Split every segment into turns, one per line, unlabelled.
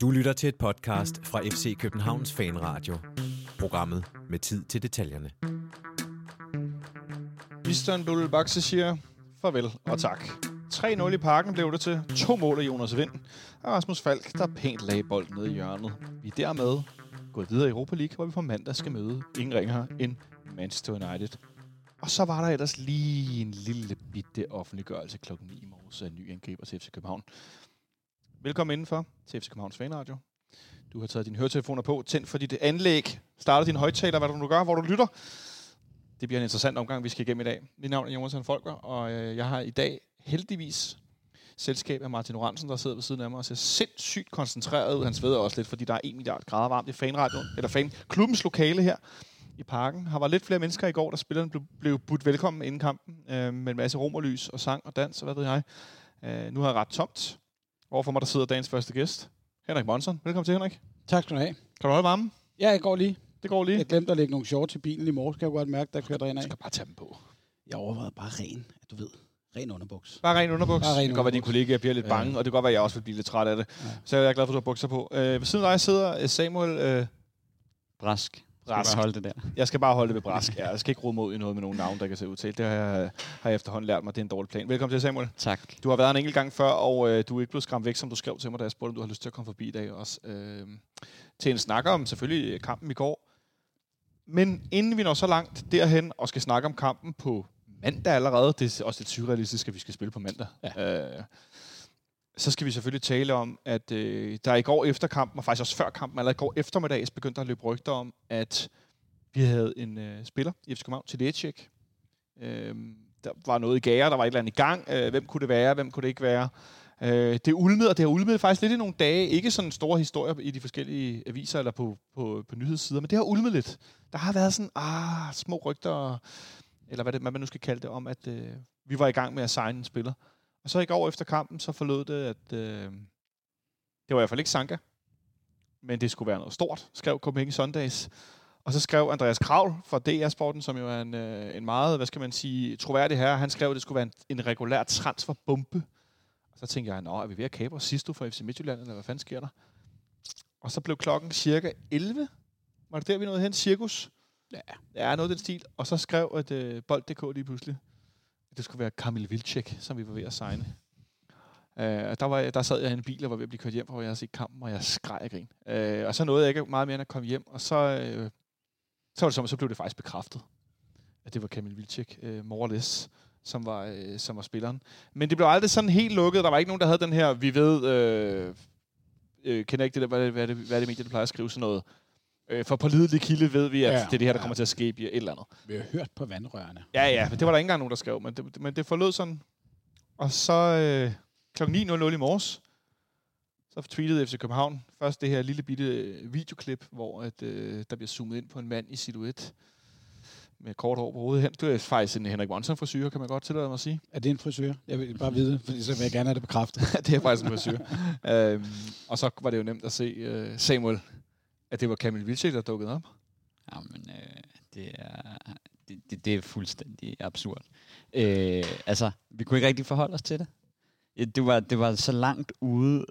Du lytter til et podcast fra FC Københavns Fanradio. Programmet med tid til detaljerne.
Istanbul Bakse siger farvel og tak. 3-0 i parken blev det til. To mål af Jonas Vind. Og Rasmus Falk, der pænt lagde bolden ned i hjørnet. Vi er dermed gået videre i Europa League, hvor vi på mandag skal møde ingen ringer end Manchester United. Og så var der ellers lige en lille bitte offentliggørelse klokken 9 i uh, øh, ny angriber til FC København. Velkommen indenfor til FC Københavns Fanradio. Du har taget dine høretelefoner på, tændt for dit anlæg, startet din højtaler, hvad du nu gør, hvor du lytter. Det bliver en interessant omgang, vi skal igennem i dag. Mit navn er Jonas Folker, og øh, jeg har i dag heldigvis selskab af Martin Oransen, der sidder ved siden af mig og ser sindssygt koncentreret ud. Han sveder også lidt, fordi der er 1 milliard grader varmt i fanradioen, eller fan, klubbens lokale her i parken. Der var lidt flere mennesker i går, da spillerne blev, blev budt velkommen inden kampen, øh, med en masse rum og lys og sang og dans og hvad ved jeg. Øh, nu har jeg ret tomt. Overfor mig, der sidder dagens første gæst, Henrik Monson. Velkommen til, Henrik.
Tak skal du have.
Kan du holde varmen?
Ja, jeg går lige.
Det går lige.
Jeg glemte at lægge nogle shorts i bilen i morges, kan jeg godt mærke, der kørte ind
Du
af.
skal bare tage dem på.
Jeg overvejede bare ren, du ved. Ren underbuks.
Bare ren underbuks.
Bare ren
det kan godt være, at dine kollegaer bliver lidt
Ja.
bange, og det kan godt være, at jeg også vil blive lidt træt af det.
Ja.
Så jeg er glad for, at du har bukser på. Øh, ved siden af dig sidder øh, Samuel øh,
Brask. Skal
Brask.
bare holde det der.
Jeg skal bare holde det ved brask. Ja, jeg skal ikke rode mod i noget med nogen navn, der kan se udtalt. Det har jeg, har jeg efterhånden lært mig. Det er en dårlig plan. Velkommen til, Samuel.
Tak.
Du har været en enkelt gang før, og øh, du er ikke blevet skræmt væk, som du skrev til mig, da jeg spurgte, om du har lyst til at komme forbi i dag også. Øh, til en snak om selvfølgelig øh, kampen i går. Men inden vi når så langt derhen og skal snakke om kampen på mandag allerede, det er også lidt surrealistisk, at vi skal spille på mandag. Ja. Øh, så skal vi selvfølgelig tale om, at øh, der i går efter kampen, og faktisk også før kampen, eller i går eftermiddags, begyndte der at løbe rygter om, at vi havde en øh, spiller i FC København til Lecek. Øh, der var noget i gære, der var et eller andet i gang. Øh, hvem kunne det være, hvem kunne det ikke være? Øh, det ulmede, og det har ulmet faktisk lidt i nogle dage. Ikke sådan store historier i de forskellige aviser eller på, på, på nyhedssider, men det har ulmet lidt. Der har været sådan, ah, små rygter, eller hvad, det, hvad man nu skal kalde det, om, at øh, vi var i gang med at signe en spiller. Og så i går efter kampen, så forlod det, at øh, det var i hvert fald ikke Sanka, men det skulle være noget stort, skrev Copenhagen Sundays. Og så skrev Andreas Kravl fra DR Sporten, som jo er en, øh, en meget, hvad skal man sige, troværdig herre, han skrev, at det skulle være en, en regulær transferbombe. Og så tænkte jeg, nå, er vi ved at kapre Sisto fra FC Midtjylland, eller hvad fanden sker der? Og så blev klokken cirka 11. Var det der, vi nåede hen? Cirkus?
Ja.
Ja, noget af den stil. Og så skrev at øh, Bold.dk lige pludselig, det skulle være Kamil Vilcek, som vi var ved at signe. Øh, og der, var, der sad jeg i en bil og var ved at blive kørt hjem, hvor jeg havde set kampen, og jeg skreg af grin. Øh, og så nåede jeg ikke meget mere end at komme hjem, og så, øh, så, var det som, så blev det faktisk bekræftet, at det var Kamil Vilcek, øh, more or less, som var, øh, som var spilleren. Men det blev aldrig sådan helt lukket. Der var ikke nogen, der havde den her, vi ved, øh, øh, kender ikke det der, hvad, er det- hvad, er det, hvad er det medie, der plejer at skrive sådan noget. Øh, for pålidelig kilde ved vi, at
Ja,
det er det her, der
ja.
kommer til at ske i et eller andet.
Vi har hørt på vandrørene.
Ja, ja, men det var der ikke engang nogen, der skrev, men det, men det forlød sådan. Og så øh, kl. 9.00 i morges, så tweetede FC København først det her lille bitte øh, videoklip, hvor at, øh, der bliver zoomet ind på en mand i silhuet med kort hår på hovedet. Det er faktisk en Henrik Monson frisyr, kan man godt tillade mig at sige.
Er det en frisør? Jeg vil bare vide fordi så vil jeg gerne have det bekræftet.
det er faktisk en frisyr. øhm, og så var det jo nemt at se øh, Samuel, at det var Kamil Vilcek, der dukkede op.
Jamen, øh, det, er, det, det, det er fuldstændig absurd. Øh, altså, vi kunne ikke rigtig forholde os til det. Det var, det var så langt ude,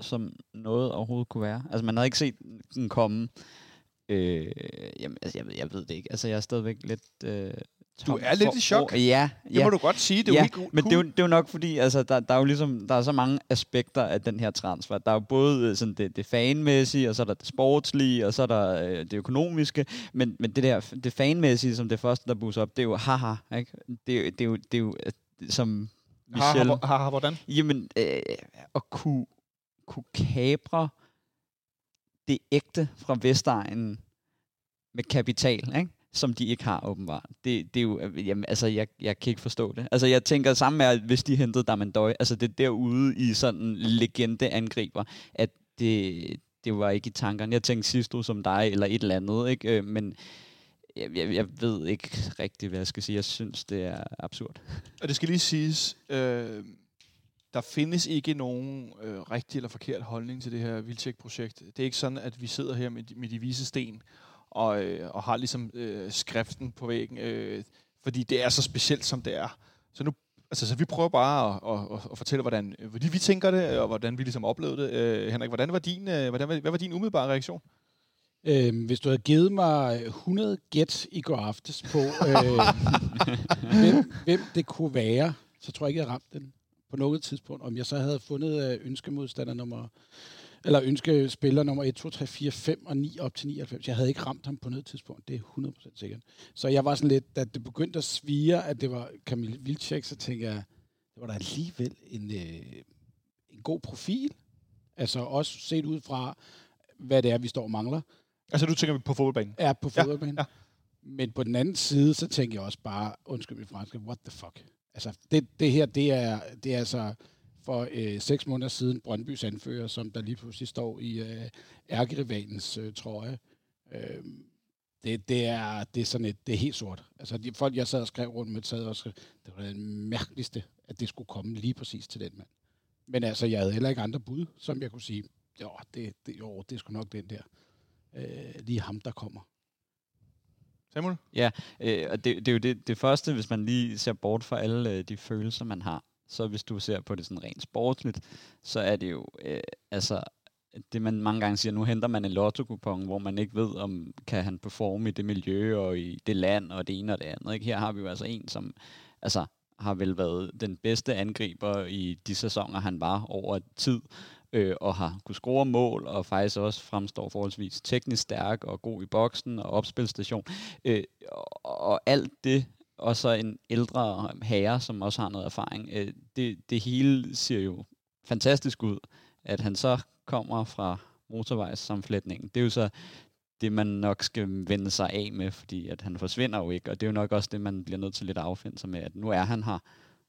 som noget overhovedet kunne være. Altså, man havde ikke set den komme. Øh, jamen, altså, jeg, ved, jeg ved det ikke. Altså, jeg er stadigvæk lidt... Øh, tom
er lidt
for
i chok.
ord. Ja,
Det
ja.
må du godt sige, det er jo
ja,
helt cool.
men det er, jo, det er jo nok fordi, altså, der, der er jo ligesom, der er så mange aspekter af den her transfer. Der er jo både øh, sådan det, det fanmæssige, og så er der det sportslige, og så er der øh, det økonomiske. Men, men det der, det fanmæssige, som det første, der busser op, det er jo haha, ikke? Det, er jo- det, er jo, det er jo, som Michel...
har, har, hvordan?
Jamen, øh, at kunne, kunne kabre det ægte fra Vestegnen med kapital, ikke? Som de ikke har åbenbart. Det, det er jo, øh, jamen, altså, jeg, jeg kan ikke forstå det. Altså, jeg tænker sammen med, at hvis de hentede Damandøj, altså det derude i sådan legende angriber, at det, det var ikke i tankerne. Jeg tænkte sidst du som dig, eller et eller andet, ikke? Øh, men jeg, jeg, jeg ved ikke rigtigt, hvad jeg skal sige. Jeg synes, det er absurd.
Og det skal lige siges, øh, der findes ikke nogen øh, rigtig eller forkert holdning til det her Vildtjek-projekt. Det er ikke sådan, at vi sidder her med de, med de vise sten og, øh, og har ligesom øh, skriften på væggen, øh, fordi det er så specielt, som det er. Så nu Altså, så vi prøver bare at, at, at, at fortælle, hvordan, hvordan vi tænker det, og hvordan vi ligesom oplevede det. Øh, Henrik, hvordan var din, øh, hvordan, hvad var din umiddelbare reaktion?
Øhm, hvis du havde givet mig 100 gæt i går aftes på, øh, hvem, hvem det kunne være, så tror jeg ikke, jeg ramte den på noget tidspunkt. Om jeg så havde fundet øh, ønskemodstander nummer, eller ønskespiller nummer 1, 2, 3, 4, 5 og 9 op til 99. Jeg havde ikke ramt ham på noget tidspunkt, det er 100% sikkert. Så jeg var sådan lidt, da det begyndte at svire, at det var Kamil Vilcek, så tænkte jeg, det var da alligevel en, øh, en god profil. Altså også set ud fra, hvad det er, vi står og mangler.
Altså, du tænker på fodboldbanen?
er på
Ja,
fodboldbanen.
ja.
Men på den anden side, så tænker jeg også bare, undskyld mit franske, what the fuck? Altså, det, det her, det er, det er altså for øh, seks måneder siden Brøndbys anfører, som der lige pludselig står i øh, ærkerivalens øh, trøje. Øh, det, det, er, det er sådan et, det er helt sort. Altså, de folk, jeg sad og skrev rundt med, sad og skrev, det var det mærkeligste, at det skulle komme lige præcis til den mand. Men altså, jeg havde heller ikke andre bud, som jeg kunne sige, jo, det, det, jo, det er sgu nok den der. Øh, lige ham, der kommer.
Samuel?
Øh, og det, det er jo det, det første, hvis man lige ser bort fra alle øh, de følelser, man har. Så hvis du ser på det sådan rent sportsligt, så er det jo, øh, altså, det man mange gange siger, nu henter man en lotto hvor man ikke ved, om kan han performe i det miljø og i det land og det ene og det andet. Ikke? Her har vi jo altså en, som altså, har vel været den bedste angriber i de sæsoner, han var over tid, øh, og har kunne score mål, og faktisk også fremstår forholdsvis teknisk stærk og god i boksen og opspilstation. Øh, og, og alt det, og så en ældre herre, som også har noget erfaring, øh, det, det hele ser jo fantastisk ud. At han så kommer fra motorvejssamflætningen, det er jo så det, man nok skal vende sig af med, fordi at han forsvinder jo ikke, og det er jo nok også det, man bliver nødt til lidt at affinde sig med, at nu er han her,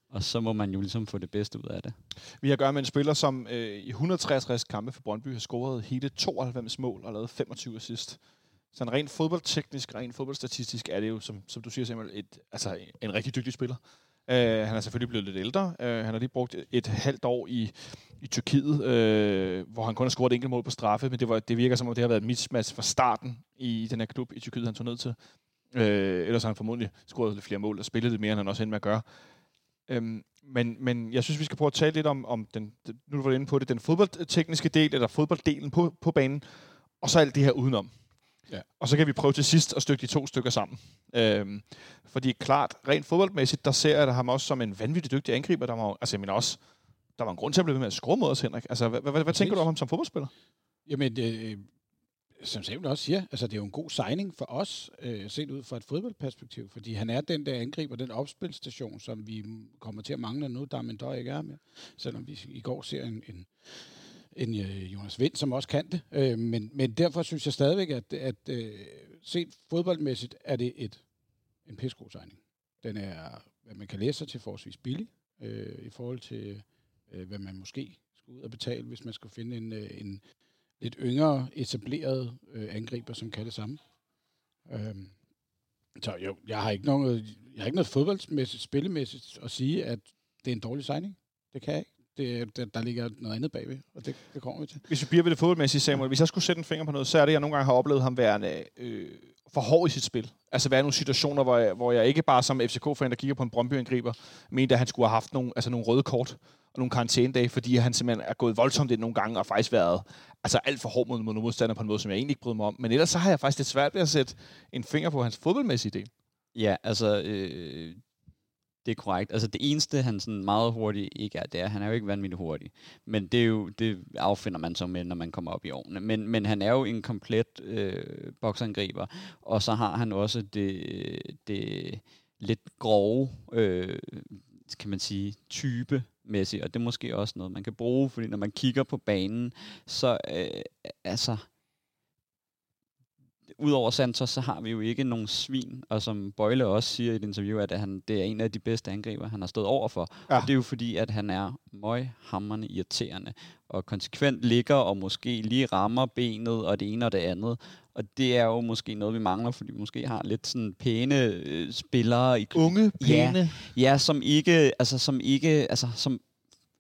og så må man jo ligesom få det bedste ud af det.
Vi har at gøre med en spiller, som øh, i 163 kampe for Brøndby har scoret hele 92 mål og lavet 25 assist sådan en rent fodboldteknisk, rent fodboldstatistisk er det jo, som, som du siger simpelthen, et, altså en rigtig dygtig spiller. Uh, han er selvfølgelig blevet lidt ældre. Uh, han har lige brugt et, et halvt år i, i Tyrkiet, uh, hvor han kun har scoret et enkelt mål på straffe, men det, var, det virker som om, det har været et mismatch fra starten i den her klub i Tyrkiet, han tog ned til. Uh, ellers har han formodentlig scoret lidt flere mål og spillet lidt mere, end han også endte med at gøre. Øhm, men, men jeg synes, vi skal prøve at tale lidt om, om den, nu var du inde på det, den fodboldtekniske del, eller fodbolddelen på, på banen, og så alt det her udenom.
Ja.
Og så kan vi prøve til sidst at stykke de to stykker sammen. Øhm, fordi klart, rent fodboldmæssigt, der ser jeg ham også som en vanvittig dygtig angriber. Der var, altså, mener også, der var en grund til at blive ved med at skrue mod os, Henrik. Altså, hvad, hvad, hvad tænker du om ham som fodboldspiller?
Jamen, øh, som Samuel også siger, altså det er jo en god signing for os, øh, set ud fra et fodboldperspektiv, fordi han er den der angriber, den opspilstation, som vi kommer til at mangle nu, der men der ikke er med. Selvom vi i går ser en, en, end øh, Jonas Vind, som også kan det. Øh, men, men derfor synes jeg stadigvæk, at, at øh, set fodboldmæssigt er det et, en pissegod signing. Den er, hvad man kan læse sig til forholdsvis billig, øh, i forhold til, øh, hvad man måske skulle ud og betale, hvis man skulle finde en, øh, en lidt yngre, etableret øh, angriber, som kan det samme. Øh, så jo, jeg har ikke noget, jeg har ikke noget fodboldmæssigt, spillemæssigt at sige, at det er en dårlig signing. Det kan jeg ikke. Det, der, der ligger noget andet bagved, og det, det kommer vi til.
Hvis vi bliver ved det fodboldmæssige, Samuel, hvis jeg skulle sætte en finger på noget, så er det, at jeg nogle gange har oplevet ham være øh, for hård i sit spil. Altså være i nogle situationer, hvor jeg, hvor jeg ikke bare som FCK-fan, der kigger på en Brøndby-angriber, mente, at han skulle have haft nogle, altså nogle røde kort og nogle karantænedage, fordi han simpelthen er gået voldsomt ind nogle gange og faktisk været altså alt for hård mod, mod nogle modstandere på en måde, som jeg egentlig ikke bryder mig om. Men ellers så har jeg faktisk lidt svært ved at sætte en finger på hans fodboldmæssige del.
Ja, altså, øh, det er korrekt. Altså, det eneste, han sådan meget hurtigt ikke er, det er, han er jo ikke vanvittigt hurtig. Men det, er jo, det affinder man så med, når man kommer op i årene. Men, men han er jo en komplet øh, boksangriber, og så har han også det, det lidt grove, øh, kan man sige, type mæssigt, og det er måske også noget, man kan bruge, fordi når man kigger på banen, så øh, altså, udover Santos, så har vi jo ikke nogen svin, og som Bøjle også siger i et interview, at han, det er en af de bedste angriber, han har stået over for.
Ja.
Og det er jo fordi, at han er møghamrende irriterende, og konsekvent ligger og måske lige rammer benet og det ene og det andet. Og det er jo måske noget, vi mangler, fordi vi måske har lidt sådan pæne øh, spillere i
Unge,
Ja.
pæne.
Ja, som ikke, altså som ikke, altså som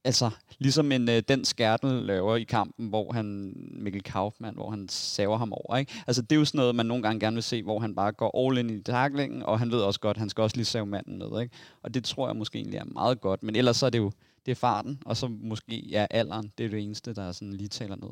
altså, ligesom en, øh, den skærtel laver i kampen, hvor han, Mikkel Kaufmann, hvor han saver ham over. Ikke? Altså, det er jo sådan noget, man nogle gange gerne vil se, hvor han bare går all in i taklingen, og han ved også godt, at han skal også lige save manden ned. Ikke? Og det tror jeg måske egentlig er meget godt. Men ellers så er det jo det er farten, og så måske ja, alderen. Det er det eneste, der sådan lige taler ned.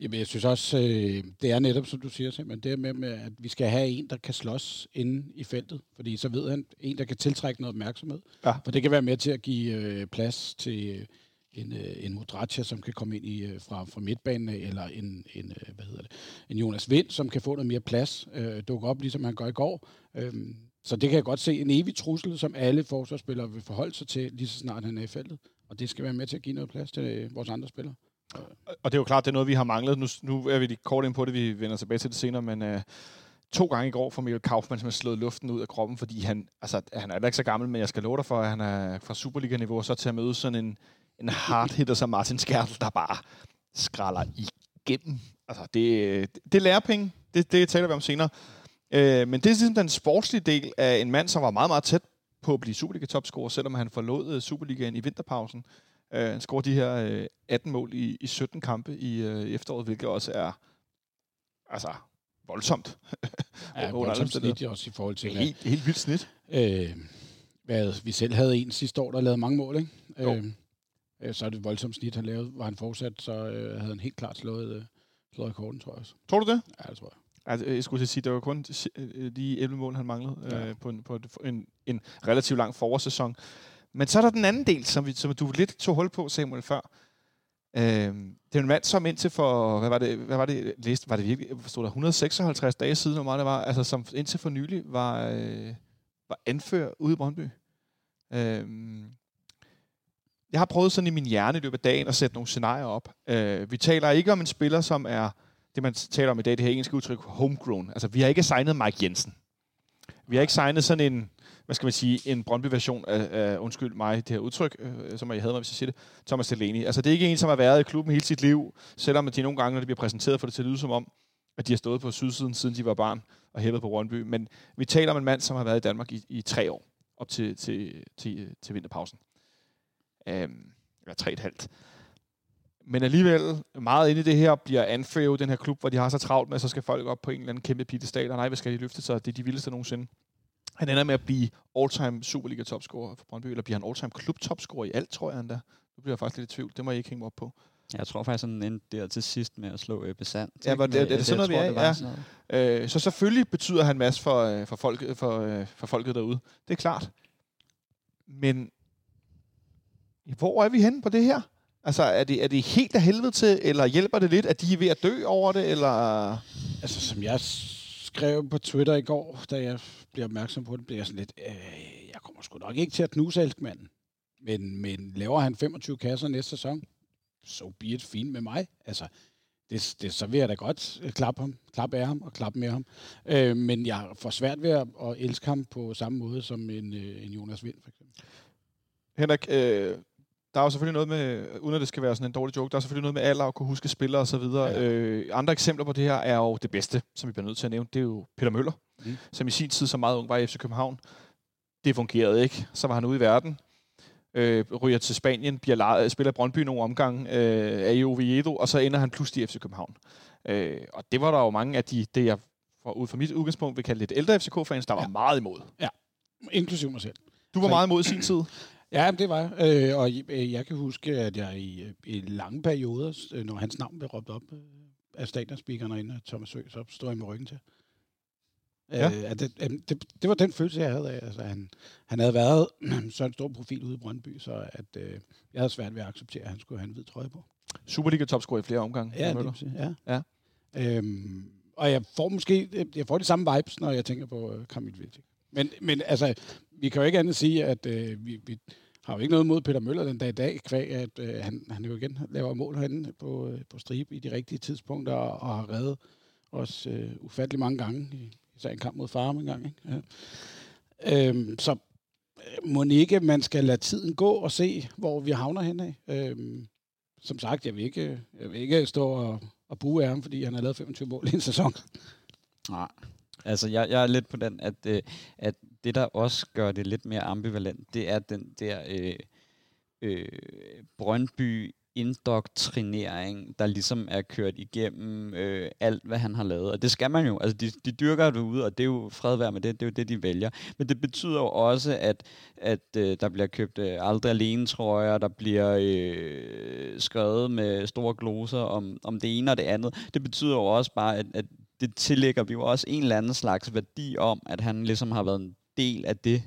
Jamen, jeg synes også, øh, det er netop, som du siger, simpelthen, det med, med, at vi skal have en, der kan slås inde i feltet, fordi så ved han, en, der kan tiltrække noget opmærksomhed.
Ja.
For det kan være med til at give øh, plads til øh, en, øh, en Modratia, som kan komme ind i, øh, fra, fra midtbanen, eller en, en, øh, hvad hedder det, en Jonas Vind, som kan få noget mere plads, øh, dukke op, ligesom han gør i går. Øh, så det kan jeg godt se en evig trussel, som alle forsvarsspillere vil forholde sig til, lige så snart han er i feltet. Og det skal være med til at give noget plads til øh, vores andre spillere.
Og det er jo klart, det er noget, vi har manglet. Nu, nu er vi lige kort ind på det, vi vender tilbage til det senere, men øh, to gange i går for Mikkel Kaufmann, som har slået luften ud af kroppen, fordi han, altså, han er ikke så gammel, men jeg skal love dig for, at han er fra Superliga-niveau, så til at møde sådan en, en hard hitter som Martin Skærtel, der bare skralder igennem. Altså, det, det er lærepenge. Det, det taler vi om senere. Øh, men det er ligesom den sportslige del af en mand, som var meget, meget tæt på at blive Superliga-topscorer, selvom han forlod øh, Superligaen i vinterpausen. Øh, han scorede de her øh, 18 mål i, i 17 kampe i øh, efteråret, hvilket også er altså voldsomt.
Ja, voldsomt snit også i forhold til,
helt, helt vildt snit.
øh, hvad, vi selv havde en sidste år, der lavede mange mål, ikke?
Jo.
Øh, øh, så er det et voldsomt snit, han lavede. Var han fortsat, så øh, havde han helt klart slået, øh, slået rekorden, tror jeg også.
Tror du det?
Ja, det tror jeg.
Altså, jeg skulle sige, det var kun øh, de 11 mål, han manglede
Ja.
øh, på, en, på en, en relativt lang forårssæson. Men så er der den anden del, som, vi, som du lidt tog hul på, Samuel, før. Øh, det er en mand, som indtil for, hvad var det, hvad var det læste, var det virkelig, stod der 156 dage siden, hvor meget det var, altså som indtil for nylig var, øh, var anfører ude i Brøndby. Øh, jeg har prøvet sådan i min hjerne i løbet af dagen at sætte nogle scenarier op. Øh, vi taler ikke om en spiller, som er det, man taler om i dag, det her engelske udtryk, homegrown. Altså, vi har ikke signet Mike Jensen. Vi har ikke signet sådan en, hvad skal man sige, en Brøndby-version af, af, undskyld mig, det her udtryk, øh, som jeg havde mig, hvis jeg siger det, Thomas Delaney. Altså, det er ikke en, som har været i klubben hele sit liv, selvom de nogle gange, når det bliver præsenteret, får det til at lyde som om, at de har stået på sydsiden, siden de var barn og hæppet på Brøndby. Men vi taler om en mand, som har været i Danmark i, i tre år, op til, til, til, til vinterpausen. Øhm, eller tre og et halvt. Men alligevel, meget inde i det her, bliver Anfield den her klub, hvor de har så travlt med, at så skal folk op på en eller anden kæmpe pittestal, og nej, hvad skal de løfte sig? Det er de vildeste nogensinde. Han ender med at blive all-time Superliga-topscorer for Brøndby, eller bliver han all-time klub-topscorer i alt, tror jeg endda. Nu bliver jeg faktisk lidt i tvivl. Det må jeg ikke hænge mig op på.
Jeg tror faktisk, han endte der til sidst med at slå øh, besand.
Ja, var det- er det sådan noget, vi er i? Ja. Øh, så selvfølgelig betyder han masse for, øh, for, folk, for, øh, for folket derude. Det er klart. Men hvor er vi henne på det her? Altså, er det, er det helt af helvede til, eller hjælper det lidt, at de er ved at dø over det, eller...
Altså, som jeg skrev på Twitter i går, da jeg blev opmærksom på det, blev jeg sådan lidt, øh, jeg kommer sgu nok ikke til at knuse Elkmanden. Men, men laver han 25 kasser næste sæson, så bliver det fint med mig. Altså, det, det, så vil jeg da godt øh, klappe ham, klappe af ham og klappe med ham. Øh, men jeg får svært ved at, at elske ham på samme måde som en, øh, en Jonas Vind, for eksempel.
Henrik, øh, der er jo selvfølgelig noget med, uden at det skal være sådan en dårlig joke, der er selvfølgelig noget med alder og kunne huske spillere og så videre.
Ja.
Øh, andre eksempler på det her er jo det bedste, som vi bliver nødt til at nævne, det er jo Peter Møller,
Mm.
som i sin tid som meget ung var i FC København. Det fungerede ikke. Så var han ude i verden. Øh, ryger til Spanien, bliver lejet, spiller i Brøndby nogle omgange øh, af Oviedo, og så ender han pludselig i FC København. Øh, og det var der jo mange af de, det jeg fra, ud fra mit udgangspunkt vil kalde lidt ældre FCK-fans, der var
Ja.
meget imod.
Inklusiv mig selv.
Du var
Så-
meget imod i sin tid.
Ja, det var jeg. Øh, og øh, jeg kan huske, at jeg i, øh, i lange perioder, når hans navn blev råbt op af stadionspeakeren af Thomas Sø, så stod jeg med ryggen til.
Ja.
Øh, at det, det, det, var den følelse, jeg havde af. Altså, han, han havde været så en stor profil ude i Brøndby, så at, øh, jeg havde svært ved at acceptere, at han skulle have en hvid trøje på.
Superliga-topscorer i flere omgange.
Ja, det, ja.
Ja.
Øhm, og jeg får måske jeg får de samme vibes, når jeg tænker på øh, Kramit Vilcek. Men, men altså, vi kan jo ikke andet sige, at øh, vi, vi har jo ikke noget mod Peter Møller den dag i dag, kvæg at øh, han, han jo igen laver mål herinde på, øh, på stribe i de rigtige tidspunkter, og, og har reddet os øh, ufattelig mange gange, i, især en kamp mod Farum en gang. Ikke? Ja. Øhm, så øh, må ikke, man skal lade tiden gå og se, hvor vi havner henad. Øhm, som sagt, jeg vil ikke, jeg vil ikke stå og, og bruge af ham, fordi han har lavet 25 mål i en sæson.
Nej. Altså, jeg, jeg er lidt på den, at, øh, at det, der også gør det lidt mere ambivalent, det er den der øh, øh, Brøndby indoktrinering, der ligesom er kørt igennem øh, alt, hvad han har lavet. Og det skal man jo. Altså, de, de dyrker det ud, og det er jo fred med det. Det er jo det, de vælger. Men det betyder jo også, at, at øh, der bliver købt øh, aldrig alene trøjer, der bliver øh, skrevet med store gloser om, om det ene og det andet. Det betyder jo også bare, at, at det tillægger vi jo også en eller anden slags værdi om, at han ligesom har været en del af det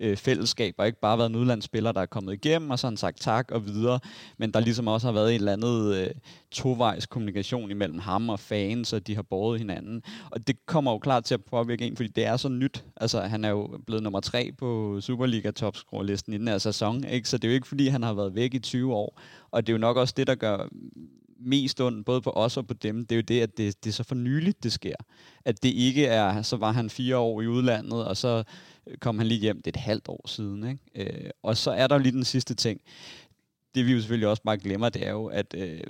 øh, fællesskab, og ikke bare været en udlandsspiller, der er kommet igennem, og sådan sagt tak og videre, men der ligesom også har været en eller anden øh, tovejs kommunikation imellem ham og fans, og de har båret hinanden. Og det kommer jo klart til at påvirke en, fordi det er så nyt. Altså, han er jo blevet nummer tre på Superliga topscore-listen i den her sæson, ikke? så det er jo ikke, fordi han har været væk i 20 år, og det er jo nok også det, der gør mest ondt, både på os og på dem, det er jo det, at det, det er så for nyligt, det sker. At det ikke er, så var han fire år i udlandet, og så øh, kom han lige hjem, det er et halvt år siden. Ikke? Øh, og så er der jo lige den sidste ting. Det vi jo selvfølgelig også bare glemmer, det er jo, at øh,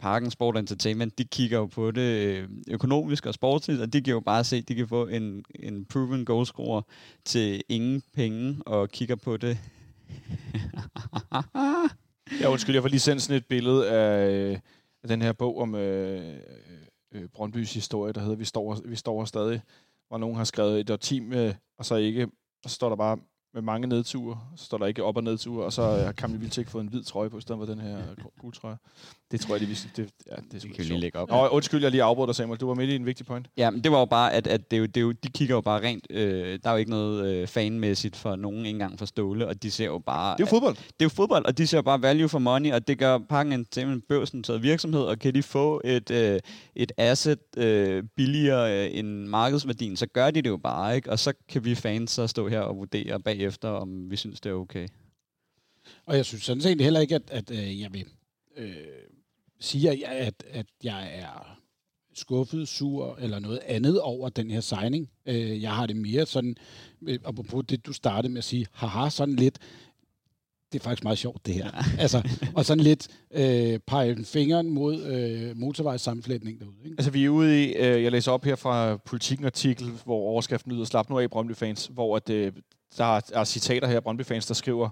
Parken Sport Entertainment, de kigger jo på det øh, økonomisk og sportsligt, og de kan jo bare se, at de kan få en, en proven goalscorer til ingen penge, og kigger på det.
ja, undskyld, jeg får lige sendt sådan et billede af, af den her bog om øh, øh, øh, Brøndbys historie, der hedder Vi står, vi står stadig, hvor nogen har skrevet et årti med, øh, og så ikke og så står der bare med mange nedture, så står der ikke op- og nedture, og så har Kamil Vilcek fået en hvid trøje på, i stedet for den her gule trøje. Det tror jeg, de viser. Det, ja, det, er
det kan lige lægge op.
Nå, undskyld, jeg lige afbrød dig, Samuel. Du var midt i en vigtig point.
Ja, men det var jo bare, at, at det er jo, det er jo, de kigger jo bare rent... Øh, der er jo ikke noget øh, fanmæssigt for nogen engang for Ståle, og de ser jo bare...
Det er jo fodbold.
At, det er jo fodbold, og de ser jo bare value for money, og det gør pakken til en børsnoteret virksomhed, og kan de få et, øh, et asset øh, billigere øh, end markedsværdien, så gør de det jo bare, ikke? Og så kan vi fans så stå her og vurdere bagefter, om vi synes, det er okay.
Og jeg synes sådan set heller ikke, at, at øh, jeg vil øh, sige, at, at jeg er skuffet, sur eller noget andet over den her signing. Øh, jeg har det mere sådan, øh, apropos det, du startede med at sige, haha, sådan lidt, det er faktisk meget sjovt, det her. Ja. altså, og sådan lidt øh, pege fingeren mod øh, motorvejssammenflætning derude. Ikke?
Altså, vi er ude i, øh, jeg læser op her fra Politiken artikel, hvor overskriften lyder, slap nu af, Brøndby fans, hvor at, øh, der er, er citater her af Brøndby fans, der skriver,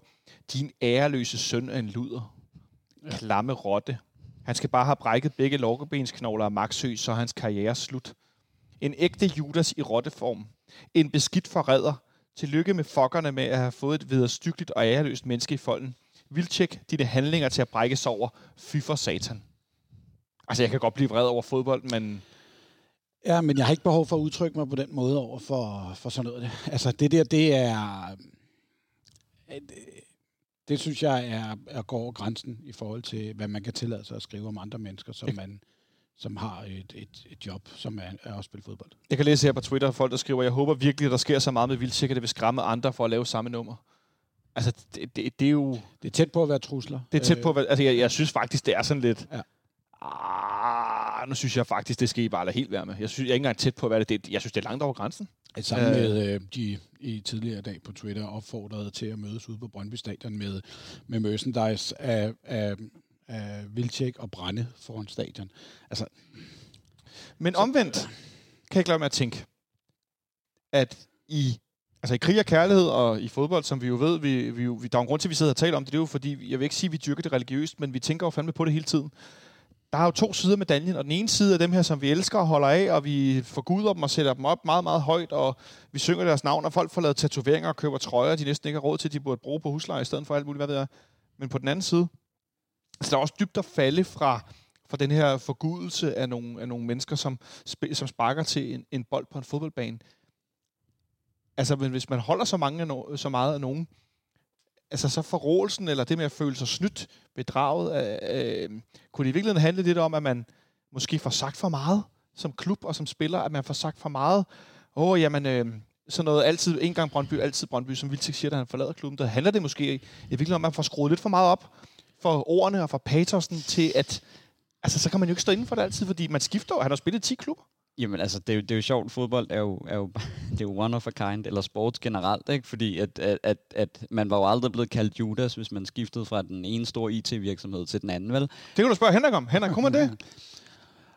din æreløse søn er en luder. Ja. Klamme rotte. Han skal bare have brækket begge lårbensknogler af Maxø, så er hans karriere slut. En ægte Judas i rotteform. En beskidt forræder. Tillykke med fokkerne med at have fået et vederstyggeligt og æreløst menneske i folden. Vildtjek dine handlinger til at brække sig over. Fy for satan. Altså, jeg kan godt blive vred over fodbold, men...
Ja, men jeg har ikke behov for at udtrykke mig på den måde over for, for sådan noget. Altså, det der, det er... Det, synes jeg er, er går over grænsen i forhold til, hvad man kan tillade sig at skrive om andre mennesker, som man som har et, et, et job, som er, er at spille fodbold.
Jeg kan læse her på Twitter, folk der skriver, jeg håber virkelig, at der sker så meget med Vildtjek, at det vil skræmme andre for at lave samme nummer. Altså, det, det, det er jo...
Det er tæt på at være trusler.
Det er tæt på at være... Altså, jeg, jeg synes faktisk, det er sådan lidt... Ja. Ah, nu synes jeg faktisk, det skal I bare lade helt være med. Jeg synes, jeg er ikke engang tæt på at være det. det jeg synes, det er langt over grænsen.
Sammen øh, med øh, de i tidligere dag på Twitter opfordrede til at mødes ude på Brøndby Stadion med, med merchandise af, af, af Vildtjek og Brænde foran stadion. Altså,
Men omvendt kan jeg ikke lade med at tænke, at i Altså i krig og kærlighed og i fodbold, som vi jo ved, vi, vi, vi, der er en grund til, at vi sidder og taler om det, det er jo fordi, jeg vil ikke sige, at vi dyrker det religiøst, men vi tænker jo fandme på det hele tiden der er jo to sider af medaljen, og den ene side er dem her, som vi elsker og holder af, og vi forguder dem og sætter dem op meget, meget højt, og vi synger deres navn, og folk får lavet tatoveringer og køber trøjer, de næsten ikke har råd til, de burde bruge på husleje i stedet for alt muligt, hvad ved jeg. Men på den anden side, så der er også dybt at falde fra, fra den her forgudelse af nogle, af nogle mennesker, som, som sparker til en, en bold på en fodboldbane. Altså, men hvis man holder så, mange af no, så meget af nogen, altså så forrådelsen, eller det med at føle sig snydt, bedraget, øh, øh, kunne det i virkeligheden handle lidt om, at man måske får sagt for meget som klub og som spiller, at man får sagt for meget. Åh, oh, jamen, øh, sådan noget altid, en gang Brøndby, altid Brøndby, som Vildtik siger, da han forlader klubben. Der handler det måske i virkeligheden om, at man får skruet lidt for meget op for ordene og for patosen til, at altså, så kan man jo ikke stå inden for det altid, fordi man skifter. Han har spillet 10 klubber.
Jamen altså, det er, jo, det er jo sjovt. Fodbold er jo, er jo, det er jo one of a kind, eller sports generelt, ikke? Fordi at, at, at, at man var jo aldrig blevet kaldt Judas, hvis man skiftede fra den ene store IT-virksomhed til den anden, vel? Det
kan du spørge Henrik om. Henrik, kommer det?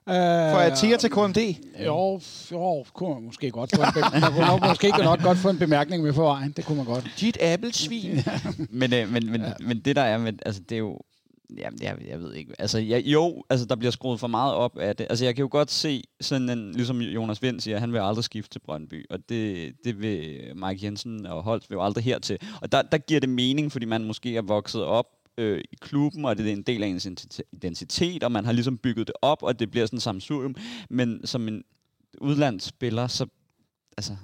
Uh,
For at til KMD.
Jo, jo, kunne man måske godt få en, be- man kunne nok, måske nok godt få en bemærkning med på vejen. Det kunne man godt.
Dit appelsvin.
Men, øh, men, men, ja. men det der er med, altså det er jo, Jamen, jeg, jeg ved ikke. Altså, jeg, jo, altså, der bliver skruet for meget op af det. Altså, jeg kan jo godt se, sådan en, ligesom Jonas Vind siger, han vil aldrig skifte til Brøndby, og det, det vil Mike Jensen og Holst vil jo aldrig hertil. Og der, der giver det mening, fordi man måske er vokset op øh, i klubben, og det er en del af ens identitet, og man har ligesom bygget det op, og det bliver sådan en samsurium. Men som en udlandsspiller, så altså,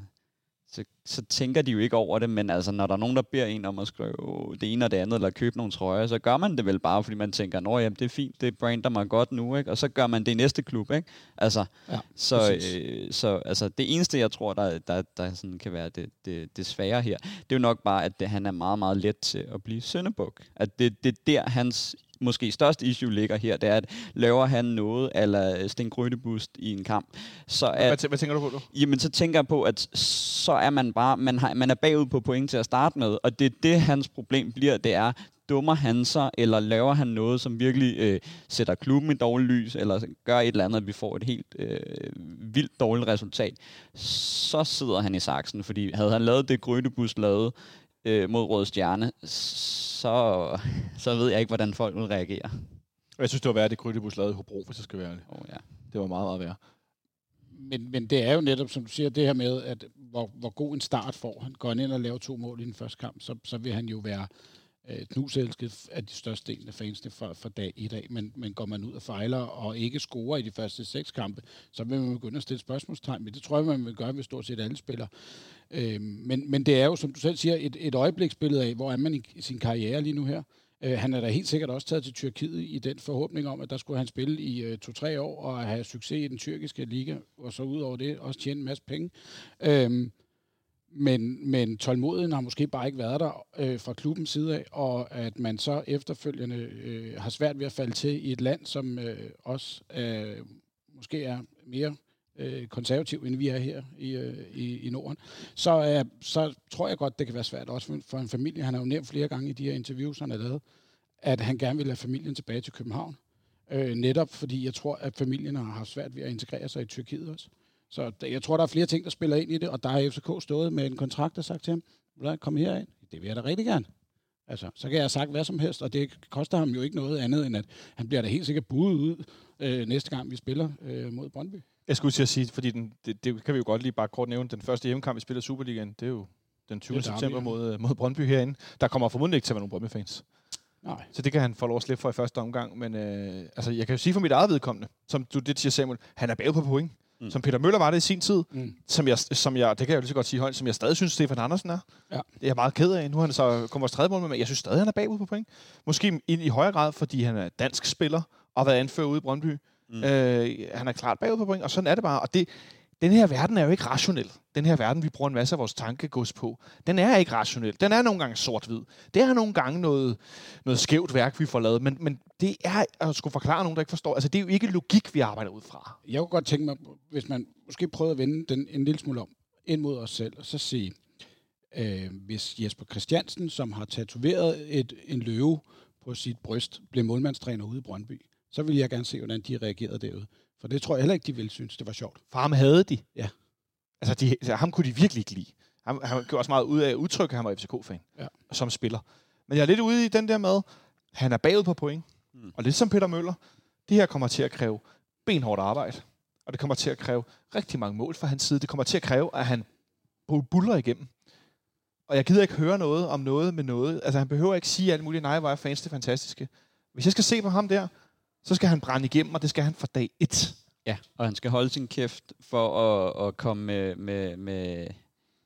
så, tænker de jo ikke over det, men altså, når der er nogen, der beder en om at skrive det ene og det andet, eller købe nogle trøjer, så gør man det vel bare, fordi man tænker, nå jamen, det er fint, det brander mig godt nu, ikke? og så gør man det i næste klub. Ikke? Altså, ja, så, øh, så altså, det eneste, jeg tror, der, der, der sådan kan være det, det, det svære her, det er jo nok bare, at det, han er meget, meget let til at blive søndebuk. At det, det er der, hans måske største issue ligger her, det er, at laver han noget, eller Sten Grønebust i en kamp, så at,
hvad, hvad tænker du på, du?
Jamen, så tænker jeg på, at så er man bare, man, har, man er bagud på point til at starte med, og det er det, hans problem bliver, det er, dummer han sig, eller laver han noget, som virkelig øh, sætter klubben i dårligt lys, eller gør et eller andet, at vi får et helt øh, vildt dårligt resultat, så sidder han i saksen, fordi havde han lavet det, Grønebus lavede øh, mod Røde Stjerne, så, så ved jeg ikke, hvordan folk vil reagere.
Jeg synes, det var værd, at det Grydebus lavede i Hobro, hvis jeg skal være ærlig.
Oh, ja.
Det var meget, meget værd.
Men, men det er jo netop, som du siger, det her med, at hvor, hvor god en start får han. Går han ind og laver to mål i den første kamp, så, så vil han jo være øh, knuselsket af de største del af fansene fra, fra dag i dag. Men, men går man ud og fejler og ikke scorer i de første seks kampe, så vil man begynde at stille spørgsmålstegn. Men det tror jeg, man vil gøre, ved stort set alle spillere. Øh, men, men det er jo, som du selv siger, et, et øjebliksbillede af, hvor er man i, i sin karriere lige nu her. Øh, han er da helt sikkert også taget til Tyrkiet i den forhåbning om, at der skulle han spille i øh, to-tre år og have succes i den tyrkiske liga, og så ud over det også tjene en masse penge. Øh, men, men tålmodigheden har måske bare ikke været der øh, fra klubbens side af, og at man så efterfølgende øh, har svært ved at falde til i et land, som øh, også øh, måske er mere øh, konservativ, end vi er her i, øh, i, i Norden, så, øh, så tror jeg godt, det kan være svært også for, for en familie. Han har jo nævnt flere gange i de her interviews, han har lavet, at han gerne vil have familien tilbage til København. Øh, netop fordi jeg tror, at familien har haft svært ved at integrere sig i Tyrkiet også. Så jeg tror, der er flere ting, der spiller ind i det, og der har FCK stået med en kontrakt og sagt til ham, kom herind. Det vil jeg da rigtig gerne. Altså, så kan jeg have sagt hvad som helst, og det koster ham jo ikke noget andet, end at han bliver da helt sikkert budet ud øh, næste gang, vi spiller øh, mod Brøndby.
Jeg skulle til at sige, fordi den, det, det, kan vi jo godt lige bare kort nævne. Den første hjemmekamp, vi spiller Superligaen, det er jo den 20. september mod, mod Brøndby herinde. Der kommer formodentlig ikke til at være nogen Brøndby-fans.
Nej.
Så det kan han få lov at slippe for i første omgang. Men øh, altså, jeg kan jo sige for mit eget vedkommende, som du det siger Samuel, han er bagud på point. Mm. Som Peter Møller var det i sin tid, mm. som, jeg, som jeg, det kan jeg jo lige så godt sige højt, som jeg stadig synes, Stefan Andersen er. Ja. Det er jeg meget ked af. Nu har han så kommet vores tredje mål med, men jeg synes stadig, han er bagud på point. Måske i, i højere grad, fordi han er dansk spiller og har været anført ude i Brøndby. Mm. Øh, han er klart bagud på point, og sådan er det bare. Og det, den her verden er jo ikke rationel. Den her verden, vi bruger en masse af vores tankegods på, den er ikke rationel. Den er nogle gange sort-hvid. Det er nogle gange noget, noget skævt værk, vi får lavet. Men, men det er at skulle forklare nogen, der ikke forstår. Altså, det er jo ikke logik, vi arbejder ud fra.
Jeg kunne godt tænke mig, hvis man måske prøvede at vende den en lille smule om, ind mod os selv, og så sige, øh, hvis Jesper Christiansen, som har tatoveret et, en løve på sit bryst, blev målmandstræner ude i Brøndby, så vil jeg gerne se, hvordan de reagerede derude. For det tror jeg heller ikke, de ville synes, det var sjovt.
For ham havde de.
Ja.
Altså, de, altså ham kunne de virkelig ikke lide. Han, han gjorde også meget ud af at udtrykke, at han var FCK-fan
ja.
som spiller. Men jeg er lidt ude i den der med, han er bagud på point. Mm. Og lidt som Peter Møller, det her kommer til at kræve benhårdt arbejde. Og det kommer til at kræve rigtig mange mål fra hans side. Det kommer til at kræve, at han buller igennem. Og jeg gider ikke høre noget om noget med noget. Altså, han behøver ikke sige alt muligt. Nej, hvor er fans det fantastiske. Hvis jeg skal se på ham der, så skal han brænde igennem, og det skal han fra dag et.
Ja, og han skal holde sin kæft for at, at komme med, med, med,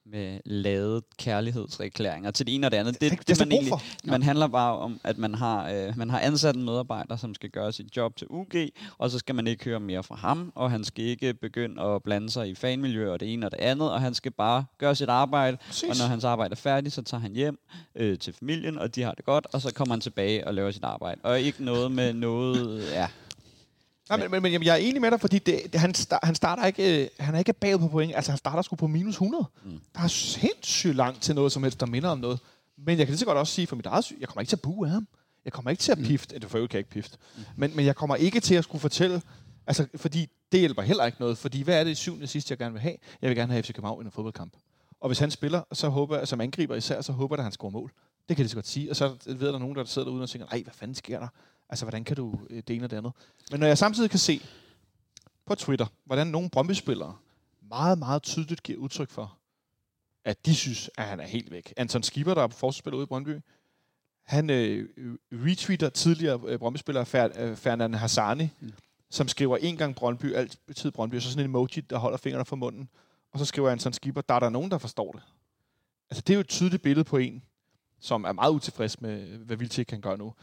med lavet kærlighedserklæringer til det ene og det andet.
Det, det, det, det man, egentlig,
man handler bare om, at man har, øh, man har ansat en medarbejder, som skal gøre sit job til UG, og så skal man ikke høre mere fra ham, og han skal ikke begynde at blande sig i fanmiljø og det ene og det andet, og han skal bare gøre sit arbejde, Præcis. og når hans arbejde er færdigt, så tager han hjem øh, til familien, og de har det godt, og så kommer han tilbage og laver sit arbejde. Og ikke noget med noget, ja,
Nej, men, men, men jeg er enig med dig, fordi det, det, han, start, han starter ikke, øh, han er ikke bagud på point. Altså, han starter sgu på minus 100. Mm. Der er sindssygt langt til noget som helst, der minder om noget. Men jeg kan lige så godt også sige for mit eget jeg kommer ikke til at bue af ham. Jeg kommer ikke til at mm. pifte. Mm. Det får jo ikke ikke pifte. Mm. Men, men jeg kommer ikke til at skulle fortælle Altså, fordi det hjælper heller ikke noget, fordi hvad er det syvende sidste, jeg gerne vil have? Jeg vil gerne have FC København i en fodboldkamp. Og hvis han spiller, så håber jeg, som angriber især, så håber jeg, at han scorer mål. Det kan det så godt sige. Og så ved der nogen, der sidder derude og tænker, nej, hvad fanden sker der? Altså, hvordan kan du øh, det ene og det andet? Men når jeg samtidig kan se på Twitter, hvordan nogle Brøndby-spillere meget, meget tydeligt giver udtryk for, at de synes, at han er helt væk. Anton Skipper, der er på forsvarsspiller ude i Brøndby, han øh, retweeter tidligere øh, Brøndby-spiller Fer, øh, Fernand Hassani, mm. som skriver en gang Brøndby, altid Brøndby, og så sådan en emoji, der holder fingrene for munden. Og så skriver Anton Skipper, der er der nogen, der forstår det. Altså, det er jo et tydeligt billede på en, som er meget utilfreds med, hvad Vilcek kan gøre nu.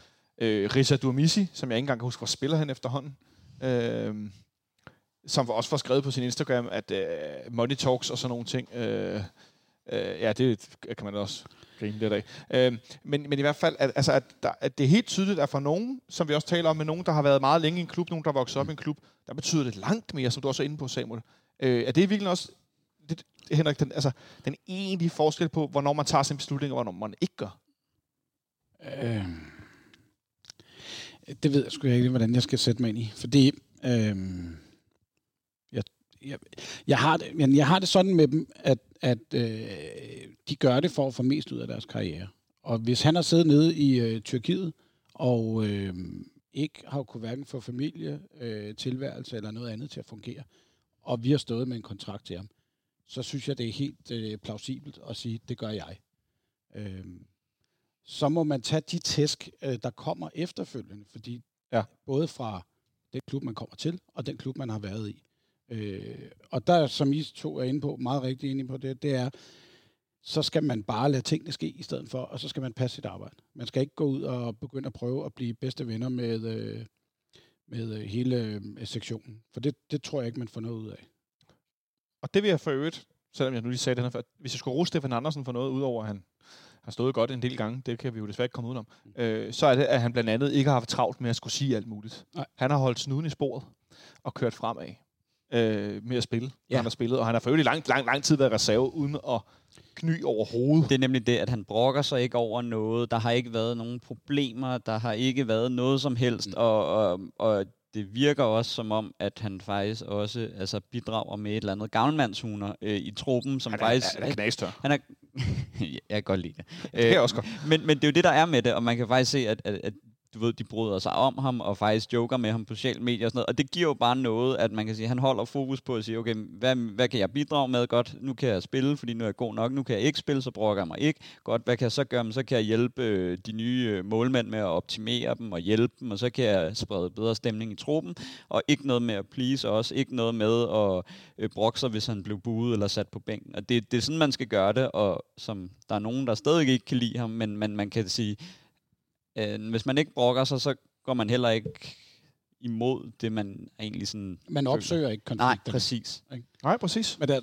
Øh, Risa Durmisi, som jeg ikke engang kan huske, hvor spiller han efterhånden. Øh, som også får skrevet på sin Instagram, at øh, money talks og sådan nogle ting. Øh, øh, ja, det kan man også grine lidt af. Øh, men, men i hvert fald, at, altså, at, der, at det er helt tydeligt, at for nogen, som vi også taler om, med nogen, der har været meget længe i en klub, nogen, der er vokset op i en klub, der betyder det langt mere, som du også er inde på, Samuel. Øh, er det virkelig også, det, Henrik, den, altså, den egentlige forskel på, hvornår man tager sin beslutning, og hvornår man ikke gør?
Øh, det ved jeg sgu ikke, hvordan jeg skal sætte mig ind i. Fordi øh, jeg, jeg, jeg, har det, men jeg har det sådan med dem, at, at øh, de gør det for at få mest ud af deres karriere. Og hvis han har siddet nede i øh, Tyrkiet, og øh, ikke har kunnet hverken få familie, øh, tilværelse eller noget andet til at fungere, og vi har stået med en kontrakt til ham, så synes jeg, det er helt øh, plausibelt at sige, det gør jeg. Øh, så må man tage de tæsk, øh, der kommer efterfølgende, fordi ja. både fra den klub, man kommer til, og den klub, man har været i. Øh, og der, som I to er inde på, meget rigtig inde på det, det er, så skal man bare lade tingene ske i stedet for, og så skal man passe sit arbejde. Man skal ikke gå ud og begynde at prøve at blive bedste venner med, øh, med øh, hele øh, sektionen, for det, det tror jeg ikke, man får noget ud af.
Og det vil jeg for øvrigt, selvom jeg nu lige sagde det her før, hvis jeg skulle rose Stefan Andersen for noget, udover at han har stået godt en del gange, det kan vi jo desværre ikke komme udenom, mm. øh, så er det, at han blandt andet ikke har haft travlt med at skulle sige alt muligt. Nej. Han har holdt snuden i sporet og kørt fremad øh, med at spille, ja. han har spillet, og han har for øvrigt lang, lang, lang tid været reserve, uden at kny overhovedet.
Det er nemlig det, at han brokker sig ikke over noget. Der har ikke været nogen problemer. Der har ikke været noget som helst. Mm. Og, og, og det virker også som om, at han faktisk også altså, bidrager med et eller andet gavnmandshuner øh, i truppen, som
han
er, faktisk...
Han er knastør.
Han er, jeg kan godt lide det.
det er også godt.
Men, men det er jo det, der er med det, og man kan faktisk se, at, at, at du ved, de bryder sig om ham, og faktisk joker med ham på sociale medier og sådan noget. Og det giver jo bare noget, at man kan sige, at han holder fokus på at sige, okay, hvad, hvad kan jeg bidrage med? Godt, nu kan jeg spille, fordi nu er jeg god nok. Nu kan jeg ikke spille, så brokker jeg mig ikke. Godt, hvad kan jeg så gøre? Men så kan jeg hjælpe øh, de nye øh, målmænd med at optimere dem og hjælpe dem, og så kan jeg sprede bedre stemning i truppen. Og ikke noget med at please os, ikke noget med at øh, brokke sig, hvis han blev buet eller sat på bænken. Og det, det er sådan, man skal gøre det, og som der er nogen, der stadig ikke kan lide ham, men, men man kan sige, Øh, hvis man ikke brokker sig, så går man heller ikke imod det, man egentlig sådan...
Man opsøger føler. ikke konflikter.
Nej, præcis.
Ikke? Nej, præcis.
Men der,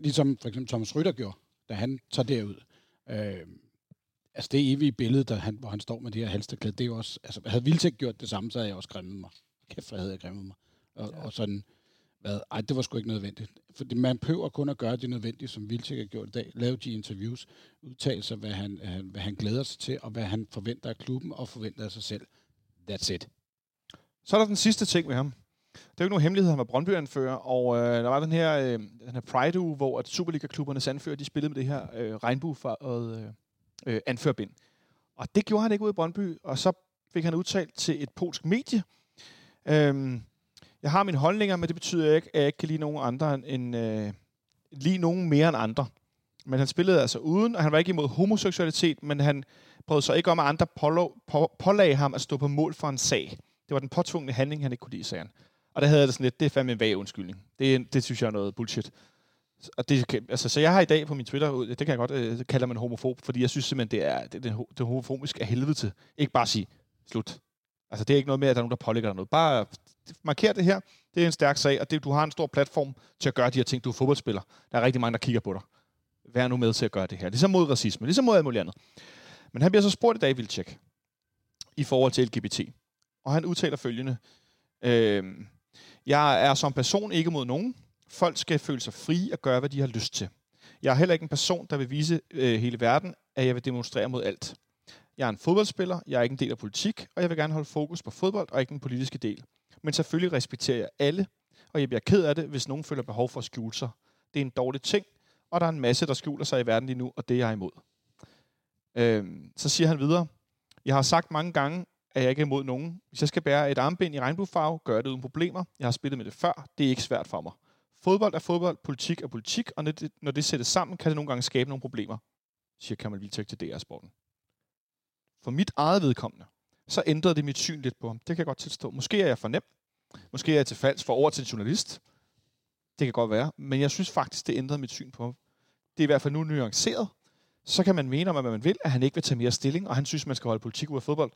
ligesom for eksempel Thomas Rytter gjorde, da han tager derud. Øh, altså det evige billede, der han, hvor han står med det her halsterklæde, det er jo også... Altså, havde Vildtæk gjort det samme, så havde jeg også græmmet mig. Kæft, hvor havde jeg græmmet mig. Og, ja. og sådan hvad, ej, det var sgu ikke nødvendigt. For man behøver kun at gøre det nødvendige, som Vilcek har gjort i dag. Lave de interviews, udtale sig, hvad han, hvad han glæder sig til, og hvad han forventer af klubben, og forventer af sig selv. That's it.
Så er der den sidste ting med ham. Det er jo ikke nogen hemmelighed, han var Brøndby-anfører, og øh, der var den her, øh, den her Pride-uge, hvor at Superliga-klubbernes anfører, de spillede med det her øh, regnbuefarvede øh, øh, anførbind. Og det gjorde han ikke ud i Brøndby, og så fik han udtalt til et polsk medie, øh, jeg har mine holdninger, men det betyder ikke, at jeg ikke kan lide nogen andre end, øh, lide nogen mere end andre. Men han spillede altså uden, og han var ikke imod homoseksualitet, men han prøvede så ikke om, at andre pålog, på, pålagde ham at stå på mål for en sag. Det var den påtvungne handling, han ikke kunne lide, sagde han. Og der havde jeg det sådan lidt, det er fandme en vag undskyldning. Det, det synes jeg er noget bullshit. Og det, altså, så jeg har i dag på min Twitter, øh, det kan jeg godt øh, kalde mig en homofob, fordi jeg synes simpelthen, det er, det, det, det homofobisk af helvede til. Ikke bare sige, slut. Altså, det er ikke noget med, at der er nogen, der pålægger dig noget. Bare markere det her. Det er en stærk sag, og det, du har en stor platform til at gøre de her ting. Du er fodboldspiller. Der er rigtig mange, der kigger på dig. Vær nu med til at gøre det her. Ligesom mod racisme, ligesom mod alt muligt andet. Men han bliver så spurgt i dag, Vilcek, i forhold til LGBT. Og han udtaler følgende. Øh, jeg er som person ikke mod nogen. Folk skal føle sig fri og gøre, hvad de har lyst til. Jeg er heller ikke en person, der vil vise øh, hele verden, at jeg vil demonstrere mod alt. Jeg er en fodboldspiller, jeg er ikke en del af politik, og jeg vil gerne holde fokus på fodbold og ikke den politiske del. Men selvfølgelig respekterer jeg alle, og jeg bliver ked af det, hvis nogen føler behov for at skjule sig. Det er en dårlig ting, og der er en masse, der skjuler sig i verden lige nu, og det er jeg imod. Øhm, så siger han videre, jeg har sagt mange gange, at jeg ikke er imod nogen. Hvis jeg skal bære et armbind i regnbuefarve, gør jeg det uden problemer. Jeg har spillet med det før. Det er ikke svært for mig. Fodbold er fodbold, politik er politik, og når det, når det sættes sammen, kan det nogle gange skabe nogle problemer, siger Kamal Vilcek til DR-sporten. For mit eget vedkommende, så ændrede det mit syn lidt på ham. Det kan jeg godt tilstå. Måske er jeg for nem. Måske er jeg til falsk for over til en journalist. Det kan godt være. Men jeg synes faktisk, det ændrede mit syn på ham. Det er i hvert fald nu nuanceret. Så kan man mene om, hvad man vil, at han ikke vil tage mere stilling, og han synes, man skal holde politik ud af fodbold.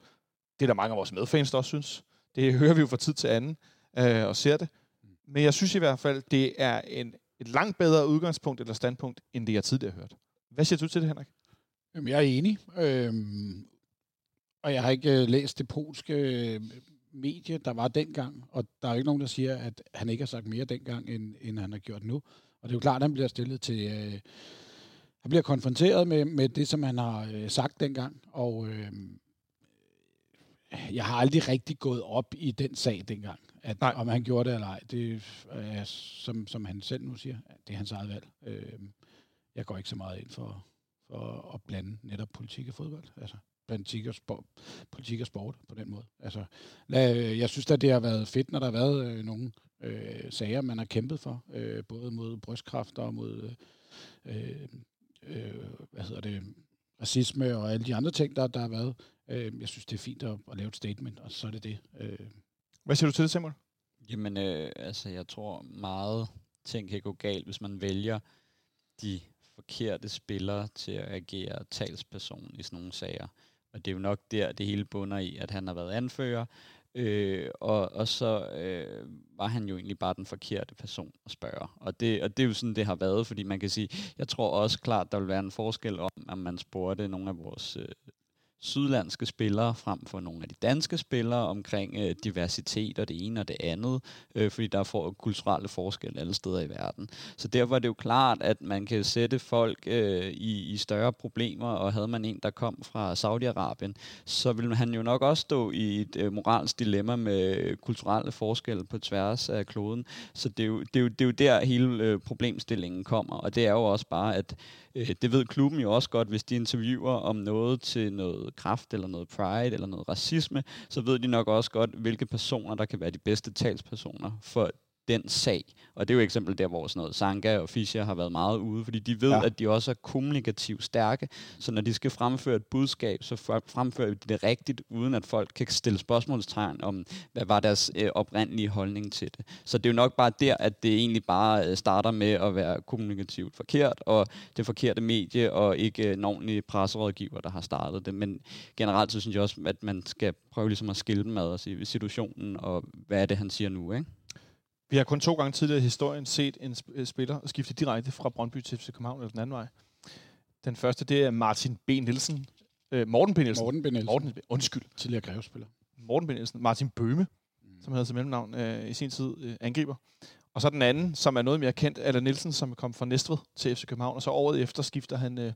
Det er der mange af vores medfans, der også synes. Det hører vi jo fra tid til anden øh, og ser det. Men jeg synes i hvert fald, det er en, et langt bedre udgangspunkt eller standpunkt, end det jeg tidligere har hørt. Hvad siger du til det, Henrik?
Jamen, jeg er enig. Øhm, og jeg har ikke øh, læst det polske øh, medie, der var dengang, og der er jo ikke nogen, der siger, at han ikke har sagt mere dengang, end, end han har gjort nu. Og det er jo klart, at han bliver stillet til... Øh, han bliver konfronteret med, med det, som han har øh, sagt dengang, og øh, jeg har aldrig rigtig gået op i den sag dengang, at
Nej.
om han gjorde det eller ej. Det er, som, som han selv nu siger, det er hans eget valg. Øh, jeg går ikke så meget ind for, for at blande netop politik og fodbold. Altså, politik og, sport, politik og sport på den måde. Altså, lad, jeg synes at det har været fedt, når der har været øh, nogle øh, sager, man har kæmpet for, øh, både mod brystkræft og mod, øh, øh, hvad hedder det, racisme og alle de andre ting, der, der har været. Øh, jeg synes, det er fint at, at lave et statement, og så er det det. Øh,
Hvad siger du til det, Samuel?
Jamen, øh, altså, jeg tror meget ting kan gå galt, hvis man vælger de forkerte spillere til at agere talsperson i sådan nogle sager. Og det er jo nok der, det hele bunder i, at han har været anfører, øh, og, og så øh, var han jo egentlig bare den forkerte person at spørge. Og det, og det er jo sådan, det har været, fordi man kan sige, jeg tror også klart, der vil være en forskel om, at man spurgte nogle af vores øh, sydlandske spillere frem for nogle af de danske spillere omkring øh, diversitet og det ene og det andet, øh, fordi der er for, kulturelle forskelle alle steder i verden. Så derfor er det jo klart, at man kan sætte folk øh, i, i større problemer, og havde man en, der kom fra Saudi-Arabien, så ville han jo nok også stå i et øh, moralsk dilemma med kulturelle forskelle på tværs af kloden. Så det er jo, det er jo, det er jo der hele øh, problemstillingen kommer, og det er jo også bare, at Øh, det ved klubben jo også godt, hvis de interviewer om noget til noget kraft eller noget pride eller noget racisme, så ved de nok også godt, hvilke personer, der kan være de bedste talspersoner for den sag. Og det er jo et eksempel der, hvor sådan noget Sanka og Fischer har været meget ude, fordi de ved, ja. At de også er kommunikativt stærke, så når de skal fremføre et budskab, så fremfører de det rigtigt, uden at folk kan stille spørgsmålstegn om, hvad var deres øh, oprindelige holdning til det. Så det er jo nok bare der, at det egentlig bare øh, starter med at være kommunikativt forkert, og det forkerte medie, og ikke øh, en ordentlig presserådgiver, der har startet det. Men generelt så synes jeg også, at man skal prøve ligesom at skille dem ad og sige situationen, og hvad er det, han siger nu, ikke?
Vi har kun to gange tidligere i historien set en sp- spiller skifte direkte fra Brøndby til FC København eller den anden vej. Den første, det er Martin B. Nielsen. Øh, Morten B. Nielsen.
Morten Benelsen,
Morten, undskyld.
tidligere grevspiller.
Morten B. Nielsen. Martin Bøhme, som havde som mellemnavn øh, i sin tid øh, angriber. Og så den anden, som er noget mere kendt, Allan Nielsen, som kom fra Næstved til FC København. Og så året efter skifter han øh,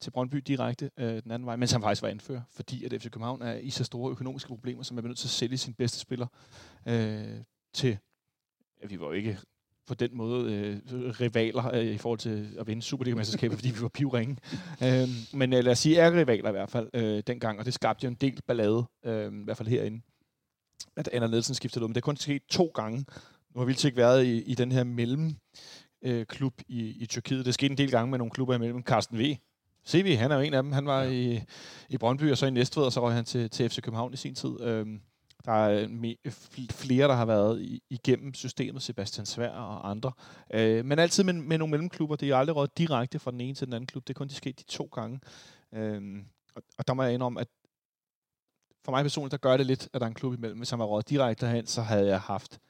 til Brøndby direkte øh, den anden vej, mens han faktisk var anfører, fordi at FC København er i så store økonomiske problemer, som er nødt til at sælge sin bedste spiller øh, til ja, vi var jo ikke på den måde øh, rivaler øh, i forhold til at vinde Superliga-mesterskabet, fordi vi var pivringe. øh, men øh, lad os sige, er rivaler i hvert fald øh, dengang, og det skabte jo en del ballade, øh, i hvert fald herinde, at Anna Nielsen skiftede ud. Men det er kun sket to gange. Nu har Vilcek været i, i den her mellem øh, klub i, i Tyrkiet. Det skete en del gange med nogle klubber imellem. Carsten V. CV, han er jo en af dem. Han var ja. i, i Brøndby, og så i Næstved, og så røg han til, til FC København i sin tid. Øhm, der er flere, der har været igennem systemet, Sebastian Svær og andre. Øh, men altid med, med nogle mellemklubber. Det er aldrig råd direkte fra den ene til den anden klub. Det er kun de sket de to gange. Øh, og, og der må jeg indrømme, at for mig personligt, der gør det lidt, at der er en klub imellem. Hvis han var råd direkte hen, så havde jeg haft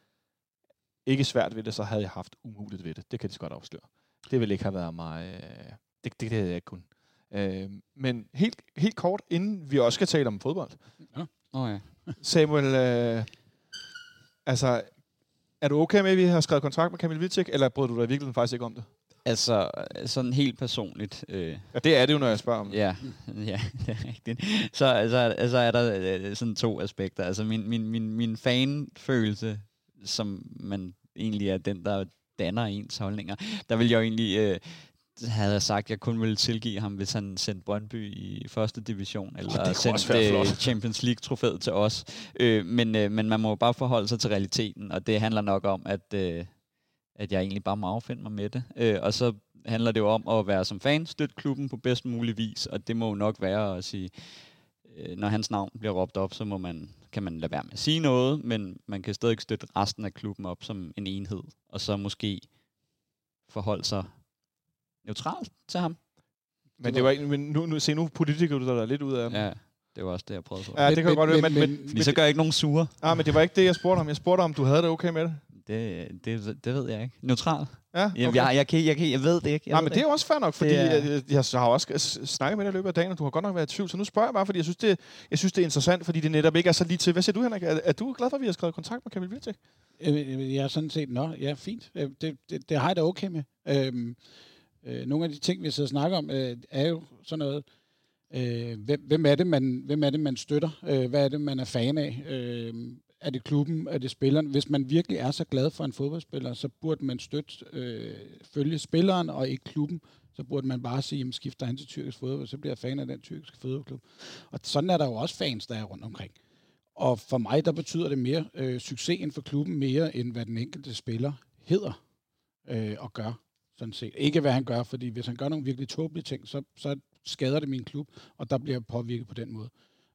ikke svært ved det, så havde jeg haft umuligt ved det. Det kan de så godt afsløre. Det ville ikke have været mig... Øh, det, det, det havde jeg ikke kun. Øh, men helt, helt kort, inden vi også skal tale om fodbold.
Ja. Oh, ja.
Samuel, øh, altså, er du okay med, at vi har skrevet kontrakt med Kamil Vitek, eller bryder du dig i virkeligheden faktisk ikke om det?
Altså, sådan helt personligt. Øh,
Ja, det er det jo, når jeg spørger om det.
Ja, ja, det er rigtigt. Så altså, altså er der øh, sådan to aspekter. Altså min, min, min, min fanfølelse, som man egentlig er den, der danner ens holdninger, der vil jeg jo egentlig... Øh, havde jeg sagt, at jeg kun ville tilgive ham, hvis han sendte Brøndby i første division, eller
også
sendte øh. Champions League-trofæet til os. Øh, men, øh, men man må jo bare forholde sig til realiteten, og det handler nok om, at, øh, at jeg egentlig bare må affinde mig med det. Øh, og så handler det jo om at være som fan, støtte klubben på bedst mulig vis, og det må jo nok være at sige, øh, når hans navn bliver råbt op, så må man, kan man lade være med at sige noget, men man kan stadig støtte resten af klubben op som en enhed, og så måske forholde sig neutralt til ham.
Men det var ikke, men nu, nu, se, nu politiker du dig lidt ud af.
Ja, det var også det, jeg prøvede på.
Ja, det kan jeg godt være, men, men,
men-
men,
så gør jeg ikke nogen sure.
ah, men det var ikke det, jeg spurgte om. Jeg spurgte om, du havde det okay med det.
Det, det, det ved jeg ikke. Neutral?
Ja,
Okay. Jeg, jeg, jeg, kan, jeg, kan, jeg ved det ikke. Jeg
Nej, men det er jo også fair nok, fordi
Det er-
jeg, jeg, jeg har også snakket med dig i løbet af dagen, og du har godt nok været i tvivl, så nu spørger jeg bare, fordi jeg synes, det, jeg synes, det er interessant, fordi det netop ikke er så lige til. Hvad siger du, Henrik? Er, er du glad for, at vi har skrevet kontakt med Kamil Vilcek?
Øh, Jeg er sådan set, nå, ja, fint. Øh, Det, det, det har jeg da okay med. Øhm, øh, nogle af de ting, vi sidder og snakker om, øh, er jo sådan noget, øh, hvem, hvem, er det, man, hvem er det, man støtter? Øh, hvad er det, man er fan af? Øh, er det klubben? Er det spilleren? Hvis man virkelig er så glad for en fodboldspiller, så burde man støtte, øh, følge spilleren og ikke klubben. Så burde man bare sige, jamen skifter han til tyrkisk fodbold, så bliver jeg fan af den tyrkiske fodboldklub. Og sådan er der jo også fans, der er rundt omkring. Og for mig, der betyder det mere øh, succesen for klubben mere, end hvad den enkelte spiller hedder øh, og gør. Sådan set. Ikke hvad han gør, fordi hvis han gør nogle virkelig tåbelige ting, så, så skader det min klub, og der bliver jeg påvirket på den måde.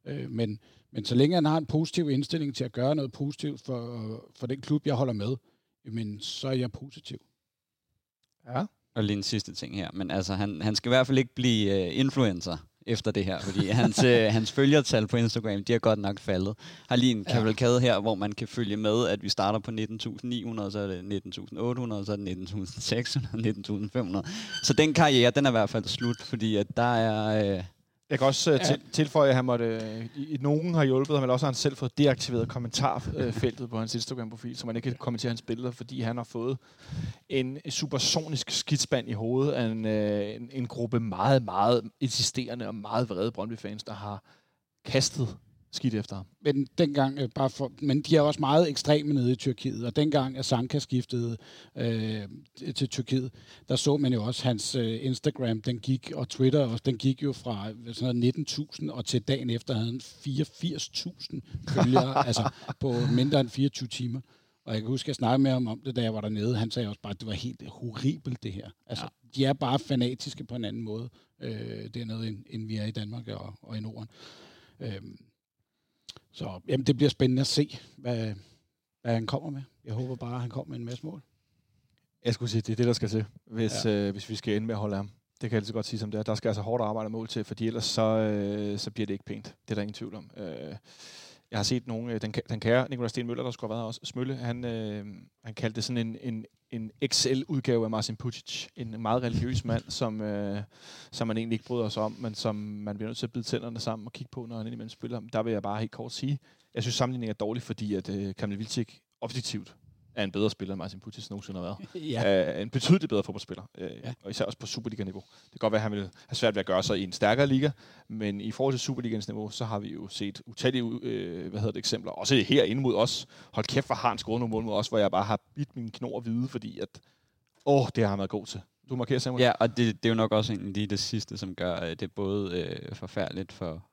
Øh, men, men så længe han har en positiv indstilling til at gøre noget positivt for, for den klub, jeg holder med, jamen, så er jeg positiv.
Ja.
Og lige en sidste ting her. Men altså, han, han skal i hvert fald ikke blive uh, influencer efter det her, fordi hans, uh, hans følgertal på Instagram, de er godt nok faldet. Har lige en
Ja.
kavalkade her, hvor man kan følge med, at vi starter på 19.900, så er det 19.800, så er det 19.600, 19.500. Så den karriere, den er i hvert fald slut, fordi at der er... Uh,
Jeg kan også uh, til, tilføje, at han måtte, øh, i, nogen har hjulpet ham, men også har han selv fået deaktiveret kommentarfeltet på hans Instagram-profil, så man ikke kan kommentere hans billeder, fordi han har fået en supersonisk skidspand i hovedet af en, øh, en, en gruppe meget, meget insisterende og meget vrede Brøndby-fans, der har kastet skidt efter ham.
Men dengang, øh, bare for, men de er også meget ekstreme nede i Tyrkiet, og dengang at Sanka skiftede øh, til Tyrkiet, der så man jo også hans øh, Instagram, den gik, og Twitter også, den gik jo fra sådan noget 19.000, og til dagen efter havde han 84.000 følgere, altså på mindre end 24 timer. Og jeg kan huske, at jeg snakkede med ham om det, da jeg var dernede. Han sagde også bare, at det var helt horribelt, det her. Altså, ja. de er bare fanatiske på en anden måde øh, dernede, end, end vi er i Danmark og, og i Norden. Øhm, så jamen, det bliver spændende at se, hvad, hvad han kommer med. Jeg håber bare, at han kommer med en masse mål.
Jeg skulle sige, det er det, der skal til, hvis, ja. øh, hvis vi skal ende med at holde ham. Det kan jeg altid godt sige som det er. Der skal altså hårdt arbejde og mål til, fordi ellers så, øh, så bliver det ikke pænt. Det er der ingen tvivl om. Øh, jeg har set nogle, øh, den, den kære Nikolaj Sten Møller, der skulle have været her også, Smølle, han, øh, han kaldte det sådan en, en, en XL-udgave af Marcin Pucic. En meget religiøs mand, som, øh, som man egentlig ikke bryder sig om, men som man bliver nødt til at bide tænderne sammen og kigge på, når han indimellem spiller. Der vil jeg bare helt kort sige, jeg synes sammenligningen er dårlig, fordi at øh, Kamil Vilcik objektivt er en bedre spiller, end Marcin Pucic nogensinde har været
Ja.
er en betydeligt bedre fodboldspiller. Øh,
Ja.
ja. Og især også på Superliga-niveau. Det kan godt være, at han vil have svært ved at gøre sig i en stærkere liga, men i forhold til Superligans niveau, så har vi jo set utallige øh, hvad hedder det, eksempler. Også herinde mod os. Hold kæft, hvor har han scoret nogle mål mod os, hvor jeg bare har bidt min knor hvide, fordi at, åh, det har han været god til. Du markerer, Samuel?
Ja, og det, det er jo nok også egentlig lige det sidste, som gør øh, det både øh, forfærdeligt for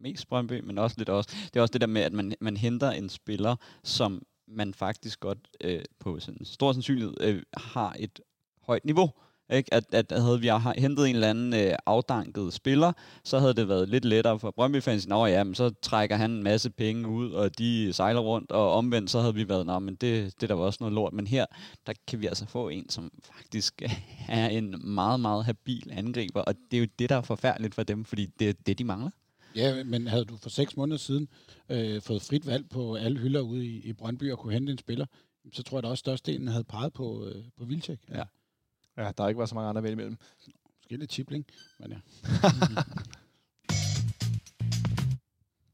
mest Brøndby, men også lidt også. Det er også det der med, at man, man henter en spiller, som man faktisk godt øh, på sådan stor sandsynlighed øh, har et højt niveau. Ikke? At, at havde vi hentet en eller anden øh, afdanket spiller, så havde det været lidt lettere for Brøndby-fans. Nå ja, men så trækker han en masse penge ud, og de sejler rundt, og omvendt, så havde vi været, nå, men det, det der var også noget lort. Men her, der kan vi altså få en, som faktisk er en meget, meget habil angriber, og det er jo det, der er forfærdeligt for dem, fordi det er det, de mangler
ja, men havde du for seks måneder siden øh, fået frit valg på alle hylder ude i, i Brøndby og kunne hente en spiller, så tror jeg da også, størstedelen havde peget på, øh, på Vilcek.
Ja.
ja der har ikke været så mange andre at vælge imellem.
Måske lidt chipling, men ja.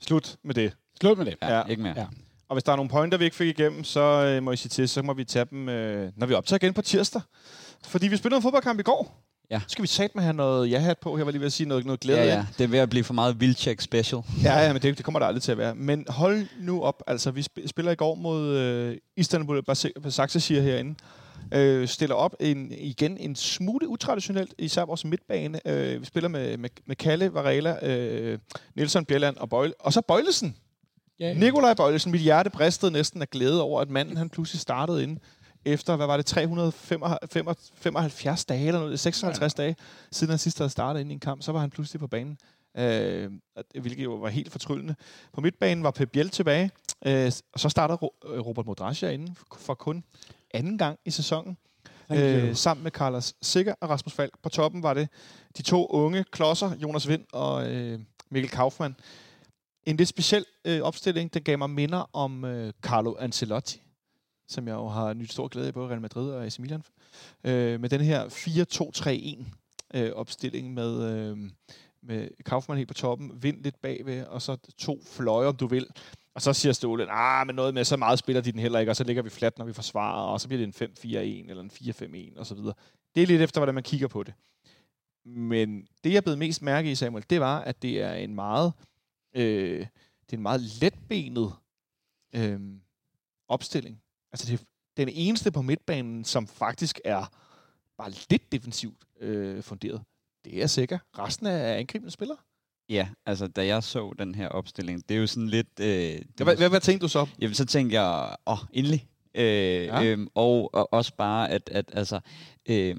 Slut med det.
Slut med det.
Ja,
Ja.
ikke mere.
Ja.
Og hvis der er nogle pointer, vi ikke fik igennem, så øh, må I sige til, så må vi tage dem, øh, når vi optager igen på tirsdag. fordi vi spillede en fodboldkamp i går.
Ja.
Så skal vi sætte med have noget ja-hat på. Jeg var lige ved at sige noget, noget glæde
Ja, ja. Det er ved at blive for meget Vildtjek special.
Ja, ja, men det, det kommer der aldrig til at være. Men hold nu op. Altså, vi sp- spiller i går mod øh, Istanbul Basaksehir herinde. Øh, stiller op en, igen en smule utraditionelt, især vores midtbane. Øh, vi spiller med, med, med Kalle, Varela, øh, Nielsen, Bjelland og Bøjle. Og så Bøjlesen.
Ja,
Nikolaj Bøjlesen. Mit hjerte bristede næsten af glæde over, at manden han pludselig startede ind efter, hvad var det, 375 dage eller noget, 56 ja. dage, siden han sidst havde startet ind i en kamp, så var han pludselig på banen. Øh, hvilket jo var helt fortryllende. På midtbanen var Pep Biel tilbage, øh, og så startede Ro- øh, Robert Modrasja inden for kun anden gang i sæsonen. Øh, sammen med Carlos Sikker og Rasmus Falk. På toppen var det de to unge klodser, Jonas Vind og øh, Mikkel Kaufmann. En lidt speciel øh, opstilling, der gav mig minder om øh, Carlo Ancelotti, som jeg jo har nyt stor glæde af, både Real Madrid og AC Milan. Øh, med den her 4-2-3-1 øh, opstilling med, øh, med Kaufmann helt på toppen, Vind lidt bagved, og så to fløje, om du vil. Og så siger Ståle, ah, men noget med, så meget spiller de den heller ikke, og så ligger vi fladt, når vi forsvarer, og så bliver det en 5-4-1 eller en 4-5-1 og så videre. Det er lidt efter, hvordan man kigger på det. Men det, jeg blev mest mærke i, Samuel, det var, at det er en meget, øh, det er en meget letbenet øh, opstilling. Altså, det er den eneste på midtbanen, som faktisk er bare lidt defensivt øh, funderet. Det er sikkert. Resten er angribende spillere.
Ja, altså da jeg så den her opstilling, det er jo sådan lidt... Øh, det
Hvad, hvad, hvad tænkte du så?
Jamen, så tænkte jeg, åh, endelig. Øh,
Ja.
øhm, og, og også bare, at, at altså, øh,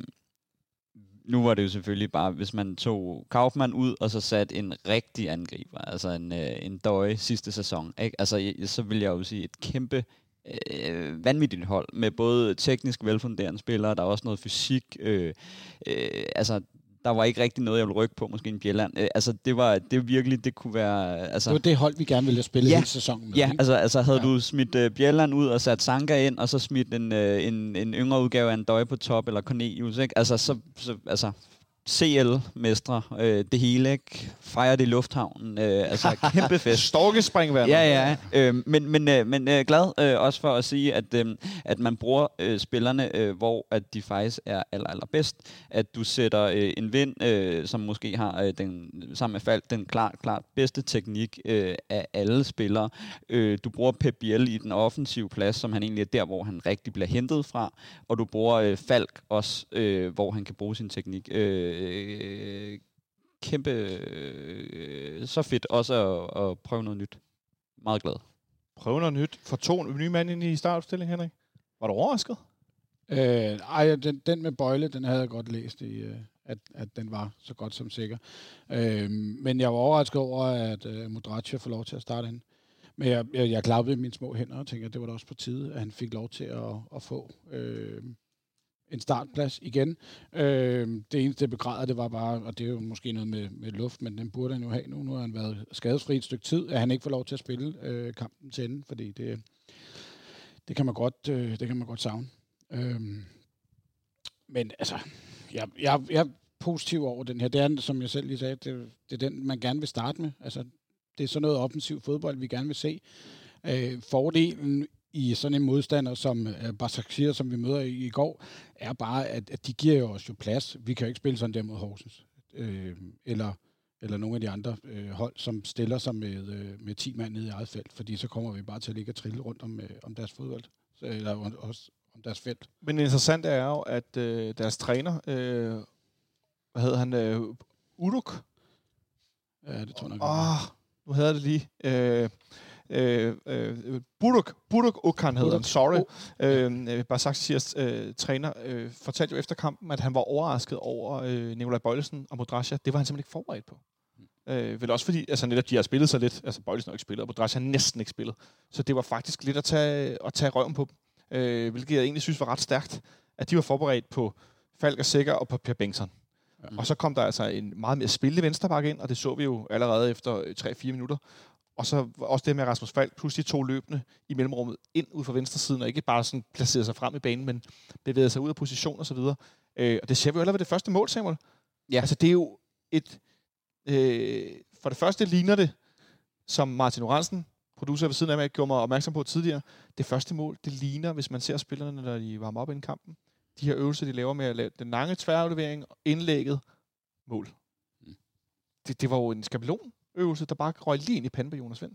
nu var det jo selvfølgelig bare, hvis man tog Kaufmann ud, og så satte en rigtig angriber, altså en, øh, en døje sidste sæson, ikke? Altså, så vil jeg jo sige et kæmpe øh, vanvittigt hold, med både teknisk velfunderende spillere, der er også noget fysik, øh, øh, altså der var ikke rigtig noget, jeg ville rykke på, måske en Bjelland. Øh, altså, det var det virkelig, det kunne være... Altså,
Det var det hold, vi gerne ville spille
Ja.
hele sæsonen med.
Ja,
ikke?
altså, altså havde
Ja.
du smidt uh, Bjelland ud og sat Sanka ind, og så smidt en, uh, en, en yngre udgave af en døje på top, eller Cornelius, ikke? Altså, så, så altså, CL-mestre, øh, det hele, ikke? Fejre det i lufthavnen, øh, altså kæmpe fest.
Storkespringvand.
Ja, ja. Øh, men men, øh, men øh, glad øh, også for at sige, at, øh, at man bruger øh, spillerne, øh, hvor at de faktisk er aller, allerbedst. At du sætter øh, en vind, øh, som måske har øh, den, sammen med Falk den klart, klart bedste teknik øh, af alle spillere. Øh, du bruger Pep Biel i den offensive plads, som han egentlig er der, hvor han rigtig bliver hentet fra. Og du bruger øh, Falk også, øh, hvor han kan bruge sin teknik. Øh, øh, kæmpe, øh, så fedt også at, at prøve noget nyt. Meget glad.
Prøv noget nyt. For to nye mand ind i startopstillingen, Henrik. Var du overrasket?
Øh, ej, den, den med Bøjle, den havde jeg godt læst i, øh, at, at den var så godt som sikker. Øh, men jeg var overrasket over, at øh, Modratia får lov til at starte ind. Men jeg, jeg, jeg klappede mine små hænder og tænkte, at det var da også på tide, at han fik lov til at, at få øh, en startplads igen. Øh, det eneste, jeg begræder, det var bare, og det er jo måske noget med, med luft, men den burde han jo have nu. Nu har han været skadesfri et stykke tid, at han ikke får lov til at spille øh, kampen til ende, fordi det, det, kan man godt, øh, det kan man godt savne. Øh, men altså, jeg, jeg, jeg er positiv over den her. Det er, som jeg selv lige sagde, det, det er den, man gerne vil starte med. Altså, det er sådan noget offensiv fodbold, vi gerne vil se. Øh, fordelen i sådan en modstander som øh, Basaksehir, som vi møder i, i går, er bare, at, at de giver jo os jo plads. Vi kan jo ikke spille sådan der mod Horsens. Øh, eller, eller nogle af de andre øh, hold, som stiller sig med, øh, med 10 mand nede i eget felt, fordi så kommer vi bare til at ligge og trille rundt om, øh, om deres fodbold. Eller også om deres felt.
Men det interessante er jo, at øh, deres træner, øh, hvad hedder han, øh, Uduk?
Ja, det tror jeg nok.
Åh, oh, nu havde det lige. Øh, øh, øh, Buduk, Buduk Okan hedder han, sorry. Øh, øh, Basakshirs øh, træner øh, fortalte jo efter kampen, at han var overrasket over øh, Nikolaj Bøjlesen og Modrasja. Det var han simpelthen ikke forberedt på. Øh, vel også fordi, altså netop de har spillet så lidt, altså Bøjlesen har ikke spillet, og Modrasja har næsten ikke spillet. Så det var faktisk lidt at tage, at tage røven på dem, øh, hvilket jeg egentlig synes var ret stærkt, at de var forberedt på Falk og Sikker og på Per Bengtsson.
Ja.
Og så kom der altså en meget mere spillende venstreback ind, og det så vi jo allerede efter øh, 3-4 minutter. Og så også det med Rasmus Falk, pludselig to løbende i mellemrummet ind ud fra venstre siden, og ikke bare sådan placerede sig frem i banen, men bevægede sig ud af position og så videre. Øh, og det ser vi jo allerede ved det første mål, Samuel.
Ja.
Altså det er jo et... Øh, for det første ligner det, som Martin Oransen, producer ved siden af mig, gjorde mig opmærksom på tidligere, det første mål, det ligner, hvis man ser spillerne, når de varmer op inden kampen, de her øvelser, de laver med at lave den lange tværaflevering, indlægget, mål.
Mm.
Det, det var jo en øvelse, der bare røg lige ind i panden på Jonas Vind.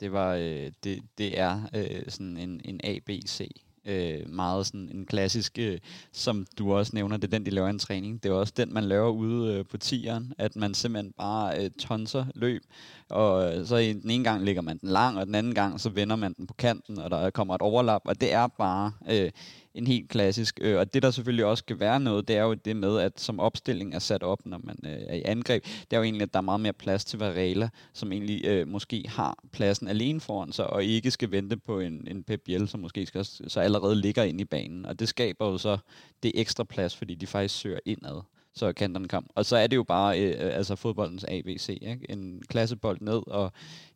Det var øh, det, det er øh, sådan en, en ABC. Øh, meget sådan en klassisk, øh, som du også nævner, det er den, de laver en træning. Det er også den, man laver ude øh, på tieren, at man simpelthen bare øh, tonser løb, og øh, så i den ene gang ligger man den lang, og den anden gang så vender man den på kanten, og der kommer et overlap, og det er bare øh, en helt klassisk. Øh, og det, der selvfølgelig også skal være noget, det er jo det med, at som opstilling er sat op, når man øh, er i angreb, det er jo egentlig, at der er meget mere plads til Varela, som egentlig øh, måske har pladsen alene foran sig, og ikke skal vente på en, en Pep Biel, som måske skal, så allerede ligger inde i banen. Og det skaber jo så det ekstra plads, fordi de faktisk søger indad så kanterne kom. Og så er det jo bare øh, øh altså fodboldens ABC. Ikke? En klassebold ned, og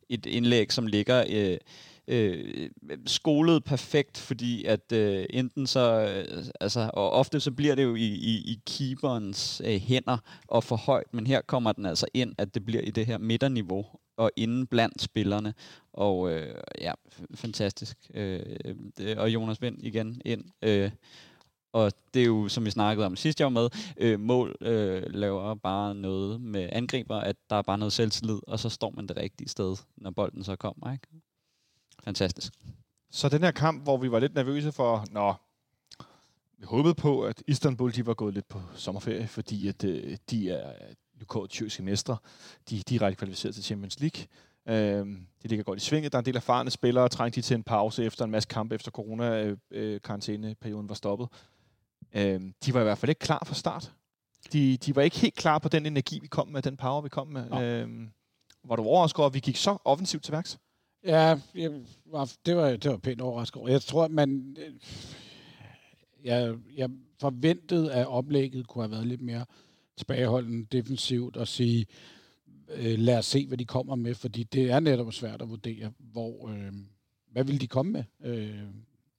et indlæg, som ligger øh, øh, skolet perfekt, fordi at øh, enten så, øh, altså, og ofte så bliver det jo i, i, i keeperens øh, hænder og for højt, men her kommer den altså ind, at det bliver i det her midterniveau, og inden blandt spillerne, og øh, ja, fantastisk. Øh, det, og Jonas Vind igen ind. Øh, og det er jo, som vi snakkede om sidst, jeg var med, øh, mål øh, laver bare noget med angriber, at der er bare noget selvtillid, og så står man det rigtige sted, når bolden så kommer. Ikke? Fantastisk.
Så den her kamp, hvor vi var lidt nervøse for, nå, vi håbede på, at Istanbul de var gået lidt på sommerferie, fordi at, øh, de er UK tyrkiske mestre. De er direkte kvalificeret til Champions League. Øh, de ligger godt i svinget. Der er en del erfarne spillere, trængte de til en pause efter en masse kampe, efter corona-karantæneperioden var stoppet. Øh, de var i hvert fald ikke klar fra start. De, de var ikke helt klar på den energi, vi kom med, den power, vi kom med. Øh, var du overrasket over, at vi gik så offensivt til værks?
Ja, jeg det, var, det var pænt overrasket over. Jeg tror, at man... øh, Jeg, jeg forventede, at oplægget kunne have været lidt mere tilbageholdende defensivt og sige, øh, lad os se, hvad de kommer med, fordi det er netop svært at vurdere, hvor, øh, hvad vil de komme med? Øh,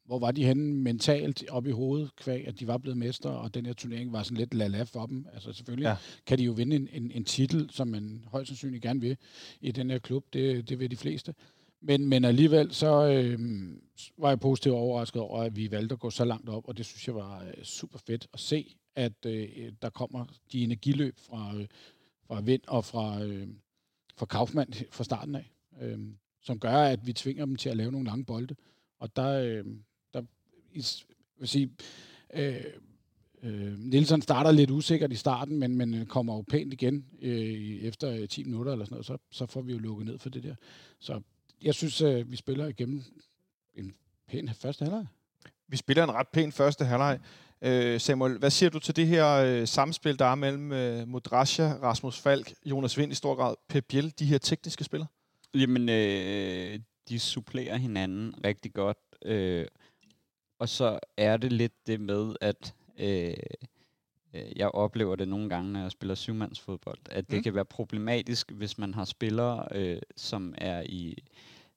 hvor var de henne mentalt op i hovedet, kvæg, at de var blevet mestre, og den her turnering var sådan lidt lala for dem. Altså selvfølgelig
Ja.
ja. kan de jo vinde en, en, en titel, som man højst sandsynligt gerne vil i den her klub. Det, det vil de fleste. Men, men alligevel så øh, var jeg positivt overrasket over, at vi valgte at gå så langt op, og det synes jeg var øh, super fedt at se, at øh, øh, der kommer de energiløb fra, øh, fra Vind og fra, øh, fra Kaufmann fra starten af, øh, som gør, at vi tvinger dem til at lave nogle lange bolde. Og der, øh, der is, vil sige, øh, øh, Nielsen starter lidt usikkert i starten, men, men øh, kommer jo pænt igen øh, efter øh, 10 minutter eller sådan noget, så, så får vi jo lukket ned for det der. Så jeg synes, øh, vi spiller igennem en pæn første halvleg.
Vi spiller en ret pæn første halvleg. Øh, Samuel, hvad siger du til det her øh, samspil, der er mellem øh, Modrasja, Rasmus Falk, Jonas Vind i stor grad, Pep Biel, de her tekniske spillere?
Jamen, øh, de supplerer hinanden rigtig godt. Øh, og så er det lidt det med, at øh, øh, jeg oplever det nogle gange, når jeg spiller syvmandsfodbold, at det
Mm.
mm. kan være problematisk, hvis man har spillere, øh, som er i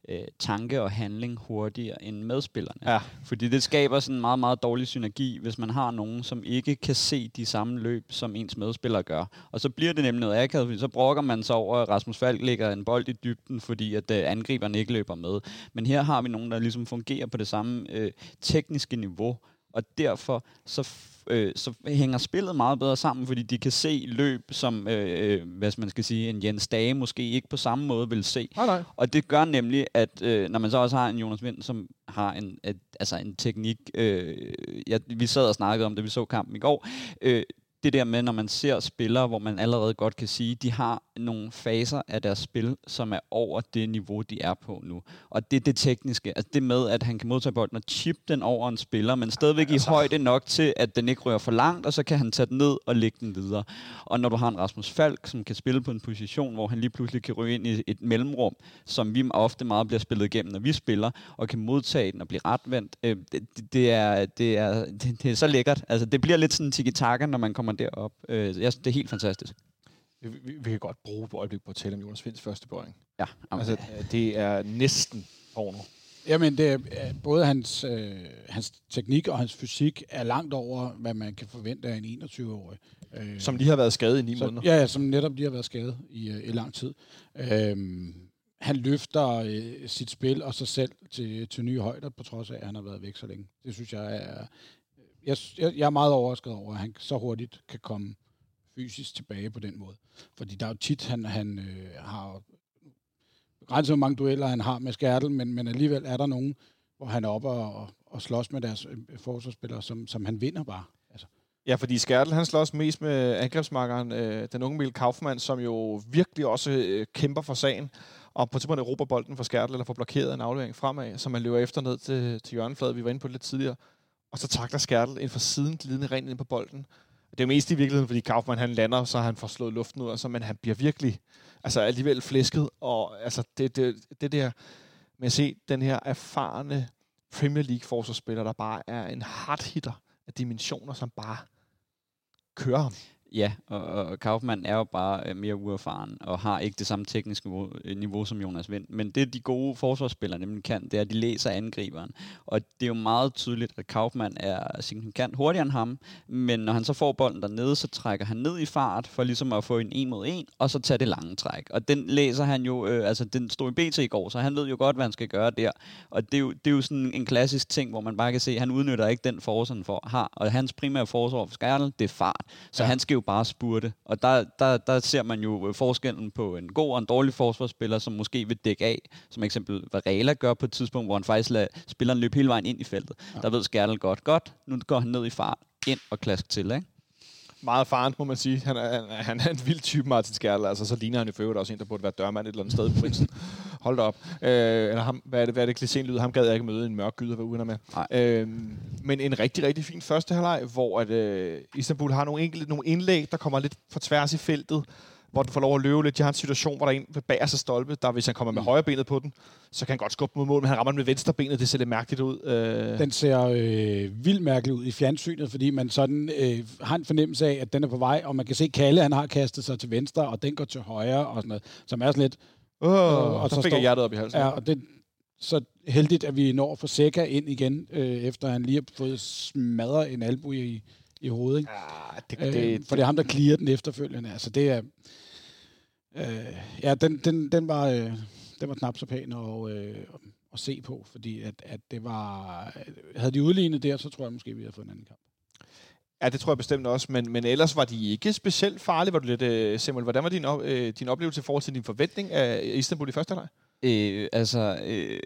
øh, tanke og handling hurtigere end medspillerne.
Ja.
Fordi det skaber sådan en meget, meget dårlig synergi, hvis man har nogen, som ikke kan se de samme løb, som ens medspillere gør. Og så bliver det nemlig noget akavet, fordi så brokker man sig over, at Rasmus Falk lægger en bold i dybden, fordi at øh, angriberne ikke løber med. Men her har vi nogen, der ligesom fungerer på det samme øh, tekniske niveau, og derfor så, øh, så hænger spillet meget bedre sammen, fordi de kan se løb, som øh, øh, hvad man skal sige, en Jens Dage måske ikke på samme måde vil se.
Nej, nej.
Og det gør nemlig, at øh, når man så også har en Jonas Vind, som har en, et, altså en teknik, øh, ja, vi sad og snakkede om det, vi så kampen i går, øh, det der med, når man ser spillere, hvor man allerede godt kan sige, de har nogle faser af deres spil, som er over det niveau, de er på nu. Og det er det tekniske. Altså det med, at han kan modtage bolden og chip den over en spiller, men stadigvæk
Altså.
i højde nok til, at den ikke rører for langt, og så kan han tage den ned og lægge den videre. Og når du har en Rasmus Falk, som kan spille på en position, hvor han lige pludselig kan ryge ind i et mellemrum, som vi ofte meget bliver spillet igennem, når vi spiller, og kan modtage den og blive retvendt, øh, det, det, er, det, er, det, det er så lækkert. Altså, det bliver lidt sådan tiki-taka, når man kommer derop. Øh, jeg det er helt fantastisk.
Vi, vi, vi kan godt bruge et øjeblik på at tale om Jonas Vinds første berøring.
Ja,
Altså, øh, det er næsten porno.
Jamen, det er, øh, både hans, øh, hans teknik og hans fysik er langt over, hvad man kan forvente af en 21-årig. Øh,
Som lige har været skadet i ni
så,
måneder.
ja, ja, som netop lige har været skadet i, øh, i lang tid. Øhm, han løfter øh, sit spil og sig selv til, til nye højder, på trods af, at han har været væk så længe. Det synes jeg er jeg, jeg, jeg er meget overrasket over, at han så hurtigt kan komme fysisk tilbage på den måde. Fordi der er jo tit, han, han øh, har begrænset, hvor mange dueller han har med Skærtel, men, men alligevel er der nogen, hvor han er oppe og, og, og slås med deres øh, forsvarsspillere, som, som han vinder bare. Altså.
Ja, fordi Skærtel, han slås mest med angrebsmarkeren, øh, den unge Mille Kaufmann, som jo virkelig også øh, kæmper for sagen. Og på tidspunkt råber bolden for Skærtel, eller får blokeret en aflevering fremad, som man løber efter ned til, til hjørnefladet. Vi var inde på det lidt tidligere. Og så takler Skærtel ind fra siden, glidende rent ind på bolden. Det er jo mest i virkeligheden, fordi Kaufmann han lander, så han får slået luften ud, altså, men han bliver virkelig altså, alligevel flæsket. Og altså, det, det, det der med at se den her erfarne Premier League-forsvarsspiller, der bare er en hardhitter af dimensioner, som bare kører ham.
Ja, og, og Kaufmann er jo bare øh, mere uerfaren og har ikke det samme tekniske niveau, øh, niveau som Jonas Vind. Men det de gode forsvarsspillere nemlig kan, det er, at de læser angriberen. Og det er jo meget tydeligt, at Kaufmann er signifikant hurtigere end ham, men når han så får bolden dernede, så trækker han ned i fart for ligesom at få en en mod en, og så tage det lange træk. Og den læser han jo, øh, altså den stod i BT i går, så han ved jo godt, hvad han skal gøre der. Og det er jo, det er jo sådan en klassisk ting, hvor man bare kan se, at han udnytter ikke den forsvar, han får, har. Og hans primære forsvar for Skærtel, det er fart. Så ja. han skal jo bare spurte. Og der, der, der ser man jo forskellen på en god og en dårlig forsvarsspiller, som måske vil dække af, som eksempel Varela gør på et tidspunkt, hvor han faktisk lader spilleren løbe hele vejen ind i feltet. Ja. Der ved Skærtel godt, godt, nu går han ned i fart, ind og klask til, ikke?
Meget farligt, må man sige. Han er, han er en vild type, Martin Skærl. Altså, så ligner han i øvrigt også en, der burde være dørmand et eller andet sted på prinsen. Hold da op. Øh, eller ham, hvad er det, hvad er det klichéen lyder? Ham gad jeg ikke møde en mørk gyder, hvad uden med. Øh, men en rigtig, rigtig fin første halvleg, hvor at, øh, Istanbul har nogle enkelte nogle indlæg, der kommer lidt for tværs i feltet hvor den får lov at løbe lidt. De har en situation, hvor der er en ved bagerste stolpe, der hvis han kommer med mm. højre benet på den, så kan han godt skubbe mod mål, men han rammer den med venstre benet, det ser lidt mærkeligt ud.
Øh. Den ser øh, vildt mærkeligt ud i fjernsynet, fordi man sådan øh, har en fornemmelse af, at den er på vej, og man kan se Kalle, han har kastet sig til venstre, og den går til højre, og sådan noget, som er sådan lidt...
Oh, og, og så, så fik står, jeg hjertet op i halsen.
Ja, og det, så heldigt, at vi når for Seca ind igen, øh, efter han lige har fået smadret en albu i, i hovedet. Ikke? Ja, det, det, øh, for det er ham, der clear den efterfølgende. Altså, det er... Øh, ja, den, den, den, var, øh, den var knap så pæn at, øh, at se på, fordi at, at det var... Havde de udlignet der, så tror jeg måske, vi havde fået en anden kamp.
Ja, det tror jeg bestemt også, men, men ellers var de ikke specielt farlige. Var du lidt, øh, Samuel, hvordan var din, øh, din oplevelse i forhold til din forventning af Istanbul i første halvleg?
Øh, altså, øh,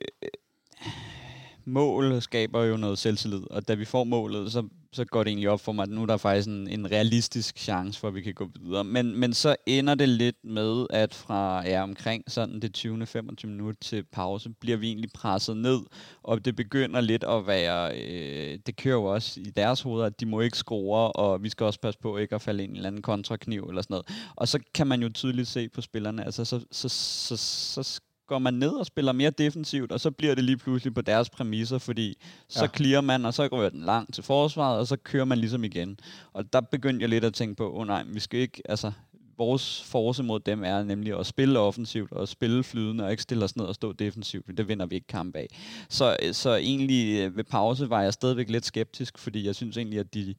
mål skaber jo noget selvtillid, og da vi får målet, så, så går det egentlig op for mig, at nu er der faktisk en, en realistisk chance for, at vi kan gå videre. Men, men så ender det lidt med, at fra ja, omkring sådan det 20. 25 minut til pause, bliver vi egentlig presset ned, og det begynder lidt at være, øh, det kører jo også i deres hoveder, at de må ikke score, og vi skal også passe på ikke at falde ind i en eller anden kontrakniv eller sådan noget. Og så kan man jo tydeligt se på spillerne, altså så, så, så, så, så går man ned og spiller mere defensivt, og så bliver det lige pludselig på deres præmisser, fordi så ja. clear man, og så går den langt til forsvaret, og så kører man ligesom igen. Og der begyndte jeg lidt at tænke på, åh oh, nej, vi skal ikke, altså, vores force mod dem er nemlig at spille offensivt og spille flydende og ikke stille os ned og stå defensivt. Det vinder vi ikke kamp af. Så, så egentlig øh, ved pause var jeg stadigvæk lidt skeptisk, fordi jeg synes egentlig, at de,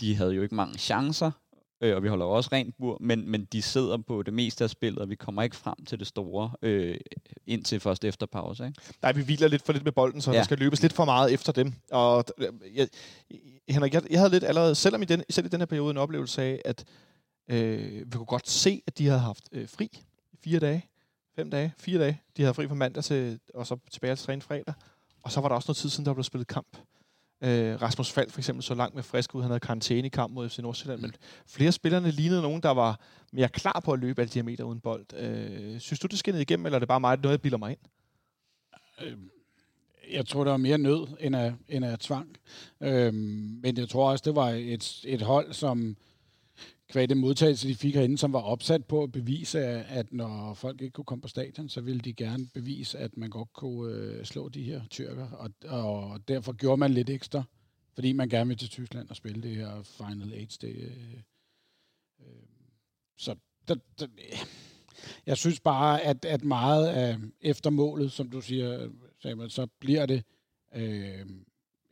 de havde jo ikke mange chancer, øh, og vi holder også rent bur, men, men de sidder på det meste af spillet, og vi kommer ikke frem til det store øh, indtil først efter pause. Ikke?
Nej, vi hviler lidt for lidt med bolden, så ja. der skal løbes lidt for meget efter dem. Og jeg, Henrik, jeg, jeg havde lidt allerede, selvom i den, selv i den her periode, en oplevelse af, at øh, vi kunne godt se, at de havde haft øh, fri fire dage, fem dage, fire dage. De havde fri fra mandag til, og så tilbage til træne fredag. Og så var der også noget tid siden, der blev spillet kamp. Øh, Rasmus Fald for eksempel så langt med frisk ud. Han havde karantæne i kamp mod FC Nordsjælland. Men flere spillerne lignede nogen, der var mere klar på at løbe alle de her meter uden bold. Øh, synes du, det skinnede igennem, eller er det bare mig, noget, jeg bilder mig ind?
Øh, jeg tror, der var mere nød end af, end af tvang. Øh, men jeg tror også, det var et, et hold, som kvad den modtagelse, de fik herinde, som var opsat på at bevise, at når folk ikke kunne komme på stadion, så ville de gerne bevise, at man godt kunne øh, slå de her tyrker. Og, og derfor gjorde man lidt ekstra, fordi man gerne ville til Tyskland og spille det her Final Eight. Det, øh, øh, så der, der, jeg synes bare, at, at meget af eftermålet, som du siger, Samuel, så bliver det øh,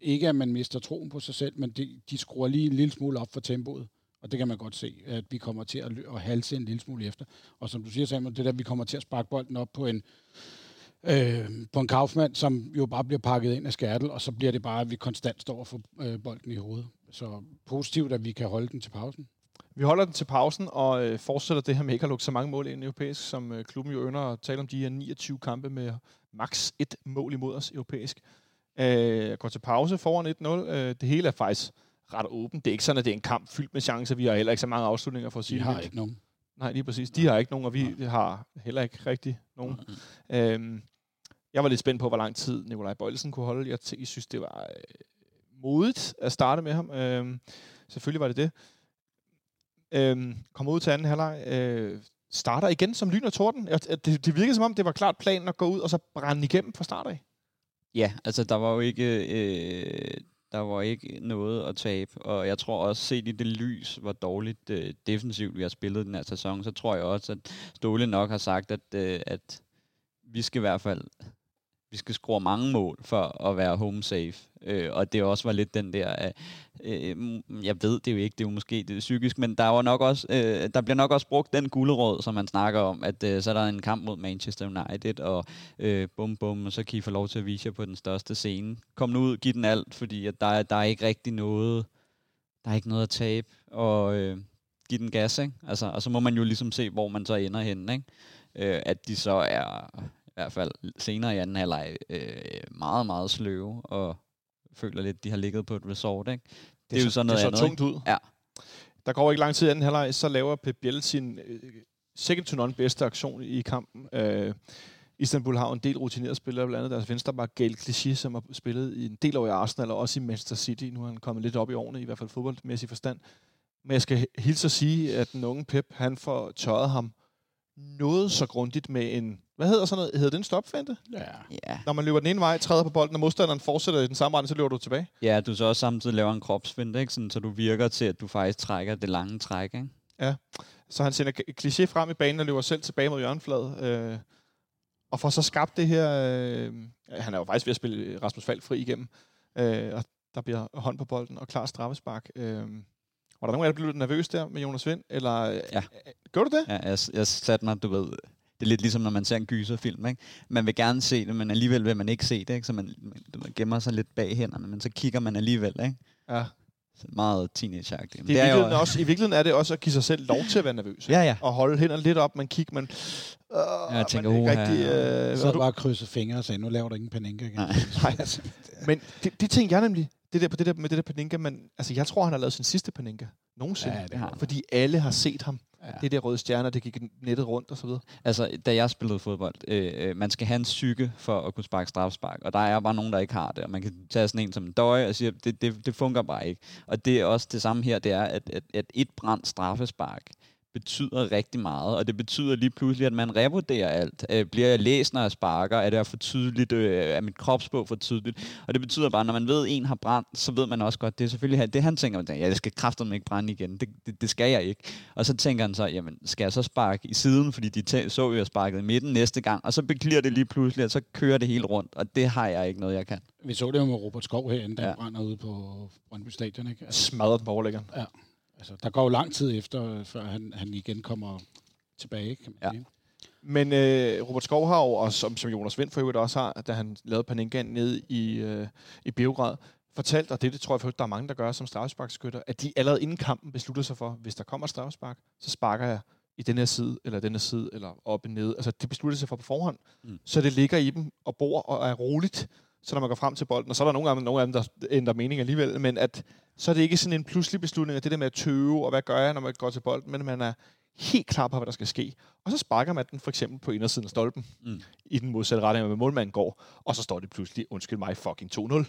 ikke, at man mister troen på sig selv, men de, de skruer lige en lille smule op for tempoet. Og det kan man godt se, at vi kommer til at, at halse en lille smule efter. Og som du siger, Samuel, det der, vi kommer til at sparke bolden op på en øh, på en Kaufmann, som jo bare bliver pakket ind af skærtel, og så bliver det bare, at vi konstant står og får øh, bolden i hovedet. Så positivt, at vi kan holde den til pausen.
Vi holder den til pausen og øh, fortsætter det her med ikke at lukke så mange mål ind europæisk, som øh, klubben jo ønsker at tale om de her 29 kampe med maks et mål imod os europæisk. Øh, går til pause foran 1-0. Øh, det hele er faktisk ret åbent. Det er ikke sådan, at det er en kamp fyldt med chancer. Vi har heller ikke så mange afslutninger for at sige
Vi har
det.
ikke nogen.
Nej, lige præcis. De har ikke nogen, og vi har heller ikke rigtig nogen.
Mm.
Øhm, jeg var lidt spændt på, hvor lang tid Nikolaj Bøjlesen kunne holde. Jeg, t- jeg synes, det var øh, modigt at starte med ham. Øhm, selvfølgelig var det det. Øhm, kommer ud til anden halvleg. Øh, starter igen som lyn og torden. Det, det virkede som om, det var klart planen at gå ud og så brænde igennem fra start af.
Ja, altså der var jo ikke, øh, der var ikke noget at tabe, og jeg tror også, set i det lys, hvor dårligt øh, defensivt vi har spillet den her sæson, så tror jeg også, at Ståle nok har sagt, at, øh, at vi skal i hvert fald vi skal score mange mål for at være home safe. Øh, og det også var lidt den der, øh, jeg ved det jo ikke, det er jo måske det er psykisk, men der var nok også, øh, der bliver nok også brugt den gulderåd, som man snakker om, at øh, så er der en kamp mod Manchester United, og øh, bum bum, og så kan I få lov til at vise jer på den største scene. Kom nu ud, giv den alt, fordi at der, er, der er ikke rigtig noget, der er ikke noget at tabe, og øh, giv den gas, ikke? Altså, og så må man jo ligesom se, hvor man så ender henne, ikke? Øh, at de så er hvert fald senere i anden halvleg øh, meget, meget sløve, og føler lidt, de har ligget på et resort, ikke? Det, det er jo sådan noget
det så
andet,
tungt ud.
Ja.
Der går ikke lang tid i anden halvleg, så laver Pep Biel sin øh, second to none bedste aktion i kampen. Øh, Istanbul har en del rutinerede spillere, blandt andet deres venstreback Gael Clichy, som har spillet i en del år i Arsenal, og også i Manchester City. Nu er han kommet lidt op i årene, i hvert fald fodboldmæssig forstand. Men jeg skal hilse at sige, at den unge Pep, han får tørret ham noget så grundigt med en... Hvad hedder sådan noget? Hedder det en stopfinte?
Ja.
Ja.
Når man løber den ene vej, træder på bolden, og modstanderen fortsætter i den samme retning, så løber du tilbage.
ja, du så også samtidig laver en kropsfint, ikke? Sådan, så du virker til, at du faktisk trækker det lange træk, ikke?
Så han sender kliché frem i banen og løber selv tilbage mod hjørnefladet. Øh, og får så skabt det her... Øh, han er jo faktisk ved at spille Rasmus Falk fri igennem. Øh, og der bliver hånd på bolden og klar straffespark. Øh, var der nogen af jer, der blev lidt nervøs der med Jonas Vind? Eller,
Ja.
Gør du det?
Ja, jeg, jeg satte mig, du ved, det er lidt ligesom, når man ser en gyserfilm, ikke? Man vil gerne se det, men alligevel vil man ikke se det, ikke? Så man, du ved, gemmer sig lidt bag hænderne, men så kigger man alligevel, ikke?
Ja.
Så meget teenage-agtigt.
Det er i, virkeligheden også, I virkeligheden er det også at give sig selv lov til at være nervøs. ikke?
Ja, ja.
Og holde hænderne lidt op, man kigger, man... Øh,
jeg tænker,
man er ikke rigtig,
ja.
øh,
Så
du,
bare krydse fingre og sagde, nu laver der ingen paninka igen.
Nej.
Nej. Men det, det tænker jeg nemlig, det der, på det der, med det der Paninka, men altså, jeg tror, han har lavet sin sidste Paninka nogensinde.
Ja, det har han.
Fordi alle har set ham.
Ja.
Det der røde stjerner, det gik nettet rundt og så videre.
Altså, da jeg spillede fodbold, øh, øh, man skal have en psyke for at kunne sparke straffespark, og der er bare nogen, der ikke har det, og man kan tage sådan en som en døje og sige, at det, det, det fungerer bare ikke. Og det er også det samme her, det er, at, at, at et brændt straffespark betyder rigtig meget, og det betyder lige pludselig, at man revurderer alt. Øh, bliver jeg læst, når jeg sparker? Er det for tydeligt? Øh, er mit kropsprog for tydeligt? Og det betyder bare, at når man ved, at en har brændt, så ved man også godt, det er selvfølgelig det, han tænker, ja, jeg skal kraftedeme ikke brænde igen. Det, det, det, skal jeg ikke. Og så tænker han så, jamen, skal jeg så sparke i siden, fordi de tæ- så jo, jeg sparkede i midten næste gang, og så beklirer det lige pludselig, og så kører det helt rundt, og det har jeg ikke noget, jeg kan.
Vi så det jo med Robert Skov herinde, der
Ja.
ja. brænder ude på Brøndby Stadion. Ikke? Altså,
Smadret den på overlæggeren.
Altså, der går jo lang tid efter, før han, han igen kommer tilbage, kan man
Ja.
sige.
Men øh, Robert Skov har jo, og som, som Jonas Vind for øvrigt også har, da han lavede Paninkaen ned i, øh, i Beograd, fortalt, og det, det tror jeg faktisk, der er mange, der gør som straffesparkskytter, at de allerede inden kampen beslutter sig for, hvis der kommer et straffespark, så sparker jeg i den her side, eller den her side, eller op og ned. Altså, de beslutter sig for på forhånd,
mm.
så det ligger i dem og bor og er roligt, så når man går frem til bolden, og så er der nogle af dem, nogle af dem der ændrer mening alligevel, men at så er det ikke sådan en pludselig beslutning, at det der med at tøve, og hvad gør jeg, når man går til bolden, men man er helt klar på, hvad der skal ske. Og så sparker man den for eksempel på indersiden af stolpen,
Mm.
i den modsatte retning, hvor målmanden går, og så står det pludselig, undskyld mig, fucking 2-0.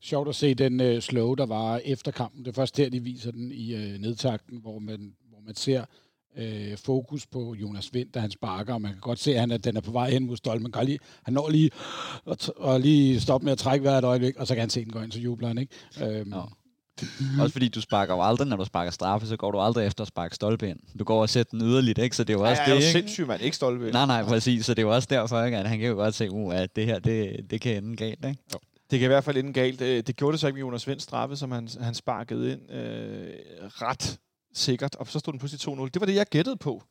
Sjovt at se den øh, slow, der var efter kampen. Det er først der, de viser den i øh, nedtakten, hvor man, hvor man ser øh, fokus på Jonas Vind, da han sparker, og man kan godt se, at han er, den er på vej hen mod stolpen. Man kan lige, han når lige at, og lige stoppe med at trække hvert øjeblik, og så kan han se den gå ind, så jubler han, ikke? Øhm,
Ja. Også fordi du sparker jo aldrig, når du sparker straffe, så går du aldrig efter at sparke stolpe ind. Du går og sætter den yderligt, ikke? Så det er jo også
er du
det, ikke?
sindssyg, mand. Ikke stolpe.
Nej, nej, præcis. Så det er jo også derfor, ikke? at han kan jo godt se, uh, at det her, det, det kan ende galt, ikke?
Det kan i hvert fald ende galt. Det, det gjorde det så ikke med Jonas Vinds straffe, som han, han sparkede ind øh, ret sikkert, og så stod den pludselig 2-0. Det var det, jeg gættede på.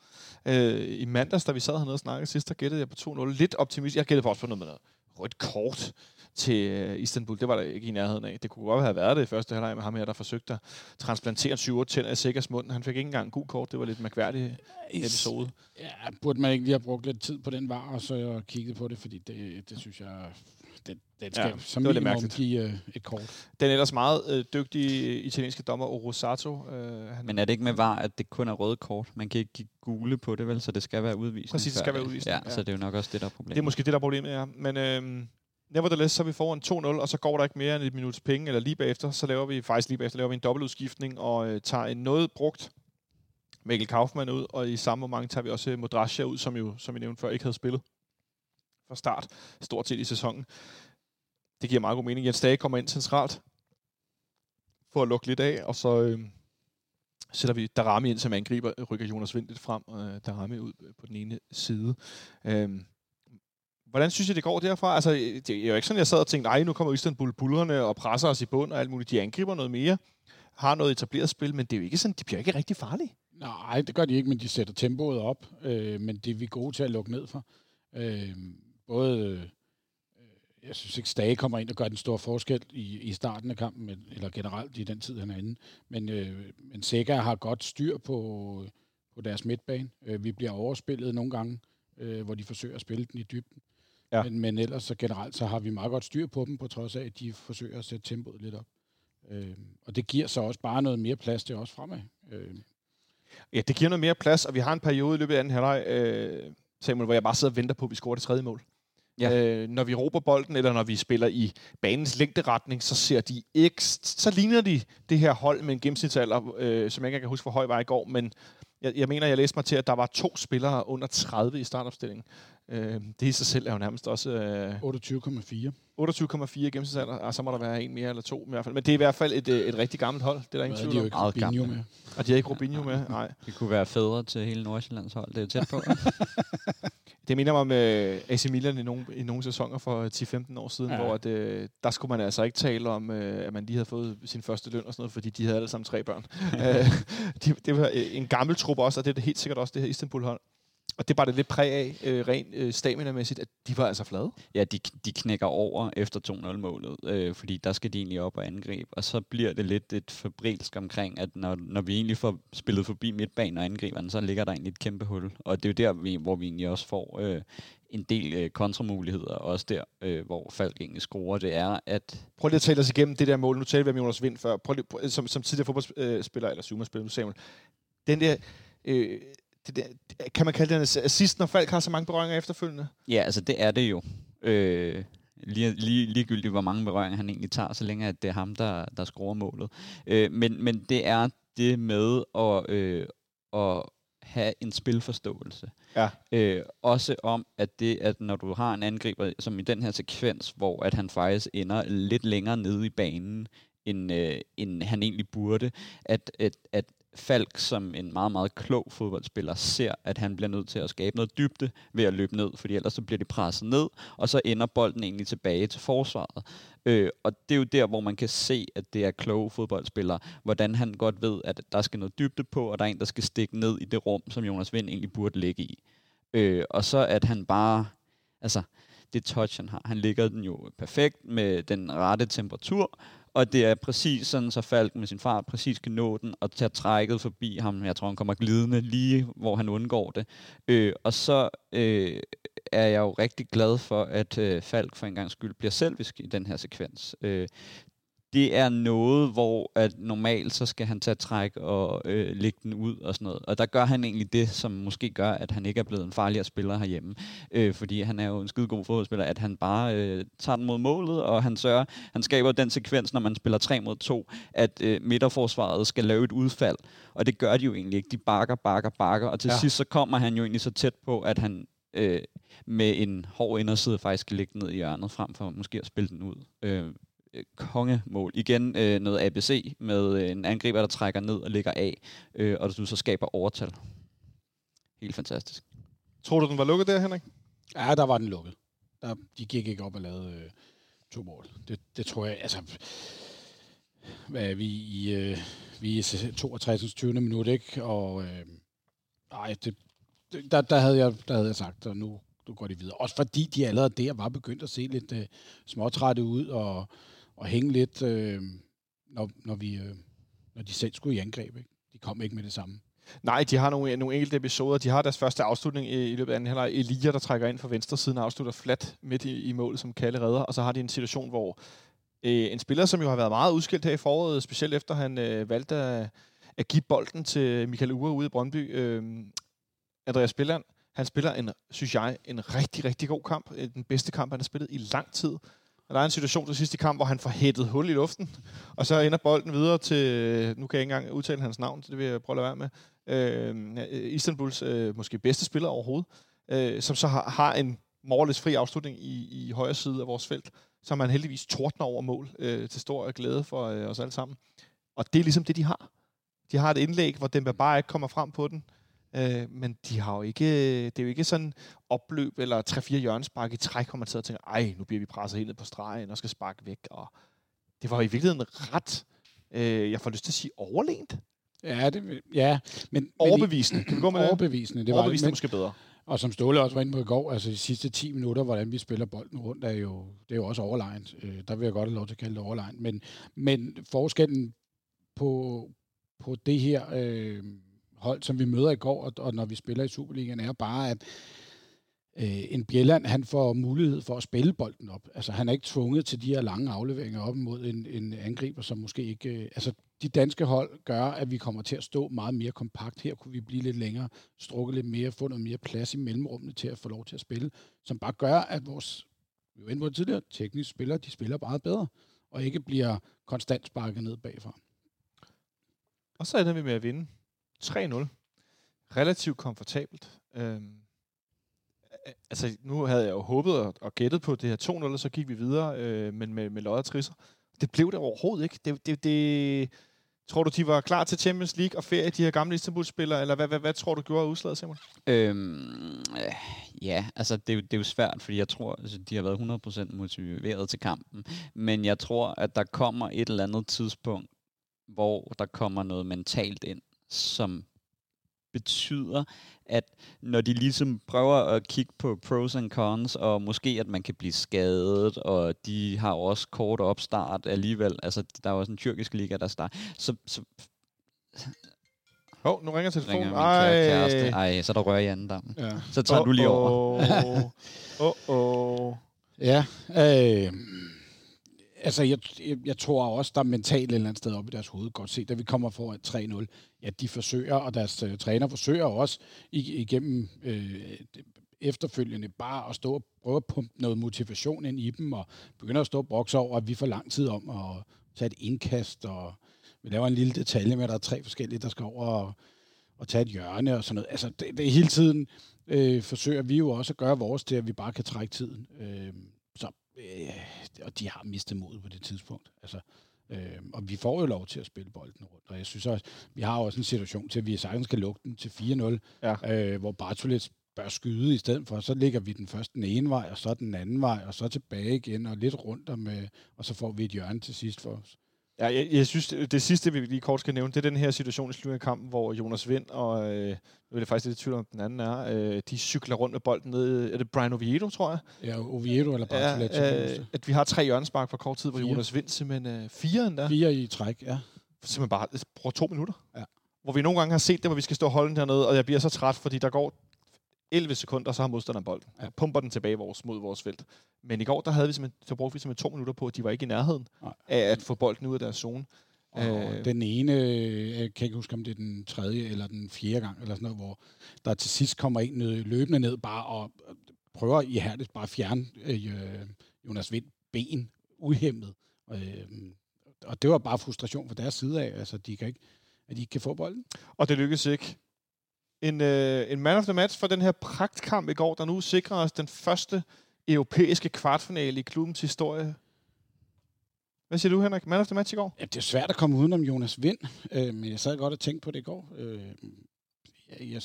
Øh, I mandags, da vi sad hernede og snakkede sidst, der gættede jeg på 2-0. Lidt optimist. Jeg gættede på også på noget med noget rødt kort til øh, Istanbul. Det var der ikke i nærheden af. Det kunne godt have været det i første halvleg med ham her, der forsøgte at transplantere 7 tænder i Sikkers mund. Han fik ikke engang gul kort. Det var lidt mærkværdigt episode.
Ja, burde man ikke lige have brugt lidt tid på den var, og så kigget på det, fordi det, det synes jeg, det, det skal
Ja, det
som
lidt
minimum give øh, et kort.
Den ellers meget øh, dygtige italienske dommer, Orosato. Øh, han,
Men er det ikke med var, at det kun er røde kort? Man kan ikke give gule på det, vel? Så det skal være udvisning.
Præcis, det
før
skal være udvisning,
Ja,
ja.
så det er jo nok også det, der er problemet.
Det er måske det, der er problemet, ja. Men øhm, nevertheless, så er vi foran 2-0, og så går der ikke mere end et minuts penge, eller lige bagefter, så laver vi, faktisk lige bagefter, laver vi en dobbeltudskiftning, og øh, tager en noget brugt Mikkel Kaufmann ud, og i samme moment tager vi også Modrasja ud, som jo, som vi nævnte før, ikke havde spillet fra start, stort set i sæsonen. Det giver meget god mening. Jens Dage kommer ind centralt, for at lukke lidt af, og så øh, sætter vi Darami ind som angriber, rykker Jonas Vind lidt frem, og øh, Darami ud på den ene side. Øh, Hvordan synes jeg, det går derfra? Altså, det er jo ikke sådan, jeg sad og tænkte, nej, nu kommer Istanbul bullerne og presser os i bund og alt muligt. De angriber noget mere, har noget etableret spil, men det er jo ikke sådan, de bliver ikke rigtig farlige.
Nej, det gør de ikke, men de sætter tempoet op. Øh, men det er vi gode til at lukke ned for. Øh, både, øh, jeg synes ikke, Stage kommer ind og gør den store forskel i, i starten af kampen, men, eller generelt i den tid, han er inde. Men, øh, men Sega har godt styr på, på deres midtbane. Øh, vi bliver overspillet nogle gange, øh, hvor de forsøger at spille den i dybden.
Ja.
Men, men ellers så generelt, så har vi meget godt styr på dem, på trods af, at de forsøger at sætte tempoet lidt op. Øh, og det giver så også bare noget mere plads til os fremad. Øh,
Ja, det giver noget mere plads, og vi har en periode i løbet af anden halvleg, øh, Samuel, hvor jeg bare sidder og venter på, at vi scorer det tredje mål.
Ja.
Øh, når vi råber bolden, eller når vi spiller i banens længderetning, så ser de ikke, så ligner de det her hold med en gennemsnitsalder, øh, som jeg ikke kan huske, hvor høj var i går, men jeg, jeg mener, jeg læste mig til, at der var to spillere under 30 i startopstillingen. Øh, det i sig selv er jo nærmest også øh,
28,4.
28,4 i gennemsnitsalder, og så må der være en mere eller to i hvert fald. Men det er i hvert fald et, øh, et rigtig gammelt hold, det er der ingen tvivl
de jo
om.
ikke Robinho med.
Og de har ikke Robinho med, nej.
Det kunne være fædre til hele Nordsjællands hold. Det er tæt på.
Det minder mig om øh, AC Milan i nogle, i nogle sæsoner for 10-15 år siden, ja. Hvor at, øh, der skulle man altså ikke tale om, øh, at man lige havde fået sin første løn og sådan noget, fordi de havde alle sammen tre børn. øh, de, det var øh, en gammel trup også, og det er helt sikkert også det her Istanbul-hold. Og det var det lidt præg af, øh, rent øh, stamina-mæssigt, at de var altså flade.
ja, de, de knækker over efter 2-0-målet, øh, fordi der skal de egentlig op og angribe. Og så bliver det lidt et fabrilsk omkring, at når, når vi egentlig får spillet forbi midtbanen og angriberen, så ligger der egentlig et kæmpe hul. Og det er jo der, vi, hvor vi egentlig også får øh, en del øh, kontramuligheder, også der, øh, hvor Falk egentlig scorer. Det er, at
Prøv lige at tale os igennem det der mål. Nu talte vi om Jonas Vind før. Prøv lige, prøv, som, som tidligere fodboldspiller, eller Zuma-spiller, nu Samuel. Den der, øh, det der, kan man kalde det en assist, når Falk har så mange berøringer efterfølgende?
Ja, altså det er det jo. Øh, lige, lige, ligegyldigt, hvor mange berøringer han egentlig tager, så længe at det er ham, der, der scorer målet. Øh, men, men det er det med at, øh, at have en spilforståelse.
Ja.
Øh, også om, at det, at når du har en angriber, som i den her sekvens, hvor at han faktisk ender lidt længere nede i banen, end, øh, end han egentlig burde, at, at, at Falk som en meget, meget klog fodboldspiller ser, at han bliver nødt til at skabe noget dybde ved at løbe ned, fordi ellers så bliver det presset ned, og så ender bolden egentlig tilbage til forsvaret. Øh, og det er jo der, hvor man kan se, at det er kloge fodboldspillere, hvordan han godt ved, at der skal noget dybde på, og der er en, der skal stikke ned i det rum, som Jonas Vind egentlig burde ligge i. Øh, og så at han bare, altså det touch, han har, han ligger den jo perfekt med den rette temperatur, og det er præcis sådan, så Falk med sin far præcis kan nå den og tage trækket forbi ham. Jeg tror, han kommer glidende lige, hvor han undgår det. Øh, og så øh, er jeg jo rigtig glad for, at øh, Falk for en gang skyld bliver selvisk i den her sekvens. Øh, det er noget, hvor at normalt så skal han tage træk og øh, lægge den ud og sådan noget. Og der gør han egentlig det, som måske gør, at han ikke er blevet en farligere spiller herhjemme. Øh, fordi han er jo en skide god fodboldspiller, at han bare øh, tager den mod målet, og han sørger, han skaber den sekvens, når man spiller 3 mod 2, at øh, midterforsvaret skal lave et udfald. Og det gør de jo egentlig ikke. De bakker, bakker, bakker, og til
Ja.
sidst så kommer han jo egentlig så tæt på, at han øh, med en hård inderside faktisk skal lægge den ned i hjørnet, frem for måske at spille den ud. Øh, øh, kongemål. Igen øh, noget ABC med øh, en angriber, der trækker ned og ligger af, øh, og du så skaber overtal. Helt fantastisk.
Tror du, den var lukket der, Henrik?
Ja, der var den lukket. Der, de gik ikke op og lavede øh, to mål. Det, det tror jeg, altså... Hvad er vi i øh, vi er 62. 20. minut, ikke? Og øh, ej, det, det, der, der, havde jeg, der havde jeg sagt, at nu, nu går de videre. Også fordi de allerede der var begyndt at se lidt øh, småtrætte ud og, og hænge lidt, øh, når, når, vi, øh, når de selv skulle i angreb. Ikke? De kom ikke med det samme.
Nej, de har nogle, nogle enkelte episoder. De har deres første afslutning i, i løbet af anden halvleg. Elia, der trækker ind fra venstre siden, afslutter flat midt i, i målet som Kalle redder. Og så har de en situation, hvor øh, en spiller, som jo har været meget udskilt her i foråret, specielt efter han øh, valgte at, at give bolden til Michael Ure ude i Brøndby, øh, Andreas Billand, han spiller en, synes jeg, en rigtig, rigtig god kamp. Øh, den bedste kamp, han har spillet i lang tid. Og der er en situation til sidste kamp, hvor han får hættet hul i luften, og så ender bolden videre til, nu kan jeg ikke engang udtale hans navn, så det vil jeg prøve at lade være med, øh, Istanbuls øh, måske bedste spiller overhovedet, øh, som så har, har en mårløs fri afslutning i, i højre side af vores felt, som man heldigvis tordner over mål øh, til stor glæde for øh, os alle sammen. Og det er ligesom det, de har. De har et indlæg, hvor Demba bare ikke kommer frem på den. Øh, men de har jo ikke, det er jo ikke sådan opløb eller 3-4 hjørnespark i træk, hvor man sidder og tænker, ej, nu bliver vi presset helt ned på stregen og skal sparke væk. Og det var i virkeligheden ret, øh, jeg får lyst til at sige, overlænt.
Ja, det, ja men,
overbevisende. Kan vi gå med
overbevisende,
det? Overbevisende men, måske bedre.
Og som Ståle også var inde på i går, altså de sidste 10 minutter, hvordan vi spiller bolden rundt, er jo, det er jo også overlegnet. Øh, der vil jeg godt have lov til at kalde det overlegnet. Men, men forskellen på, på det her øh, hold, som vi møder i går, og, og når vi spiller i Superligaen, er bare, at øh, en Bjelland, han får mulighed for at spille bolden op. Altså, han er ikke tvunget til de her lange afleveringer op mod en, en angriber, som måske ikke... Øh, altså, de danske hold gør, at vi kommer til at stå meget mere kompakt. Her kunne vi blive lidt længere, strukke lidt mere, få noget mere plads i mellemrummene til at få lov til at spille, som bare gør, at vores, vi var inde på det tidligere, tekniske spillere, de spiller bare bedre, og ikke bliver konstant sparket ned bagfra.
Og så ender vi med at vinde 3-0. Relativt komfortabelt. Øhm, altså, nu havde jeg jo håbet og, og gættet på det her 2-0, og så gik vi videre, øh, men med, med lod og trisser. Det blev det overhovedet ikke. Det, det, det, tror du, de var klar til Champions League og ferie, de her gamle Istanbul-spillere, eller hvad, hvad, hvad tror du gjorde udslaget, Simon?
Øhm, øh, ja, altså det, det er jo svært, fordi jeg tror, altså, de har været 100% motiveret til kampen, men jeg tror, at der kommer et eller andet tidspunkt, hvor der kommer noget mentalt ind, som betyder, at når de ligesom prøver at kigge på pros and cons, og måske at man kan blive skadet, og de har også kort opstart alligevel, altså der er også en tyrkisk liga, der starter, så, så
Hov, oh, nu ringer telefonen. Ringer
Ej. Kæreste. Ej, så der rører i anden dam. Ja. Så tager oh, du lige over.
Åh, oh, oh.
Ja, øh, altså, jeg, jeg, jeg tror også, der er mentalt et eller andet sted op i deres hoved. Godt se, da vi kommer foran 3-0. Ja, de forsøger, og deres uh, træner forsøger også igennem øh, efterfølgende bare at stå og prøve at pumpe noget motivation ind i dem, og begynder at stå og brokse over, at vi får lang tid om at tage et indkast, og vi laver en lille detalje med, at der er tre forskellige, der skal over og, og tage et hjørne og sådan noget. Altså, det, det hele tiden øh, forsøger vi jo også at gøre vores til, at vi bare kan trække tiden. Øh, øh, og de har mistet mod på det tidspunkt. Altså, øh, og vi får jo lov til at spille bolden rundt, og jeg synes også, vi har også en situation til, at vi sagtens skal lukke den til 4-0, ja. øh, hvor Bartolets bør skyde i stedet for, så ligger vi den først den ene vej, og så den anden vej, og så tilbage igen, og lidt rundt om, øh, og så får vi et hjørne til sidst for os.
Ja, jeg, jeg synes, det sidste, vi lige kort skal nævne, det er den her situation i slutningen af kampen, hvor Jonas Vind og, øh, nu er det faktisk lidt tvivl om, den anden er, øh, de cykler rundt med bolden ned. Er det Brian Oviedo, tror jeg?
Ja, Oviedo eller Bartolet.
Ja, øh, at vi har tre hjørnespark for kort tid, hvor fire. Jonas Vind simpelthen øh, fire endda.
Fire i træk, ja.
Simpelthen bare bruger to minutter. Ja. Hvor vi nogle gange har set det, hvor vi skal stå og holde dernede, og jeg bliver så træt, fordi der går 11 sekunder, så har modstanderen bolden. Ja. Pumper den tilbage vores, mod vores felt. Men i går, der havde vi simpelthen, så brugte vi simpelthen to minutter på, at de var ikke i nærheden Nej. af at få bolden ud af deres zone.
Og øh, den ene, jeg kan ikke huske, om det er den tredje eller den fjerde gang, eller sådan noget, hvor der til sidst kommer en løbende ned bare og prøver i hærdet bare at fjerne øh, Jonas Vind ben uhemmet. Øh, og det var bare frustration fra deres side af, altså de kan ikke, at de ikke kan få bolden.
Og det lykkedes ikke en, øh, en man of the match for den her pragtkamp i går, der nu sikrer os den første europæiske kvartfinale i klubbens historie. Hvad siger du, Henrik? Man of the match i går?
Ja, det er svært at komme udenom Jonas Vind, øh, men jeg sad godt og tænkte på det i går. Øh, jeg, jeg,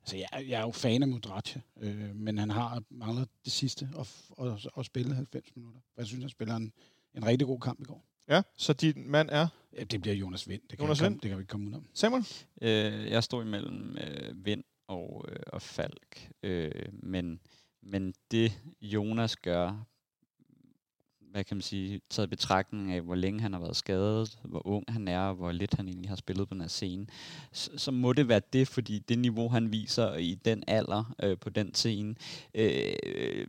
altså, jeg, jeg er jo fan af Modric, øh, men han har manglet det sidste at, at, at spille 90 minutter. Jeg synes, han spiller en, en rigtig god kamp i går.
Ja, så din mand er
Ja, det bliver Jonas Vind. Det kan,
Jonas
vi,
Vind?
komme, det kan vi ikke komme ud om.
Samuel.
Øh, jeg står imellem øh, Vind og, øh, og Falk. Øh, men, men det Jonas gør, hvad kan man sige, taget i betragtning af, hvor længe han har været skadet, hvor ung han er, og hvor lidt han egentlig har spillet på den her scene, så, så må det være det, fordi det niveau, han viser i den alder øh, på den scene, øh,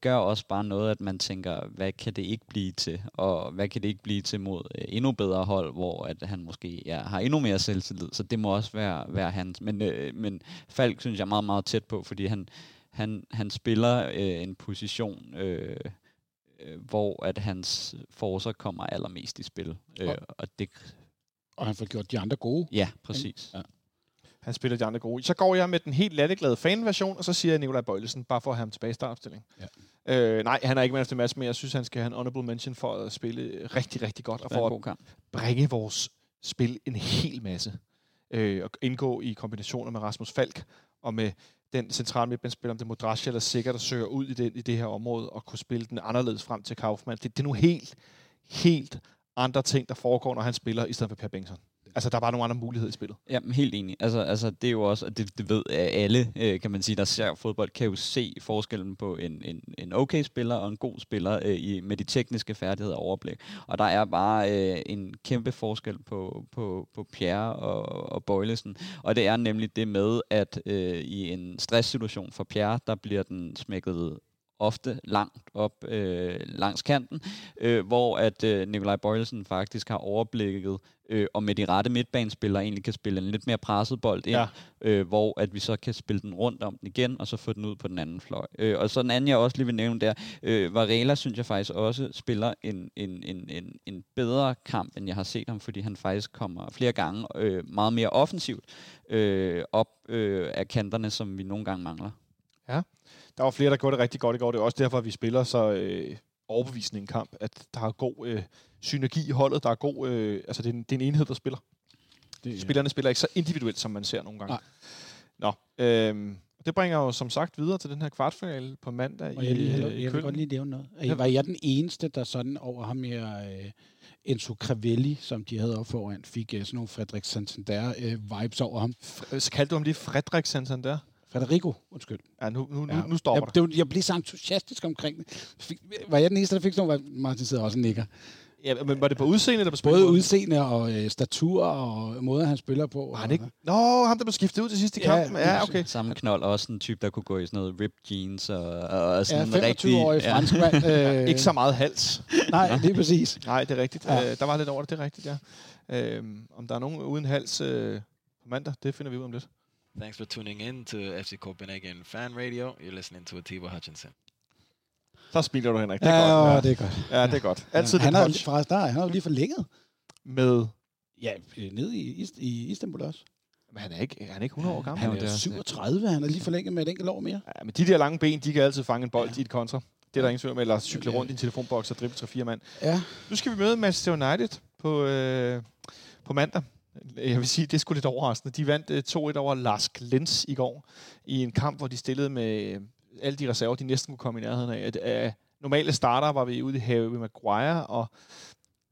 gør også bare noget, at man tænker, hvad kan det ikke blive til, og hvad kan det ikke blive til mod øh, endnu bedre hold, hvor at han måske ja, har endnu mere selvtillid, så det må også være, være hans. Men, øh, men Falk synes jeg er meget, meget tæt på, fordi han, han, han spiller øh, en position, øh, øh, hvor at hans forser kommer allermest i spil. Øh,
Og-
og det,
Og han får gjort de andre gode.
ja, præcis.
Ja.
Han spiller de andre gode. Så går jeg med den helt latteglade fanversion, og så siger jeg Nikolaj Bøjlesen, bare for at have ham tilbage i startopstilling. Ja. Øh, nej, han er ikke man efter match, men jeg synes, han skal have en honorable mention for at spille rigtig, rigtig godt, og for
en
at
god kamp.
bringe vores spil en hel masse. Øh, og indgå i kombinationer med Rasmus Falk, og med den centrale midtbanespiller, om det er Modrasje eller sikkert, der søger ud i, den, i det her område, og kunne spille den anderledes frem til Kaufmann. Det, det er nu helt, helt andre ting, der foregår, når han spiller, i stedet for Per Bengtsson. Altså, der er bare nogle andre muligheder i spillet.
Jamen, helt enig. Altså, altså, det er jo også, og det, det ved alle, øh, kan man sige, der ser fodbold, kan jo se forskellen på en, en, en okay spiller og en god spiller øh, i, med de tekniske færdigheder og overblik. Og der er bare øh, en kæmpe forskel på, på, på Pierre og, og Bøjlesen. Og det er nemlig det med, at øh, i en stresssituation for Pierre, der bliver den smækket ofte langt op øh, langs kanten, øh, hvor at øh, Nikolaj Bøjlesen faktisk har overblikket øh, og med de rette midtbanespillere egentlig kan spille en lidt mere presset bold ind,
Ja.
øh, hvor at vi så kan spille den rundt om den igen, og så få den ud på den anden fløj. Øh, og så den anden, jeg også lige vil nævne der, øh, Varela synes jeg faktisk også spiller en, en, en, en, en bedre kamp, end jeg har set ham, fordi han faktisk kommer flere gange øh, meget mere offensivt øh, op øh, af kanterne, som vi nogle gange mangler.
Der var flere, der gjorde det rigtig godt i går. Det er også derfor, at vi spiller så øh, overbevisende en kamp, at der er god øh, synergi i holdet. Der er god, øh, altså det er, en, det er en enhed, der spiller.
Det,
Spillerne spiller ikke så individuelt, som man ser nogle gange.
Nej.
Nå, øhm, det bringer jo som sagt videre til den her kvartfinale på mandag
Og
i,
jeg, lige,
øh,
jeg,
i
jeg vil godt lige nævne noget. Ja. Var jeg den eneste, der sådan over ham her, øh, Enzo Cravelli, som de havde op foran, fik øh, sådan nogle Frederik Santander-vibes over ham?
F- Så kaldte du ham lige Frederik Santander?
Frederico, undskyld.
Ja, nu, nu,
Ja.
nu, stopper
jeg, det. var- Jeg blev så entusiastisk omkring det. Fik, var jeg den eneste, der fik sådan nogle, Martin sidder også og nikker.
Ja, men var det på udseende eller på spil?
Både udseende og øh, statur og måder, han spiller på.
Var han ikke? Nå, ham der blev skiftet ud til sidst i
Ja,
kampen. Ja, okay.
Samme knold, også en type, der kunne gå i sådan noget ripped jeans og, og sådan
Ja,
en rigtig...
25-årig
ja.
franskmand. Øh,
Ikke så meget hals.
Nej, det er præcis.
Nej, det er rigtigt.
Ja.
Øh, der var lidt over det, det er rigtigt, ja. Øhm, om der er nogen uden hals øh, på mandag, det finder vi ud om lidt.
Thanks for tuning in to FC Copenhagen Fan Radio. You're listening to Atiba Hutchinson.
Så smiler du, Henrik. Det
Ja,
er godt.
det er godt.
Ja, det er godt. Altid
han har, forresten, der, han har jo lige forlænget.
med...
Ja, nede i, i Istanbul også.
Men han er ikke, han er ikke 100 år gammel.
Han
er
er
også-
37, han har lige forlænget med et enkelt år mere.
Ja, men de der lange ben, de kan altid fange en bold
Ja.
ja. i et kontra. Det er der ingen tvivl om. Eller cykle
Ja.
rundt i en telefonboks og drible 3-4 mand.
Ja.
Nu skal vi møde Manchester United på, øh, på mandag. Jeg vil sige, det skulle lidt overraskende. De vandt øh, 2-1 over Lask Lens i går, i en kamp, hvor de stillede med øh, alle de reserver, de næsten kunne komme i nærheden af. At, øh, normale starter var vi ude i Harry Maguire, og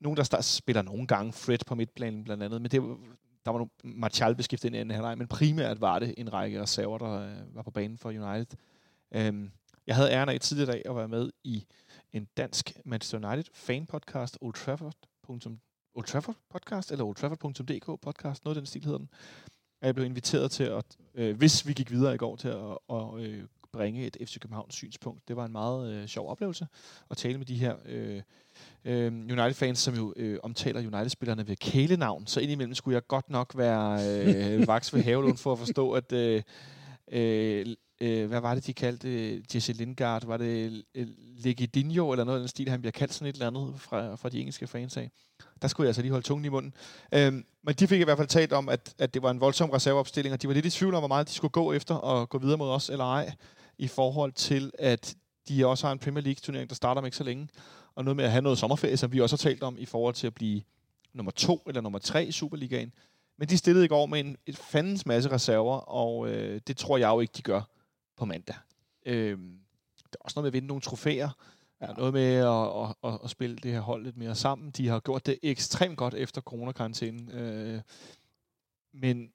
nogen, der start, spiller nogle gange Fred på midtplanen blandt andet, men det, der var nogle Martial beskiftet ind i anden halvleg, men primært var det en række reserver, der øh, var på banen for United. Øhm, jeg havde æren af tidligere dag at være med i en dansk Manchester United fan podcast, Old Trafford. Old Trafford podcast, eller oldtrafford.dk podcast, noget af den stil hedder den. Jeg blev inviteret til at, øh, hvis vi gik videre i går, til at, at øh, bringe et FC Københavns synspunkt. Det var en meget øh, sjov oplevelse at tale med de her øh, øh, United-fans, som jo øh, omtaler United-spillerne ved kælenavn. Så indimellem skulle jeg godt nok være øh, vaks ved havelån for at forstå, at øh, øh, øh, hvad var det, de kaldte øh, Jesse Lingard? Var det øh, Legidinho eller noget af den stil, han bliver kaldt sådan et eller andet fra, fra de engelske fans af? Der skulle jeg altså lige holde tungen i munden. Øhm, men de fik i hvert fald talt om, at, at det var en voldsom reserveopstilling, og de var lidt i tvivl om, hvor meget de skulle gå efter og gå videre mod os eller ej, i forhold til, at de også har en Premier League-turnering, der starter om ikke så længe, og noget med at have noget sommerferie, som vi også har talt om, i forhold til at blive nummer to eller nummer tre i Superligaen. Men de stillede i går med en et fandens masse reserver, og øh, det tror jeg jo ikke, de gør på mandag. Øh, der er også noget med at vinde nogle trofæer. Ja, noget med at, at, at, at spille det her hold lidt mere sammen. De har gjort det ekstremt godt efter coronakarantænen. Øh, men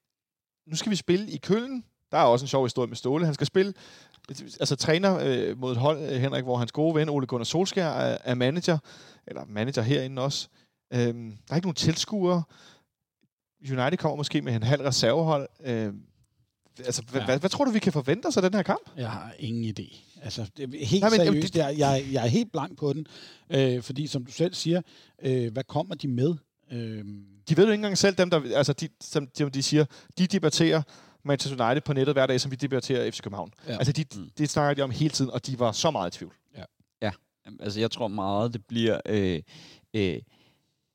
nu skal vi spille i Køln. Der er også en sjov historie med Ståle. Han skal spille, altså træner øh, mod et hold, øh, Henrik, hvor hans gode ven, Ole Gunnar Solskær, er, er manager, eller manager herinde også. Øhm, der er ikke nogen tilskuere. United kommer måske med en halv reservehold. Øhm, altså, ja.
Ja.
hvad, hvad tror du, vi kan forvente os af den her kamp?
Jeg har ingen idé. Altså, det er helt
Nej, men-
seriøst, jeg, jeg, jeg er helt blank på den. Øh, fordi, som du selv siger, øh, hvad kommer de med? Øh,
De ved jo ikke engang selv, dem der, altså de, som de, de siger, de debatterer Manchester United på nettet hver dag, som vi debatterer FC København. Ja.
Ja.
Altså, de,
Mm.
det snakker de om hele tiden, og de var så meget i tvivl.
Jamen, Altså, jeg tror meget, det bliver... Øh, øh,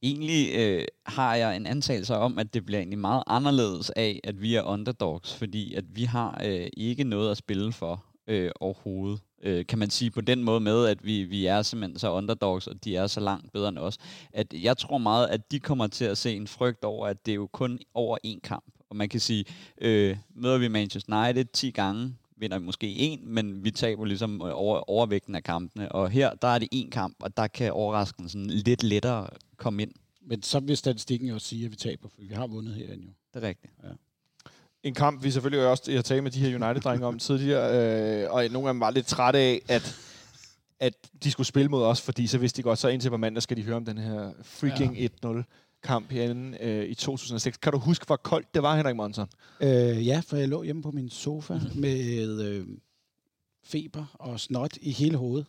egentlig øh, har jeg en antagelse om, at det bliver egentlig meget anderledes af, at vi er underdogs, fordi at vi har øh, ikke noget at spille for øh, overhovedet. Øh, kan man sige på den måde med, at vi, vi er simpelthen så underdogs, og de er så langt bedre end os. At jeg tror meget, at de kommer til at se en frygt over, at det er jo kun over én kamp. Og man kan sige, øh, møder vi Manchester United 10 gange, vinder vi måske en, men vi taber ligesom øh, over, overvægten af kampene. Og her, der er det en kamp, og der kan overraskelsen lidt lettere komme ind.
men så vil statistikken jo sige, at vi taber, for vi har vundet herinde jo.
Det er rigtigt.
En kamp, vi selvfølgelig også har talt med de her United-drenge om tidligere, øh, og nogle af dem var lidt trætte af, at, at de skulle spille mod os, fordi så vidste de godt, så indtil på mandag skal de høre om den her freaking ja. 1-0 kamp herinde øh, i 2006. Kan du huske, hvor koldt det var, Henrik Monson?
Øh, ja, for jeg lå hjemme på min sofa med øh, feber og snot i hele hovedet.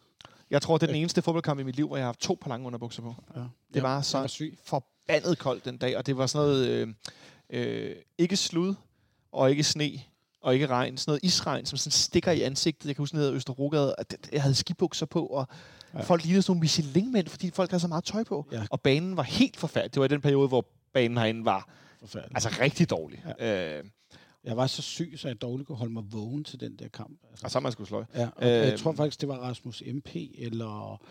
Jeg tror, det er den eneste fodboldkamp i mit liv, hvor jeg har haft to par lange underbukser på.
Ja.
Det var så
var syg.
forbandet koldt den dag, og det var sådan noget, øh, øh, ikke slud, og ikke sne, og ikke regn, sådan noget isregn, som sådan stikker i ansigtet. Jeg kan huske, i Østerrogade, at jeg havde skibukser på, og ja. Folk lignede sådan nogle Michelin-mænd, fordi folk havde så meget tøj på.
Ja.
Og banen var helt forfærdelig. Det var i den periode, hvor banen herinde var altså rigtig dårlig. Ja. Øh,
Jeg var så syg, så jeg dårligt kunne holde mig vågen til den der kamp. Altså.
og så man skulle sløj.
Ja, og
Øhm.
jeg tror faktisk, det var Rasmus MP eller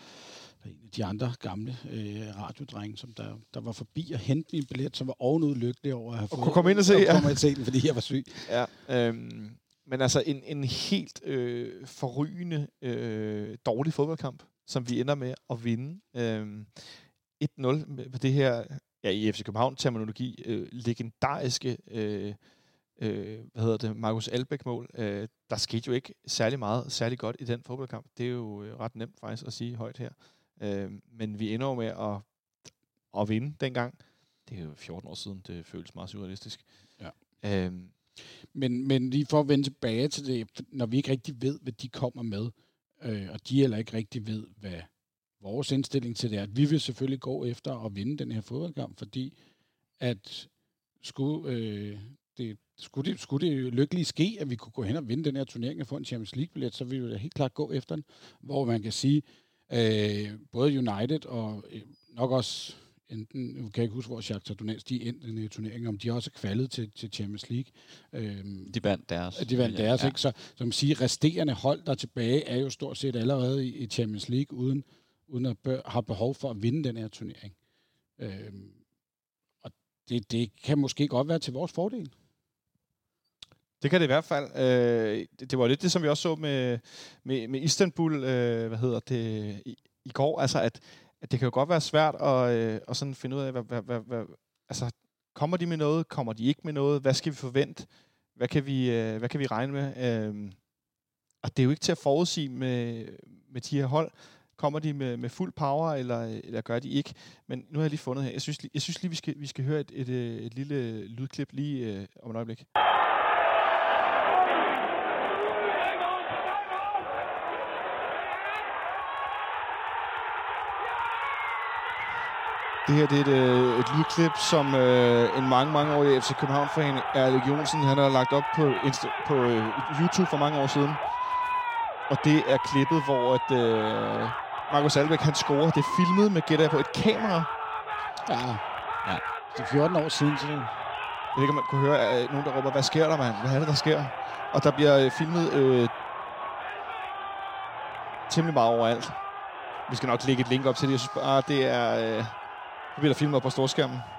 en af de andre gamle øh, radiodrenge, som der, der var forbi og hente min billet, som var ovenud lykkelig over at have fået
kunne komme ind og se,
og
ja.
komme ind og se den, fordi jeg var syg.
Ja, øhm, men altså en, en helt øh, forrygende øh, dårlig fodboldkamp, som vi ender med at vinde. Øhm, 1-0 med på det her, ja, i FC København-terminologi, øh, legendariske, øh, øh, hvad hedder det, Markus Albæk-mål. Øh, der skete jo ikke særlig meget, særlig godt i den fodboldkamp. Det er jo øh, ret nemt faktisk at sige højt her. Øh, men vi ender jo med at, at vinde dengang. Det er jo 14 år siden, det føles meget surrealistisk.
Ja.
Øhm,
Men, men lige for at vende tilbage til det, når vi ikke rigtig ved, hvad de kommer med, øh, og de heller ikke rigtig ved, hvad vores indstilling til det er, at vi vil selvfølgelig gå efter at vinde den her fodboldkamp, fordi at skulle, øh, det, skulle, det, skulle det lykkeligt ske, at vi kunne gå hen og vinde den her turnering og få en Champions League-billet, så vil vi da helt klart gå efter den, hvor man kan sige, øh, både United og øh, nok også enten, nu kan jeg ikke huske, hvor Shakhtar Donetsk de endte den her turnering, om de også er kvalet til, til Champions League. Øhm,
De vandt deres.
de vandt deres, ja. ikke? Så som siger, resterende hold, der er tilbage, er jo stort set allerede i, i Champions League, uden, uden at bør, have behov for at vinde den her turnering. Øhm, og det, det kan måske godt være til vores fordel.
Det kan det i hvert fald. Øh, det, det var lidt det, som vi også så med, med, med Istanbul, øh, hvad hedder det, i, i går. Altså, at, at det kan jo godt være svært at, øh, at sådan finde ud af, hvad, hvad, hvad, hvad, altså, kommer de med noget? Kommer de ikke med noget? Hvad skal vi forvente? Hvad kan vi, øh, hvad kan vi regne med? Øh, og det er jo ikke til at forudsige med, med de her hold. Kommer de med, med fuld power, eller, eller gør de ikke? Men nu har jeg lige fundet her. Jeg synes, lige- jeg synes lige, vi skal, vi skal høre et, et, øh, et lille lydklip lige øh, om et øjeblik. Det her det er et, øh, et lydklip, som øh, en mange, mange år i FC København-fan, Erling Jonsen, han har lagt op på, Insta- på øh, YouTube for mange år siden. Og det er klippet, hvor at, øh, Markus Albeck, han scorer. Det er filmet med, gætter på, et kamera.
Ja.
Ja.
Det er 14 år siden, så det,
Jeg ved ikke, om man kunne høre øh, nogen, der råber, hvad sker der, mand? Hvad er det, der sker? Og der bliver øh, filmet øh, temmelig meget overalt. Vi skal nok lægge et link op til det. Jeg synes bare, det er... Øh, det bliver der filmet på storskærmen.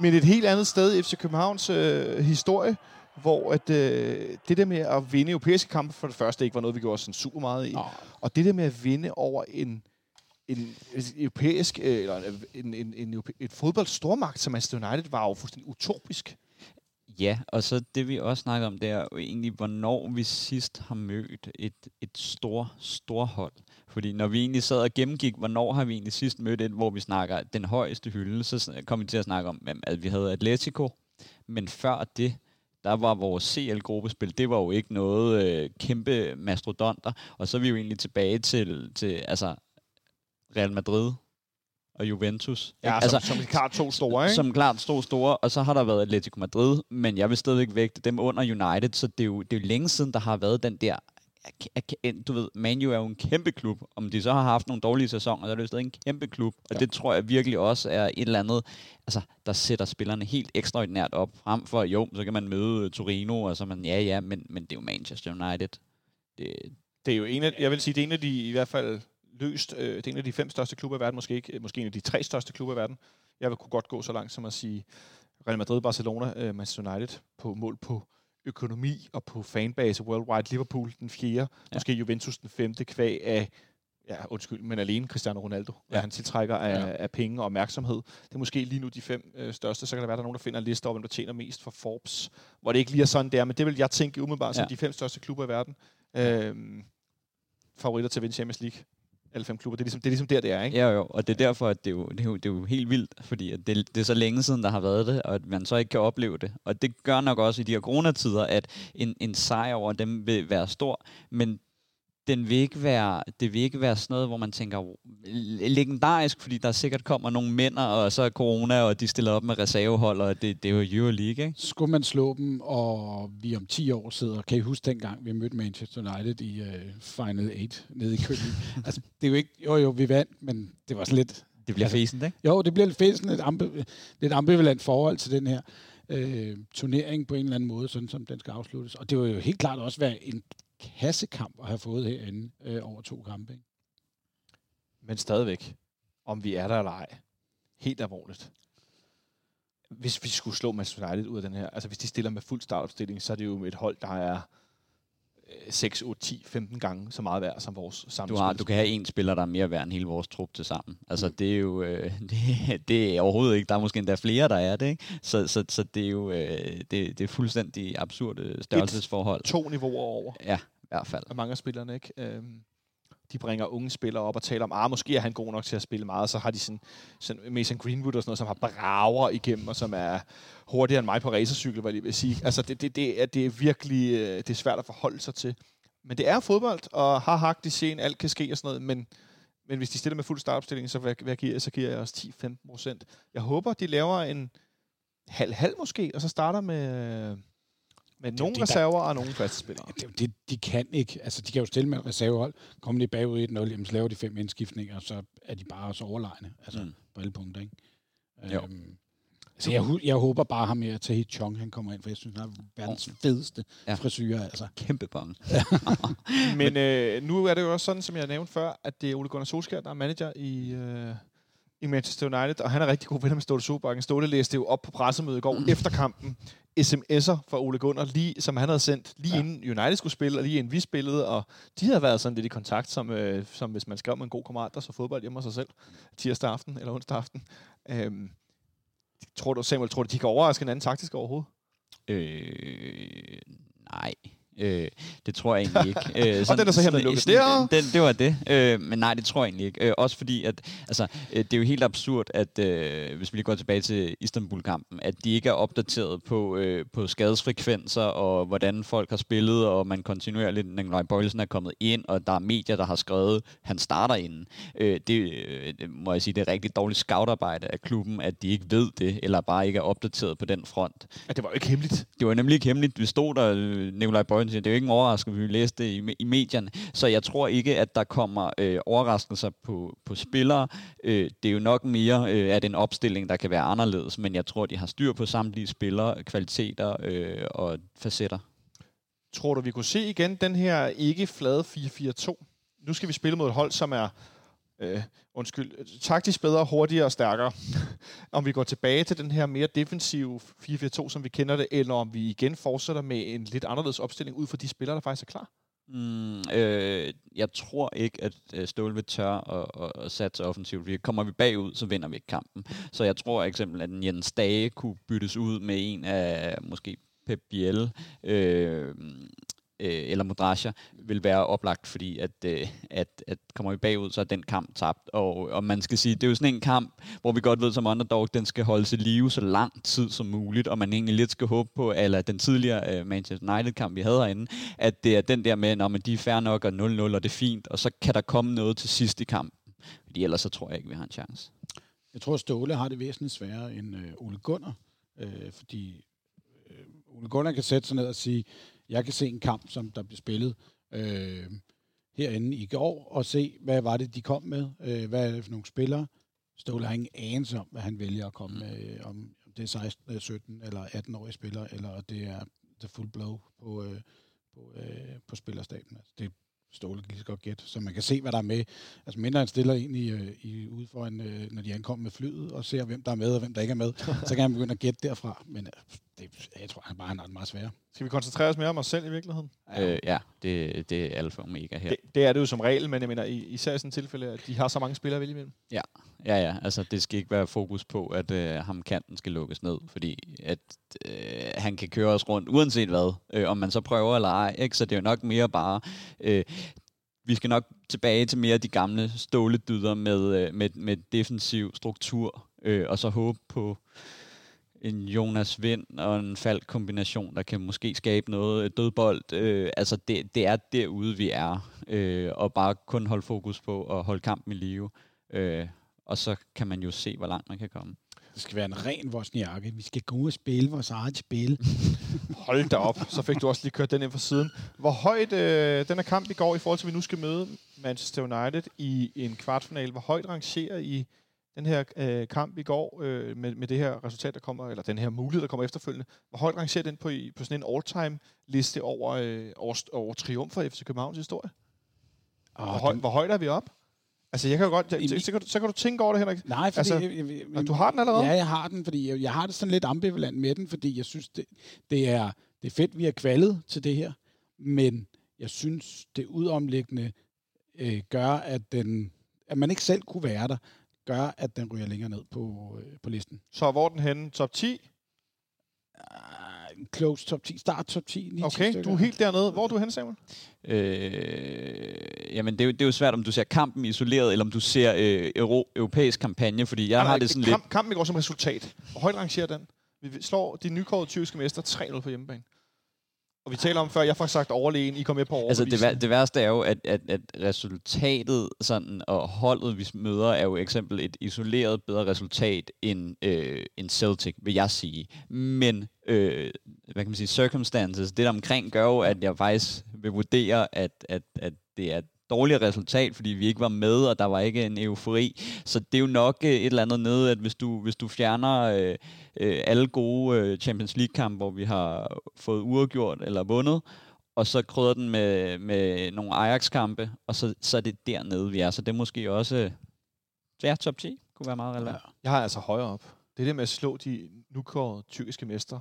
Men et helt andet sted i FC Københavns øh, historie. hvor at, øh, det der med at vinde europæiske kampe for det første ikke var noget, vi gjorde sådan super meget i.
Nå,
Og det der med at vinde over en, en europæisk, øh, eller en, en, en, europæ- et fodboldstormagt som Manchester United, var jo fuldstændig utopisk.
Ja, og så det vi også snakker om, det er jo egentlig, hvornår vi sidst har mødt et, et stor, stor hold. Fordi når vi egentlig sad og gennemgik, hvornår har vi egentlig sidst mødt et, hvor vi snakker den højeste hylde, så kom vi til at snakke om, at altså, vi havde Atletico, men før det, der var vores CL-gruppespil, det var jo ikke noget øh, kæmpe mastodonter, og så er vi jo egentlig tilbage til, til altså, Real Madrid og Juventus.
Ja,
ikke?
som, som klart to store, ikke?
Som klart stod store, og så har der været Atletico Madrid, men jeg vil stadigvæk vægte dem under United, så det er jo, det er jo længe siden, der har været den der du ved, Manu er jo en kæmpe klub. Om de så har haft nogle dårlige sæsoner, så er det jo stadig en kæmpe klub. Og ja. det tror jeg virkelig også er et eller andet, altså, der sætter spillerne helt ekstraordinært op. Frem for, jo, så kan man møde Torino, og så man, ja, ja, men, men det er jo Manchester United. Det,
Det er jo en af, jeg vil sige, det er en af de i hvert fald løst, øh, det er en af de fem største klubber i verden, måske ikke, øh, måske en af de tre største klubber i verden. Jeg vil kunne godt gå så langt som at sige Real Madrid, Barcelona, øh, Manchester United på mål på økonomi og på fanbase worldwide. Liverpool den fjerde, ja. måske Juventus den femte, kvæg af ja, undskyld, men alene Cristiano Ronaldo. Ja. Han tiltrækker af,
Ja.
af penge og opmærksomhed. Det er måske lige nu de fem øh, største. Så kan der være, der er nogen, der finder en liste over, hvem der tjener mest for Forbes. Hvor det ikke lige er sådan der, men det vil jeg tænke umiddelbart som
Ja.
de fem største klubber i verden. Øhm, favoritter til at vinde Champions League. Alle fem klubber. Det er ligesom, det er ligesom der, det er, ikke?
Ja, jo, og det er derfor, at det er jo, det er jo, det er jo helt vildt, fordi at det, det er så længe siden, der har været det, og at man så ikke kan opleve det. Og det gør nok også i de her coronatider, at en, en sejr over dem vil være stor, men den vil ikke være, det vil ikke være sådan noget, hvor man tænker "Wow, legendarisk, fordi der sikkert kommer nogle mænd, og så er corona, og de stiller op med reservehold, og det, det er jo Euroleague, ikke?
Skulle man slå dem, og vi om 10 år sidder, kan I huske dengang, vi mødte Manchester United i uh, Final 8 nede i Køben? altså, det er jo ikke, jo jo, vi vandt, men det var sådan lidt,
Det bliver
Altså,
fæsent, ikke?
jo, det bliver lidt sådan et, ambi, lidt ambivalent forhold til den her øh, turnering på en eller anden måde, sådan som den skal afsluttes. Og det vil jo helt klart også være en kassekamp at have fået herinde øh, over to kampe. Ikke?
Men stadigvæk, om vi er der eller ej. Helt alvorligt. Hvis vi skulle slå Manchester United ud af den her, altså hvis de stiller med fuld startopstilling, så er det jo et hold, der er 6, 8, 10, 15 gange så meget værd som vores
Du,
samlede
har, du kan have en spiller, der er mere værd end hele vores trup til sammen. Altså, det er jo øh, det, det er overhovedet ikke. Der er måske endda flere, der er det, ikke? Så, så, så det er jo øh, det, det er fuldstændig absurde størrelsesforhold.
To niveauer over
Ja, i hvert fald.
af mange af spillerne, ikke? Øhm, de bringer unge spillere op og taler om, ah, måske er han god nok til at spille meget, så har de sådan, sådan Mason Greenwood og sådan noget, som har brager igennem, og som er hurtigere end mig på racercykel, hvad jeg lige vil sige. Altså, det, det, det, er, det er virkelig øh, det er svært at forholde sig til. Men det er fodbold, og har hak i sen, alt kan ske og sådan noget, men, men hvis de stiller med fuld startopstilling, så, hvad, hvad giver, jeg? så giver jeg også 10-15 procent. Jeg håber, de laver en halv-halv måske, og så starter med, med nogle
det, der-
reserver og nogle faste spillere.
Det, det, de kan ikke. Altså, de kan jo stille med reservehold. Kommer de bagud 1-0, jamen, så laver de fem indskiftninger, og så er de bare også overlegne. Altså,
Mm.
på alle punkter, ikke?
Jo.
Øhm, så jeg, jeg håber bare ham med Tahi Chong, han kommer ind, for jeg synes, han er verdens fedeste
Ja.
ja. frisyrer, altså.
Kæmpe bange.
Men øh, nu er det jo også sådan, som jeg nævnte før, at det er Ole Gunnar Solskjaer, der er manager i, øh, i Manchester United, og han er rigtig god venner med Ståle Solbakken. Ståle læste jo op på pressemødet i går mm. efter kampen, sms'er fra Ole Gunnar, lige, som han havde sendt lige ja.
Ja.
inden United skulle spille, og lige inden vi spillede, og de havde været sådan lidt i kontakt, som, øh, som hvis man skrev med en god kammerat, der så fodbold hjemme hos sig selv, tirsdag aften eller onsdag aften. Øhm, tror du, Samuel, tror du, de kan overraske en anden taktisk overhovedet?
Øh, nej. Øh, det tror jeg egentlig ikke. Øh,
Og den er så hermed lukket. Der!
Den, det var det. Øh, men nej, det tror jeg egentlig ikke. Øh, også fordi, at altså, øh, det er jo helt absurd, at øh, hvis vi lige går tilbage til Istanbul-kampen, at de ikke er opdateret på, øh, på skadesfrekvenser og hvordan folk har spillet, og man kontinuerligt, Nikolaj Bøjlesen er kommet ind, og der er medier, der har skrevet, han starter inden. Øh, det, øh, må jeg sige, det er rigtig dårligt scoutarbejde af klubben, at de ikke ved det, eller bare ikke er opdateret på den front.
Ja, det var jo ikke hemmeligt.
Det var nemlig ikke hemmeligt. Vi stod der, øh, Nikolaj Bøjen siger, det er jo ikke en overraskelse, vi læste det i, i medierne. Så jeg tror ikke, at der kommer øh, overraskelser på, på spillere. Øh, det er jo nok mere, øh, at en opstilling, der kan være anderledes, men jeg tror, de har styr på samtlige spillere, kvaliteter øh, og facetter.
Tror du, vi kunne se igen den her ikke flade 4-4-2? Nu skal vi spille mod et hold, som er øh, undskyld, taktisk bedre, hurtigere og stærkere. om vi går tilbage til den her mere defensive 4-4-2, som vi kender det, eller om vi igen fortsætter med en lidt anderledes opstilling ud for de spillere, der faktisk er klar.
Mm, øh, jeg tror ikke, at øh, Ståle vil tør at, at, at satse offensivt. Vi kommer vi bagud, så vinder vi ikke kampen. Så jeg tror eksempel, at Jens Dage kunne byttes ud med en af måske Pep Biel, øh, øh, eller Modrasja, vil være oplagt, fordi at, øh, at, at kommer vi bagud, så er den kamp tabt. Og, og man skal sige, det er jo sådan en kamp, hvor vi godt ved som underdog, den skal holde sig live så lang tid som muligt, og man egentlig lidt skal håbe på, eller den tidligere øh, Manchester United-kamp, vi havde herinde, at det er den der med, når man de er fair nok og 0-0, og det er fint, og så kan der komme noget til sidst i kampen. Fordi ellers så tror jeg ikke, vi har en chance.
Jeg tror, Ståle har det væsentligt sværere end øh, Ole Gunnar, øh, fordi øh, Ole Gunnar kan sætte sig ned og sige, jeg kan se en kamp, som der blev spillet øh, herinde i går, og se, hvad var det, de kom med, øh, hvad er det for nogle spillere. Ståle har ingen anelse om, hvad han vælger at komme med, om det er 16, 17 eller 18-årige spillere, eller det er the full blow på, øh, på, øh, på spillerstaben. Altså, det Ståle kan lige så godt gætte, så man kan se, hvad der er med. Altså mindre han stiller ind i, øh, i ude foran, øh, når de ankommer med flyet, og ser, hvem der er med, og hvem der ikke er med, så kan han begynde at gætte derfra. Men øh, det, jeg tror, han bare er meget svær.
Skal vi koncentrere os mere om os selv i virkeligheden?
Ja, øh, ja det, det er alfa og omega her.
Det, det er det jo som regel, men jeg mener, især i sådan et tilfælde, at de har så mange spillere at vælge imellem.
Ja, ja, ja. Altså, det skal ikke være fokus på, at øh, ham kanten skal lukkes ned, fordi at øh, han kan køre os rundt, uanset hvad, øh, om man så prøver eller ej. Ikke? Så det er jo nok mere bare... Øh, vi skal nok tilbage til mere af de gamle ståledyder med, øh, med, med defensiv struktur, øh, og så håbe på en Jonas Vind og en Falk kombination, der kan måske skabe noget øh, dødbold. Øh, altså det, det er derude, vi er, øh, og bare kun holde fokus på at holde kampen i live. Øh, og så kan man jo se, hvor langt man kan komme.
Det skal være en ren Wozniacki. Vi skal gå ud og spille vores eget spil.
Hold da op. Så fik du også lige kørt den ind fra siden. Hvor højt øh, den her kamp i går, i forhold til, at vi nu skal møde Manchester United i en kvartfinal, hvor højt rangerer I den her øh, kamp i går øh, med, med det her resultat, der kommer, eller den her mulighed, der kommer efterfølgende. Hvor højt rangerer den på, på sådan en all-time liste over, øh, over, over triumfer i FC Københavns historie? Oh, hvor, høj, den... hvor højt er vi op? Altså, jeg kan jo godt... Jeg, så, kan du, så kan du tænke over det, Henrik.
Nej, fordi...
Altså,
jeg, jeg, jeg,
du har den allerede?
Ja, jeg har den, fordi jeg, jeg har det sådan lidt ambivalent med den, fordi jeg synes, det, det, er, det er fedt, vi er kvalet til det her, men jeg synes, det udomliggende øh, gør, at, den, at man ikke selv kunne være der, gør, at den ryger længere ned på, øh, på listen.
Så hvor er den henne? Top 10?
Close top 10, start top 10. 9,
okay,
10
du er helt dernede. Hvor er du hen, Samuel?
Øh, jamen, det er, jo, det er jo svært, om du ser kampen isoleret, eller om du ser øh, euro, europæisk kampagne, fordi jeg
nej,
har det sådan
kamp,
lidt...
Kampen går som resultat. Hvor højt rangerer den? Vi slår de nykårede tyrkiske mester 3-0 på hjemmebane. Og vi taler om før, jeg får sagt overlegen, I kom med på
Altså det, vær, det værste er jo, at, at, at resultatet sådan, og holdet, vi møder, er jo eksempel et isoleret bedre resultat end, øh, end Celtic, vil jeg sige. Men, øh, hvad kan man sige, circumstances, det der omkring gør jo, at jeg faktisk vil vurdere, at, at, at det er dårligere resultat, fordi vi ikke var med, og der var ikke en eufori. Så det er jo nok øh, et eller andet nede, at hvis du, hvis du fjerner øh, øh, alle gode øh, Champions League-kampe, hvor vi har fået uafgjort eller vundet, og så krydder den med, med nogle Ajax-kampe, og så, så er det dernede, vi er. Så det er måske også ja, top 10 kunne være meget relevant.
Jeg har altså højere op. Det er det med at slå de nukårede tyrkiske mestre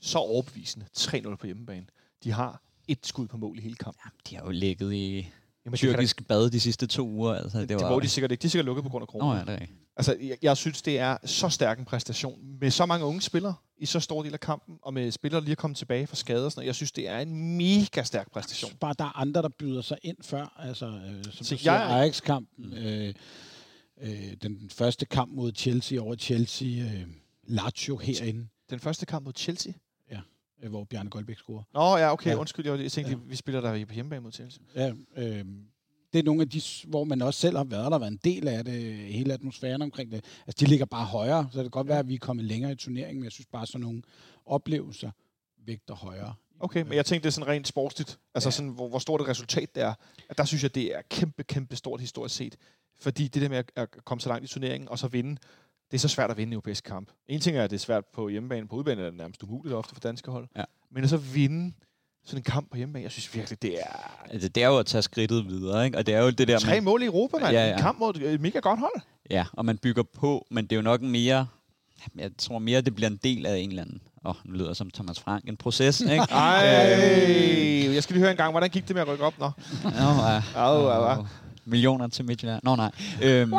så overbevisende 3-0 på hjemmebane. De har et skud på mål i hele kampen.
Jamen, de har jo ligget i Jamen, tyrkisk bad de sidste to uger. Altså, det,
det,
var...
det må de sikkert ikke. De er sikkert lukket på grund af corona.
Nå, ja, det er ikke.
Altså, jeg, jeg synes, det er så stærk en præstation med så mange unge spillere i så stor del af kampen, og med spillere, lige er kommet tilbage fra skader og sådan noget. Jeg synes, det er en mega stærk præstation.
Bare der er andre, der byder sig ind før. Altså, øh, som
Så
du siger,
jeg-
Ajax-kampen. Øh, øh, den første kamp mod Chelsea over Chelsea. Øh, Lazio herinde,
Den første kamp mod Chelsea.
øh, hvor Bjarne Goldbæk scorer.
Nå, ja, okay,
Ja.
undskyld. Jeg, jeg tænkte,
Ja.
vi spiller der på hjemmebane mod Chelsea.
Ja, øh, det er nogle af de, hvor man også selv har været der, været en del af det, hele atmosfæren omkring det. Altså, de ligger bare højere, så det kan godt være, at vi er kommet længere i turneringen, men jeg synes bare, sådan nogle oplevelser vægter højere.
Okay, men jeg tænkte, det er sådan rent sportsligt. Altså
Ja.
sådan, hvor, hvor stort et resultat det er. At der synes jeg, det er kæmpe, kæmpe stort historisk set. Fordi det der med at, at komme så langt i turneringen, og så vinde, det er så svært at vinde en europæisk kamp. En ting er, at det er svært på hjemmebane, på udebane er det nærmest umuligt ofte for danske hold.
Ja.
Men at så vinde sådan en kamp på hjemmebane. Jeg synes virkelig, det er
Altså, det er jo at tage skridtet videre, ikke? Og det er jo det der...
tre mål i Europa, mand.
Ja,
Ja. En kamp mod et mega godt hold.
Ja, og man bygger på, men det er jo nok mere... Jeg tror mere, det bliver en del af en eller anden... Åh, oh, nu lyder jeg som Thomas Frank. En proces, ikke?
Ej, jeg skal lige høre en gang, hvordan gik det med at rykke op? Nå.
Nå, ja.
Au, au, au.
Millioner til Midtjylland. Nå, nej. Øhm,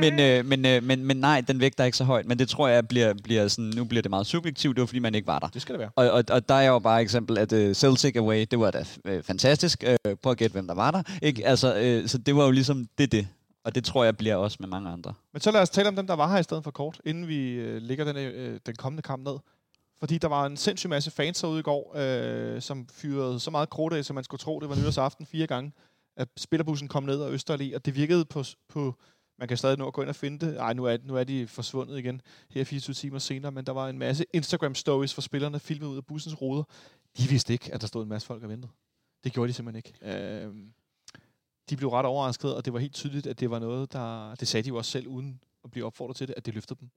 men, øh, men, øh, men, men nej, den vægter ikke så højt. Men det tror jeg bliver, bliver sådan, nu bliver det meget subjektivt, det var fordi, man ikke var der.
Det skal det være.
Og, og, og der er jo bare eksempel, at uh, Celtic Away, det var da øh, fantastisk. Øh, prøv at gætte, hvem der var der. Ikke? Altså, øh, så det var jo ligesom det, det. Og det tror jeg bliver også med mange andre.
Men så lad os tale om dem, der var her i stedet for kort, inden vi øh, lægger den, øh, den kommende kamp ned. Fordi der var en sindssyg masse fans herude i går, øh, som fyrede så meget krudt af, som man skulle tro, det var nytårsaften fire gange. At spillerbussen kom ned og Østerlig, og det virkede på, på man kan stadig nå at gå ind og finde det. Ej, nu er, nu er de forsvundet igen her 24 timer senere, men der var en masse Instagram-stories for spillerne filmet ud af bussens ruder. De vidste ikke, at der stod en masse folk og ventede. Det gjorde de simpelthen ikke. Øh, de blev ret overrasket, og det var helt tydeligt, at det var noget, der... Det sagde de jo også selv, uden at blive opfordret til det, at det løftede dem.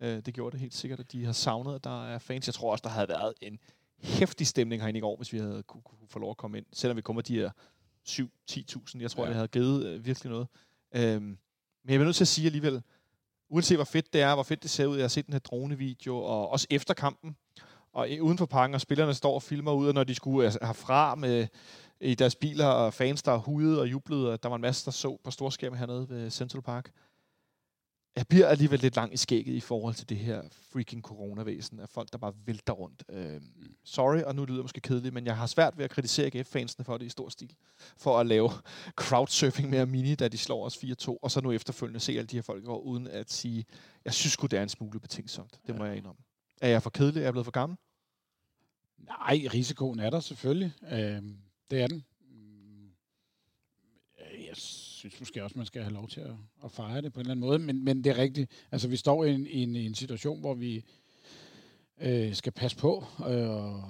Øh, det gjorde det helt sikkert, at de har savnet, at der er fans. Jeg tror også, der havde været en hæftig stemning herinde i går, hvis vi havde kunne, kunne få lov at komme ind. Selvom vi kommer de her 7-10.000. Jeg tror, ja. Det havde givet øh, virkelig noget. Øhm, men jeg er nødt til at sige alligevel, uanset hvor fedt det er, hvor fedt det ser ud, jeg har set den her dronevideo, og også efter kampen, og uden for parken, og spillerne står og filmer ud, og når de skulle altså, have fra med i deres biler, og fans, der hudede og jublede, og der var en masse, der så på storskærm hernede ved Central Park. Jeg bliver alligevel lidt lang i skægget i forhold til det her freaking coronavæsen af folk, der bare vælter rundt. Øhm, sorry, og nu lyder det måske kedeligt, men jeg har svært ved at kritisere AGF-fansene for det i stor stil. For at lave crowdsurfing med Mini, da de slår os 4-2, og så nu efterfølgende se alle de her folk gå, uden at sige, jeg synes sgu, det er en smule betingsomt. Det må jeg indrømme. Er jeg for kedelig? Er jeg blevet for gammel?
Nej, risikoen er der selvfølgelig. Øhm, det er den. Mm, øh, Jeg synes måske også, man skal have lov til at, at fejre det på en eller anden måde, men, men det er rigtigt. Altså, vi står i en, i en, i en situation, hvor vi øh, skal passe på, øh, og,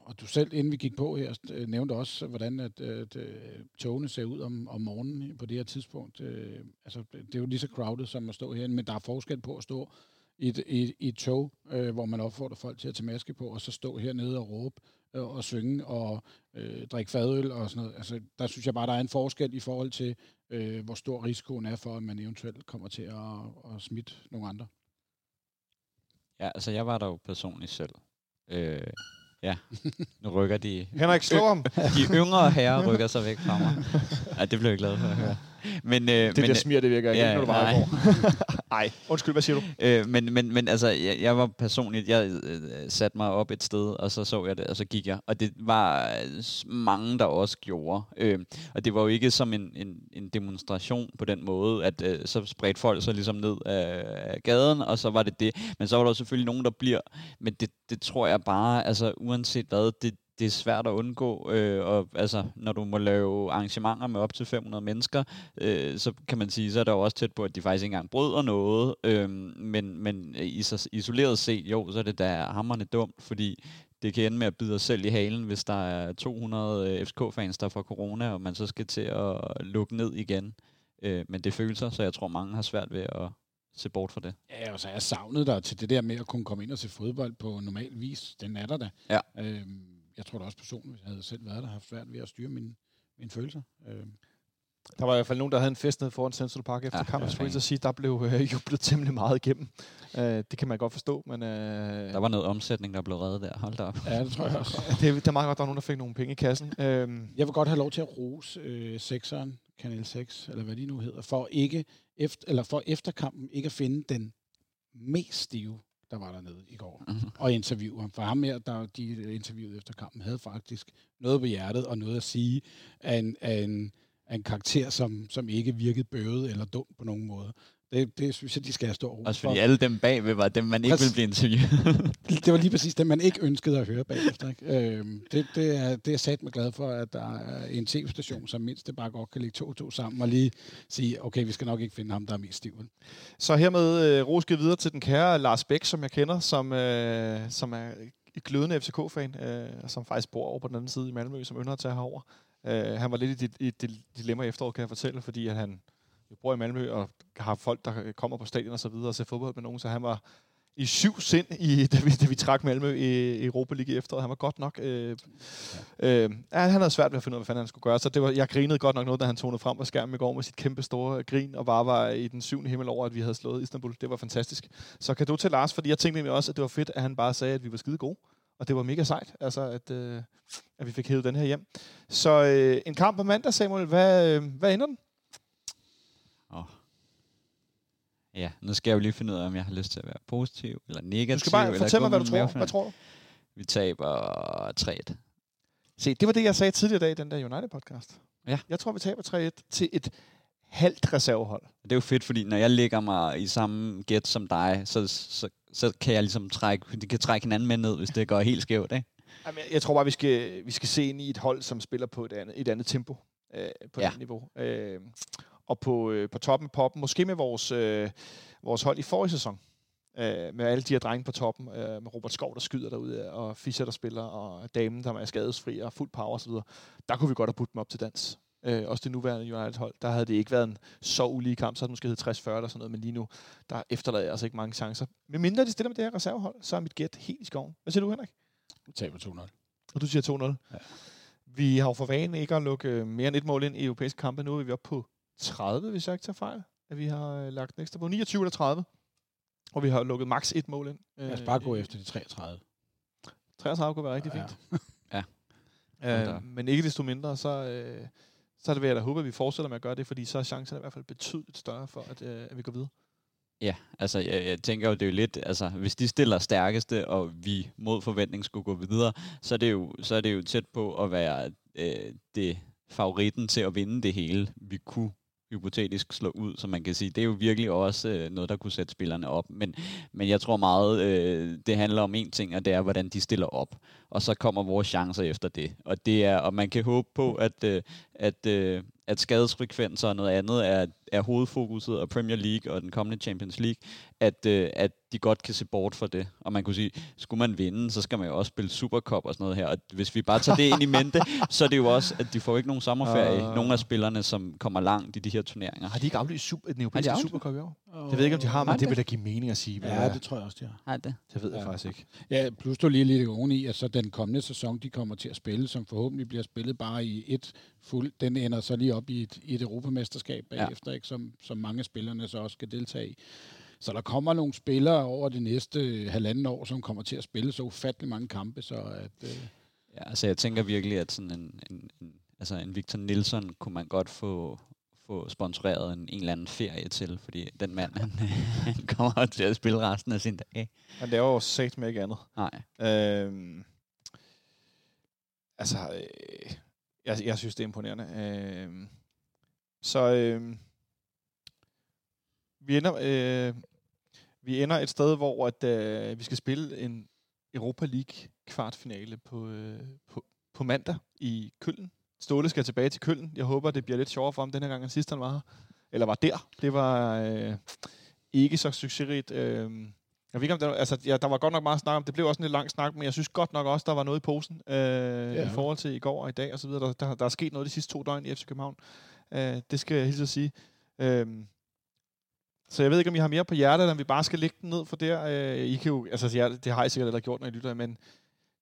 og du selv, inden vi gik på her, øh, nævnte også, hvordan at, at, at togene ser ud om, om morgenen på det her tidspunkt. Øh, altså, det, er jo lige så crowded som at stå herinde, men der er forskel på at stå i et, i, et- i et tog, øh, hvor man opfordrer folk til at tage maske på, og så stå hernede og råbe øh, og synge og øh, drikke fadøl og sådan noget. Altså, der synes jeg bare, der er en forskel i forhold til, øh, hvor stor risikoen er for, at man eventuelt kommer til at, at smitte nogle andre.
Ja, altså jeg var der jo personligt selv. Øh, ja, nu rykker de...
Henrik, slå ham!
De yngre herrer rykker sig væk fra mig. Ja, det blev jeg glad for at høre. Men, øh,
Det
men,
der smir, det virker ikke,
ja,
når du bare
nej.
går. Ej, undskyld, hvad siger du?
Øh, men, men, men altså, jeg, jeg var personligt, jeg øh, satte mig op et sted, og så så jeg det, og så gik jeg. Og det var øh, mange, der også gjorde. Øh, og det var jo ikke som en, en, en demonstration på den måde, at øh, så spredte folk sig ligesom ned af gaden, og så var det det. Men så var der selvfølgelig nogen, der bliver. Men det, det tror jeg bare, altså uanset hvad, det, det er svært at undgå, øh, og altså, når du må lave arrangementer med op til 500 mennesker, øh, så kan man sige, så er der jo også tæt på, at de faktisk ikke engang bryder noget, øh, men, men isoleret set, jo, så er det da hammerne dumt, fordi det kan ende med at bide os selv i halen, hvis der er 200 FCK-fans, der får corona, og man så skal til at lukke ned igen. Øh, men det føles så jeg tror, mange har svært ved at se bort fra det.
Ja, og så er jeg savnet der til det der med at kunne komme ind og se fodbold på normal vis. Den er der da.
Ja.
Øhm, jeg tror da også personligt, hvis jeg havde selv været der, haft svært ved at styre mine, mine følelser. Øhm,
Der var i hvert fald nogen, der havde en fest nede foran Central Park efter
Ja,
kampen.
ja,
Jeg skulle så sige, der blev øh, jublet temmelig meget igennem. Øh, det kan man godt forstå, men øh,
Der var noget omsætning, der blev reddet der. Hold da op.
ja, det tror jeg også.
det, er- det er meget godt, der er nogen, der fik nogle penge i kassen. Øh,
Jeg vil godt have lov til at rose øh, sekseren, Kanal 6, eller hvad de nu hedder, for ikke efter, eller for efter kampen ikke at finde den mest stive, der var dernede i går,
Mhm.
og interviewe ham. For ham her, der de interviewede efter kampen, havde faktisk noget på hjertet og noget at sige af en, af en, af en karakter, som, som ikke virkede bøvet eller dum på nogen måde. Det, det synes jeg, de skal have stor ros
Også
for.
fordi alle dem bagved var dem, man ikke
Præcis.
ville blive interviewet.
Det var lige præcis det, man ikke ønskede at høre bagefter. Ikke? Øhm, det, det, er, det er sat mig glad for, at der er en tv-station, som mindst det bare godt kan lægge to og to sammen og lige sige, okay, vi skal nok ikke finde ham, der er mest stiv.
så hermed øh, roske videre til den kære Lars Bæk, som jeg kender, som, øh, som er glødende FCK-fan, øh, og som faktisk bor over på den anden side i Malmø, som ynder at tage herover. Øh, han var lidt i i et dilemma i efteråret, kan jeg fortælle, fordi at han jo bor i Malmø og har folk, der kommer på stadion og så videre og ser fodbold med nogen, så han var i syv sind, i, da, vi, da vi trak Malmø i Europa League i efteråret. Han var godt nok... Øh, øh, ja, han havde svært ved at finde ud af, hvad fanden han skulle gøre. Så det var, jeg grinede godt nok noget, da han tonede frem på skærmen i går med sit kæmpe store grin, og bare var i den syvende himmel over, at vi havde slået Istanbul. Det var fantastisk. Så kan du til Lars, fordi jeg tænkte nemlig også, at det var fedt, at han bare sagde, at vi var skide gode. Og det var mega sejt, altså at, øh, at vi fik hævet den her hjem. Så øh, en kamp på mandag, Samuel. Hvad, øh, hvad ender den?
Oh. Ja, nu skal jeg jo lige finde ud af, om jeg har lyst til at være positiv eller negativ.
Du skal bare fortælle mig, hvad du tror. Hvad tror du?
Vi taber 3-1.
Se, det var det, jeg sagde tidligere i dag i den der United-podcast.
Ja.
Jeg tror, vi taber 3-1 til et halvt reservehold.
Det er jo fedt, fordi når jeg lægger mig i samme gæt som dig, så, så, så kan jeg ligesom trække, de kan trække hinanden med ned, hvis det går helt skævt, ikke?
Jamen, jeg- jeg tror bare, vi skal, vi skal se ind i et hold, som spiller på et andet, et andet tempo. Øh, på
Ja.
ja. et niveau. Øh, og på, øh, på toppen af poppen, måske med vores, øh, vores hold i forrige sæson. Øh, med alle de her drenge på toppen, øh, med Robert Skov, der skyder derude, og Fischer, der spiller, og damen, der er skadesfri og fuld power osv. Der kunne vi godt have budt dem op til dans. Øh, også det nuværende United-hold. Der havde det ikke været en så ulige kamp, så havde det måske heddet 60-40 eller sådan noget, men lige nu, der efterlader jeg altså ikke mange chancer. Men mindre de stiller med det her reservehold, så er mit gæt helt i skoven. Hvad siger du, Henrik?
Vi taber 2-0.
Og du siger 2-0.
Ja.
Vi har jo for vane ikke at lukke øh, mere end et mål ind i europæiske kampe. Nu er vi oppe på 30, hvis jeg ikke tager fejl. At vi har øh, lagt en ekstra på 29 eller 30. Og vi har lukket maks et mål ind.
Lad os bare gå
Øh,
efter de 33.
33 kunne være rigtig
Ja.
fint.
Hold da.
Øh, men ikke desto mindre, så, øh, så er det ved at håbe, at vi fortsætter med at gøre det, fordi så er chancerne i hvert fald betydeligt større for, at, øh, at vi går videre.
Ja, altså jeg, jeg tænker jo, det er jo lidt, altså hvis de stiller stærkeste, og vi mod forventning skulle gå videre, så er det jo, så er det jo tæt på at være øh, det favoritten til at vinde det hele, vi kunne hypotetisk slå ud, så man kan sige, det er jo virkelig også øh, noget, der kunne sætte spillerne op. Men, men jeg tror meget, øh, det handler om en ting, og det er, hvordan de stiller op. Og så kommer vores chancer efter det. Og det er, og man kan håbe på, at, øh, at, øh, at skadesfrekvenser og noget andet er, er hovedfokuset af Premier League og den kommende Champions League, at, øh, at de godt kan se bort fra det. Og man kunne sige, skulle man vinde, så skal man jo også spille Supercup og sådan noget her. Og hvis vi bare tager det ind i mente, så er det jo også, at de får ikke nogen sommerferie.
Ah.
Nogle af spillerne, som kommer langt i de her turneringer.
Har de ikke aflyst super, den europæiske
aflyst?
Supercup i år?
Oh.
Det ved jeg ikke, om de har,
Har
men
de
det vil da give mening at sige.
Ja, det tror jeg også, de har.
Nej, det.
det ved jeg
Ja.
faktisk ikke.
Ja, plus du lige lidt oveni, at så den kommende sæson, de kommer til at spille, som forhåbentlig bliver spillet bare i et fuld, den ender så lige op i et, i et europamesterskab
Ja.
bagefter, ikke, som, som mange af spillerne så også skal deltage i. Så der kommer nogle spillere over det næste halvanden år, som kommer til at spille så ufattelig mange kampe, så at... Øh,
Ja, altså jeg tænker virkelig, at sådan en, en, en, altså en Victor Nilsson kunne man godt få, få sponsoreret en, en eller anden ferie til, fordi den mand, han, han kommer til at spille resten af sin dag.
Han laver jo sagt med ikke andet.
Nej.
Øhm, altså, øh, jeg, jeg synes, det er imponerende. Øhm, så øh, vi, ender, øh, vi ender et sted, hvor at, øh, vi skal spille en Europa League kvartfinale på, øh, på, på mandag i Køln. Ståle skal tilbage til Køln. Jeg håber, det bliver lidt sjovere for ham den her gang, end sidst han var her. Eller var der. Det var øh, ikke så succesrigt. Øh, jeg ved ikke, om der, altså, ja, der var godt nok meget snak om, det blev også en lidt lang snak, men jeg synes godt nok også, der var noget i posen øh, ja. i forhold til i går og i dag og så videre. Der, der, der er sket noget de sidste to døgn i FC København. Øh, det skal jeg hilse at sige. Øh, så jeg ved ikke, om I har mere på hjertet, eller om vi bare skal lægge den ned for der. Øh, I kan jo, altså, jeg, det har I sikkert allerede gjort, når I lytter, men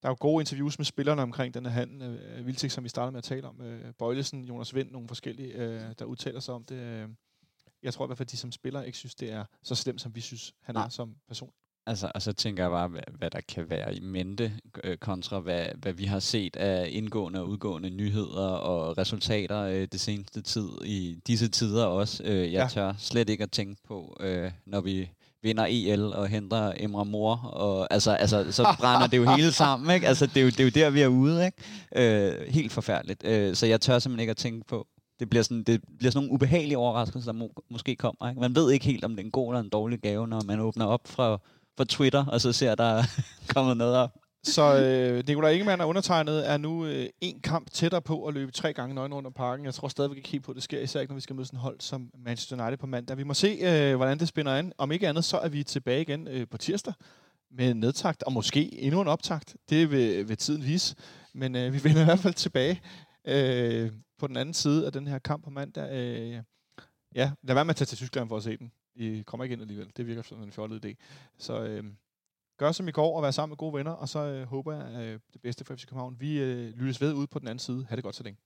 der er jo gode interviews med spillerne omkring den her handel. Øh, Viltik, som vi startede med at tale om. Øh, Bøjlesen, Jonas Vind, nogle forskellige, øh, der udtaler sig om det. Øh, jeg tror i hvert fald, at de som spiller ikke synes, det er så slemt, som vi synes, han
Nej.
er som person.
Altså, og så tænker jeg bare, hvad, hvad der kan være i mente, øh, kontra hvad, hvad vi har set af indgående og udgående nyheder og resultater øh, det seneste tid, i disse tider også. Øh, jeg
Ja.
tør slet ikke at tænke på, øh, når vi vinder EL og henter Emre Mor, og altså, altså, så brænder det jo hele sammen, ikke? Altså, det er jo, det er jo der, vi er ude, ikke? Øh, helt forfærdeligt. Øh, så jeg tør simpelthen ikke at tænke på, det bliver sådan, det bliver sådan nogle ubehagelige overraskelser, der må, måske kommer. Ikke? Man ved ikke helt, om det er en god eller en dårlig gave, når man åbner op fra, på Twitter, og så ser der kommet noget op.
Så øh, Nikolaj Ingemann og undertegnet er nu øh, en kamp tættere på at løbe tre gange nøgen rundt om parken. Jeg tror stadigvæk ikke helt på, at det sker, især ikke når vi skal møde sådan hold som Manchester United på mandag. Vi må se, øh, hvordan det spænder an. Om ikke andet, så er vi tilbage igen øh, på tirsdag med nedtagt, og måske endnu en optakt. Det vil, vil tiden vise. Men øh, vi vender i hvert fald tilbage øh, på den anden side af den her kamp på mandag. Øh, ja, lad være med at tage til Tyskland for at se den. I kommer ikke ind alligevel. Det virker som en fjollet idé. Så øh, gør som i går og vær sammen med gode venner, og så øh, håber jeg øh, det bedste for FC København. Vi øh, lyttes ved ude på den anden side. Ha' det godt så længe.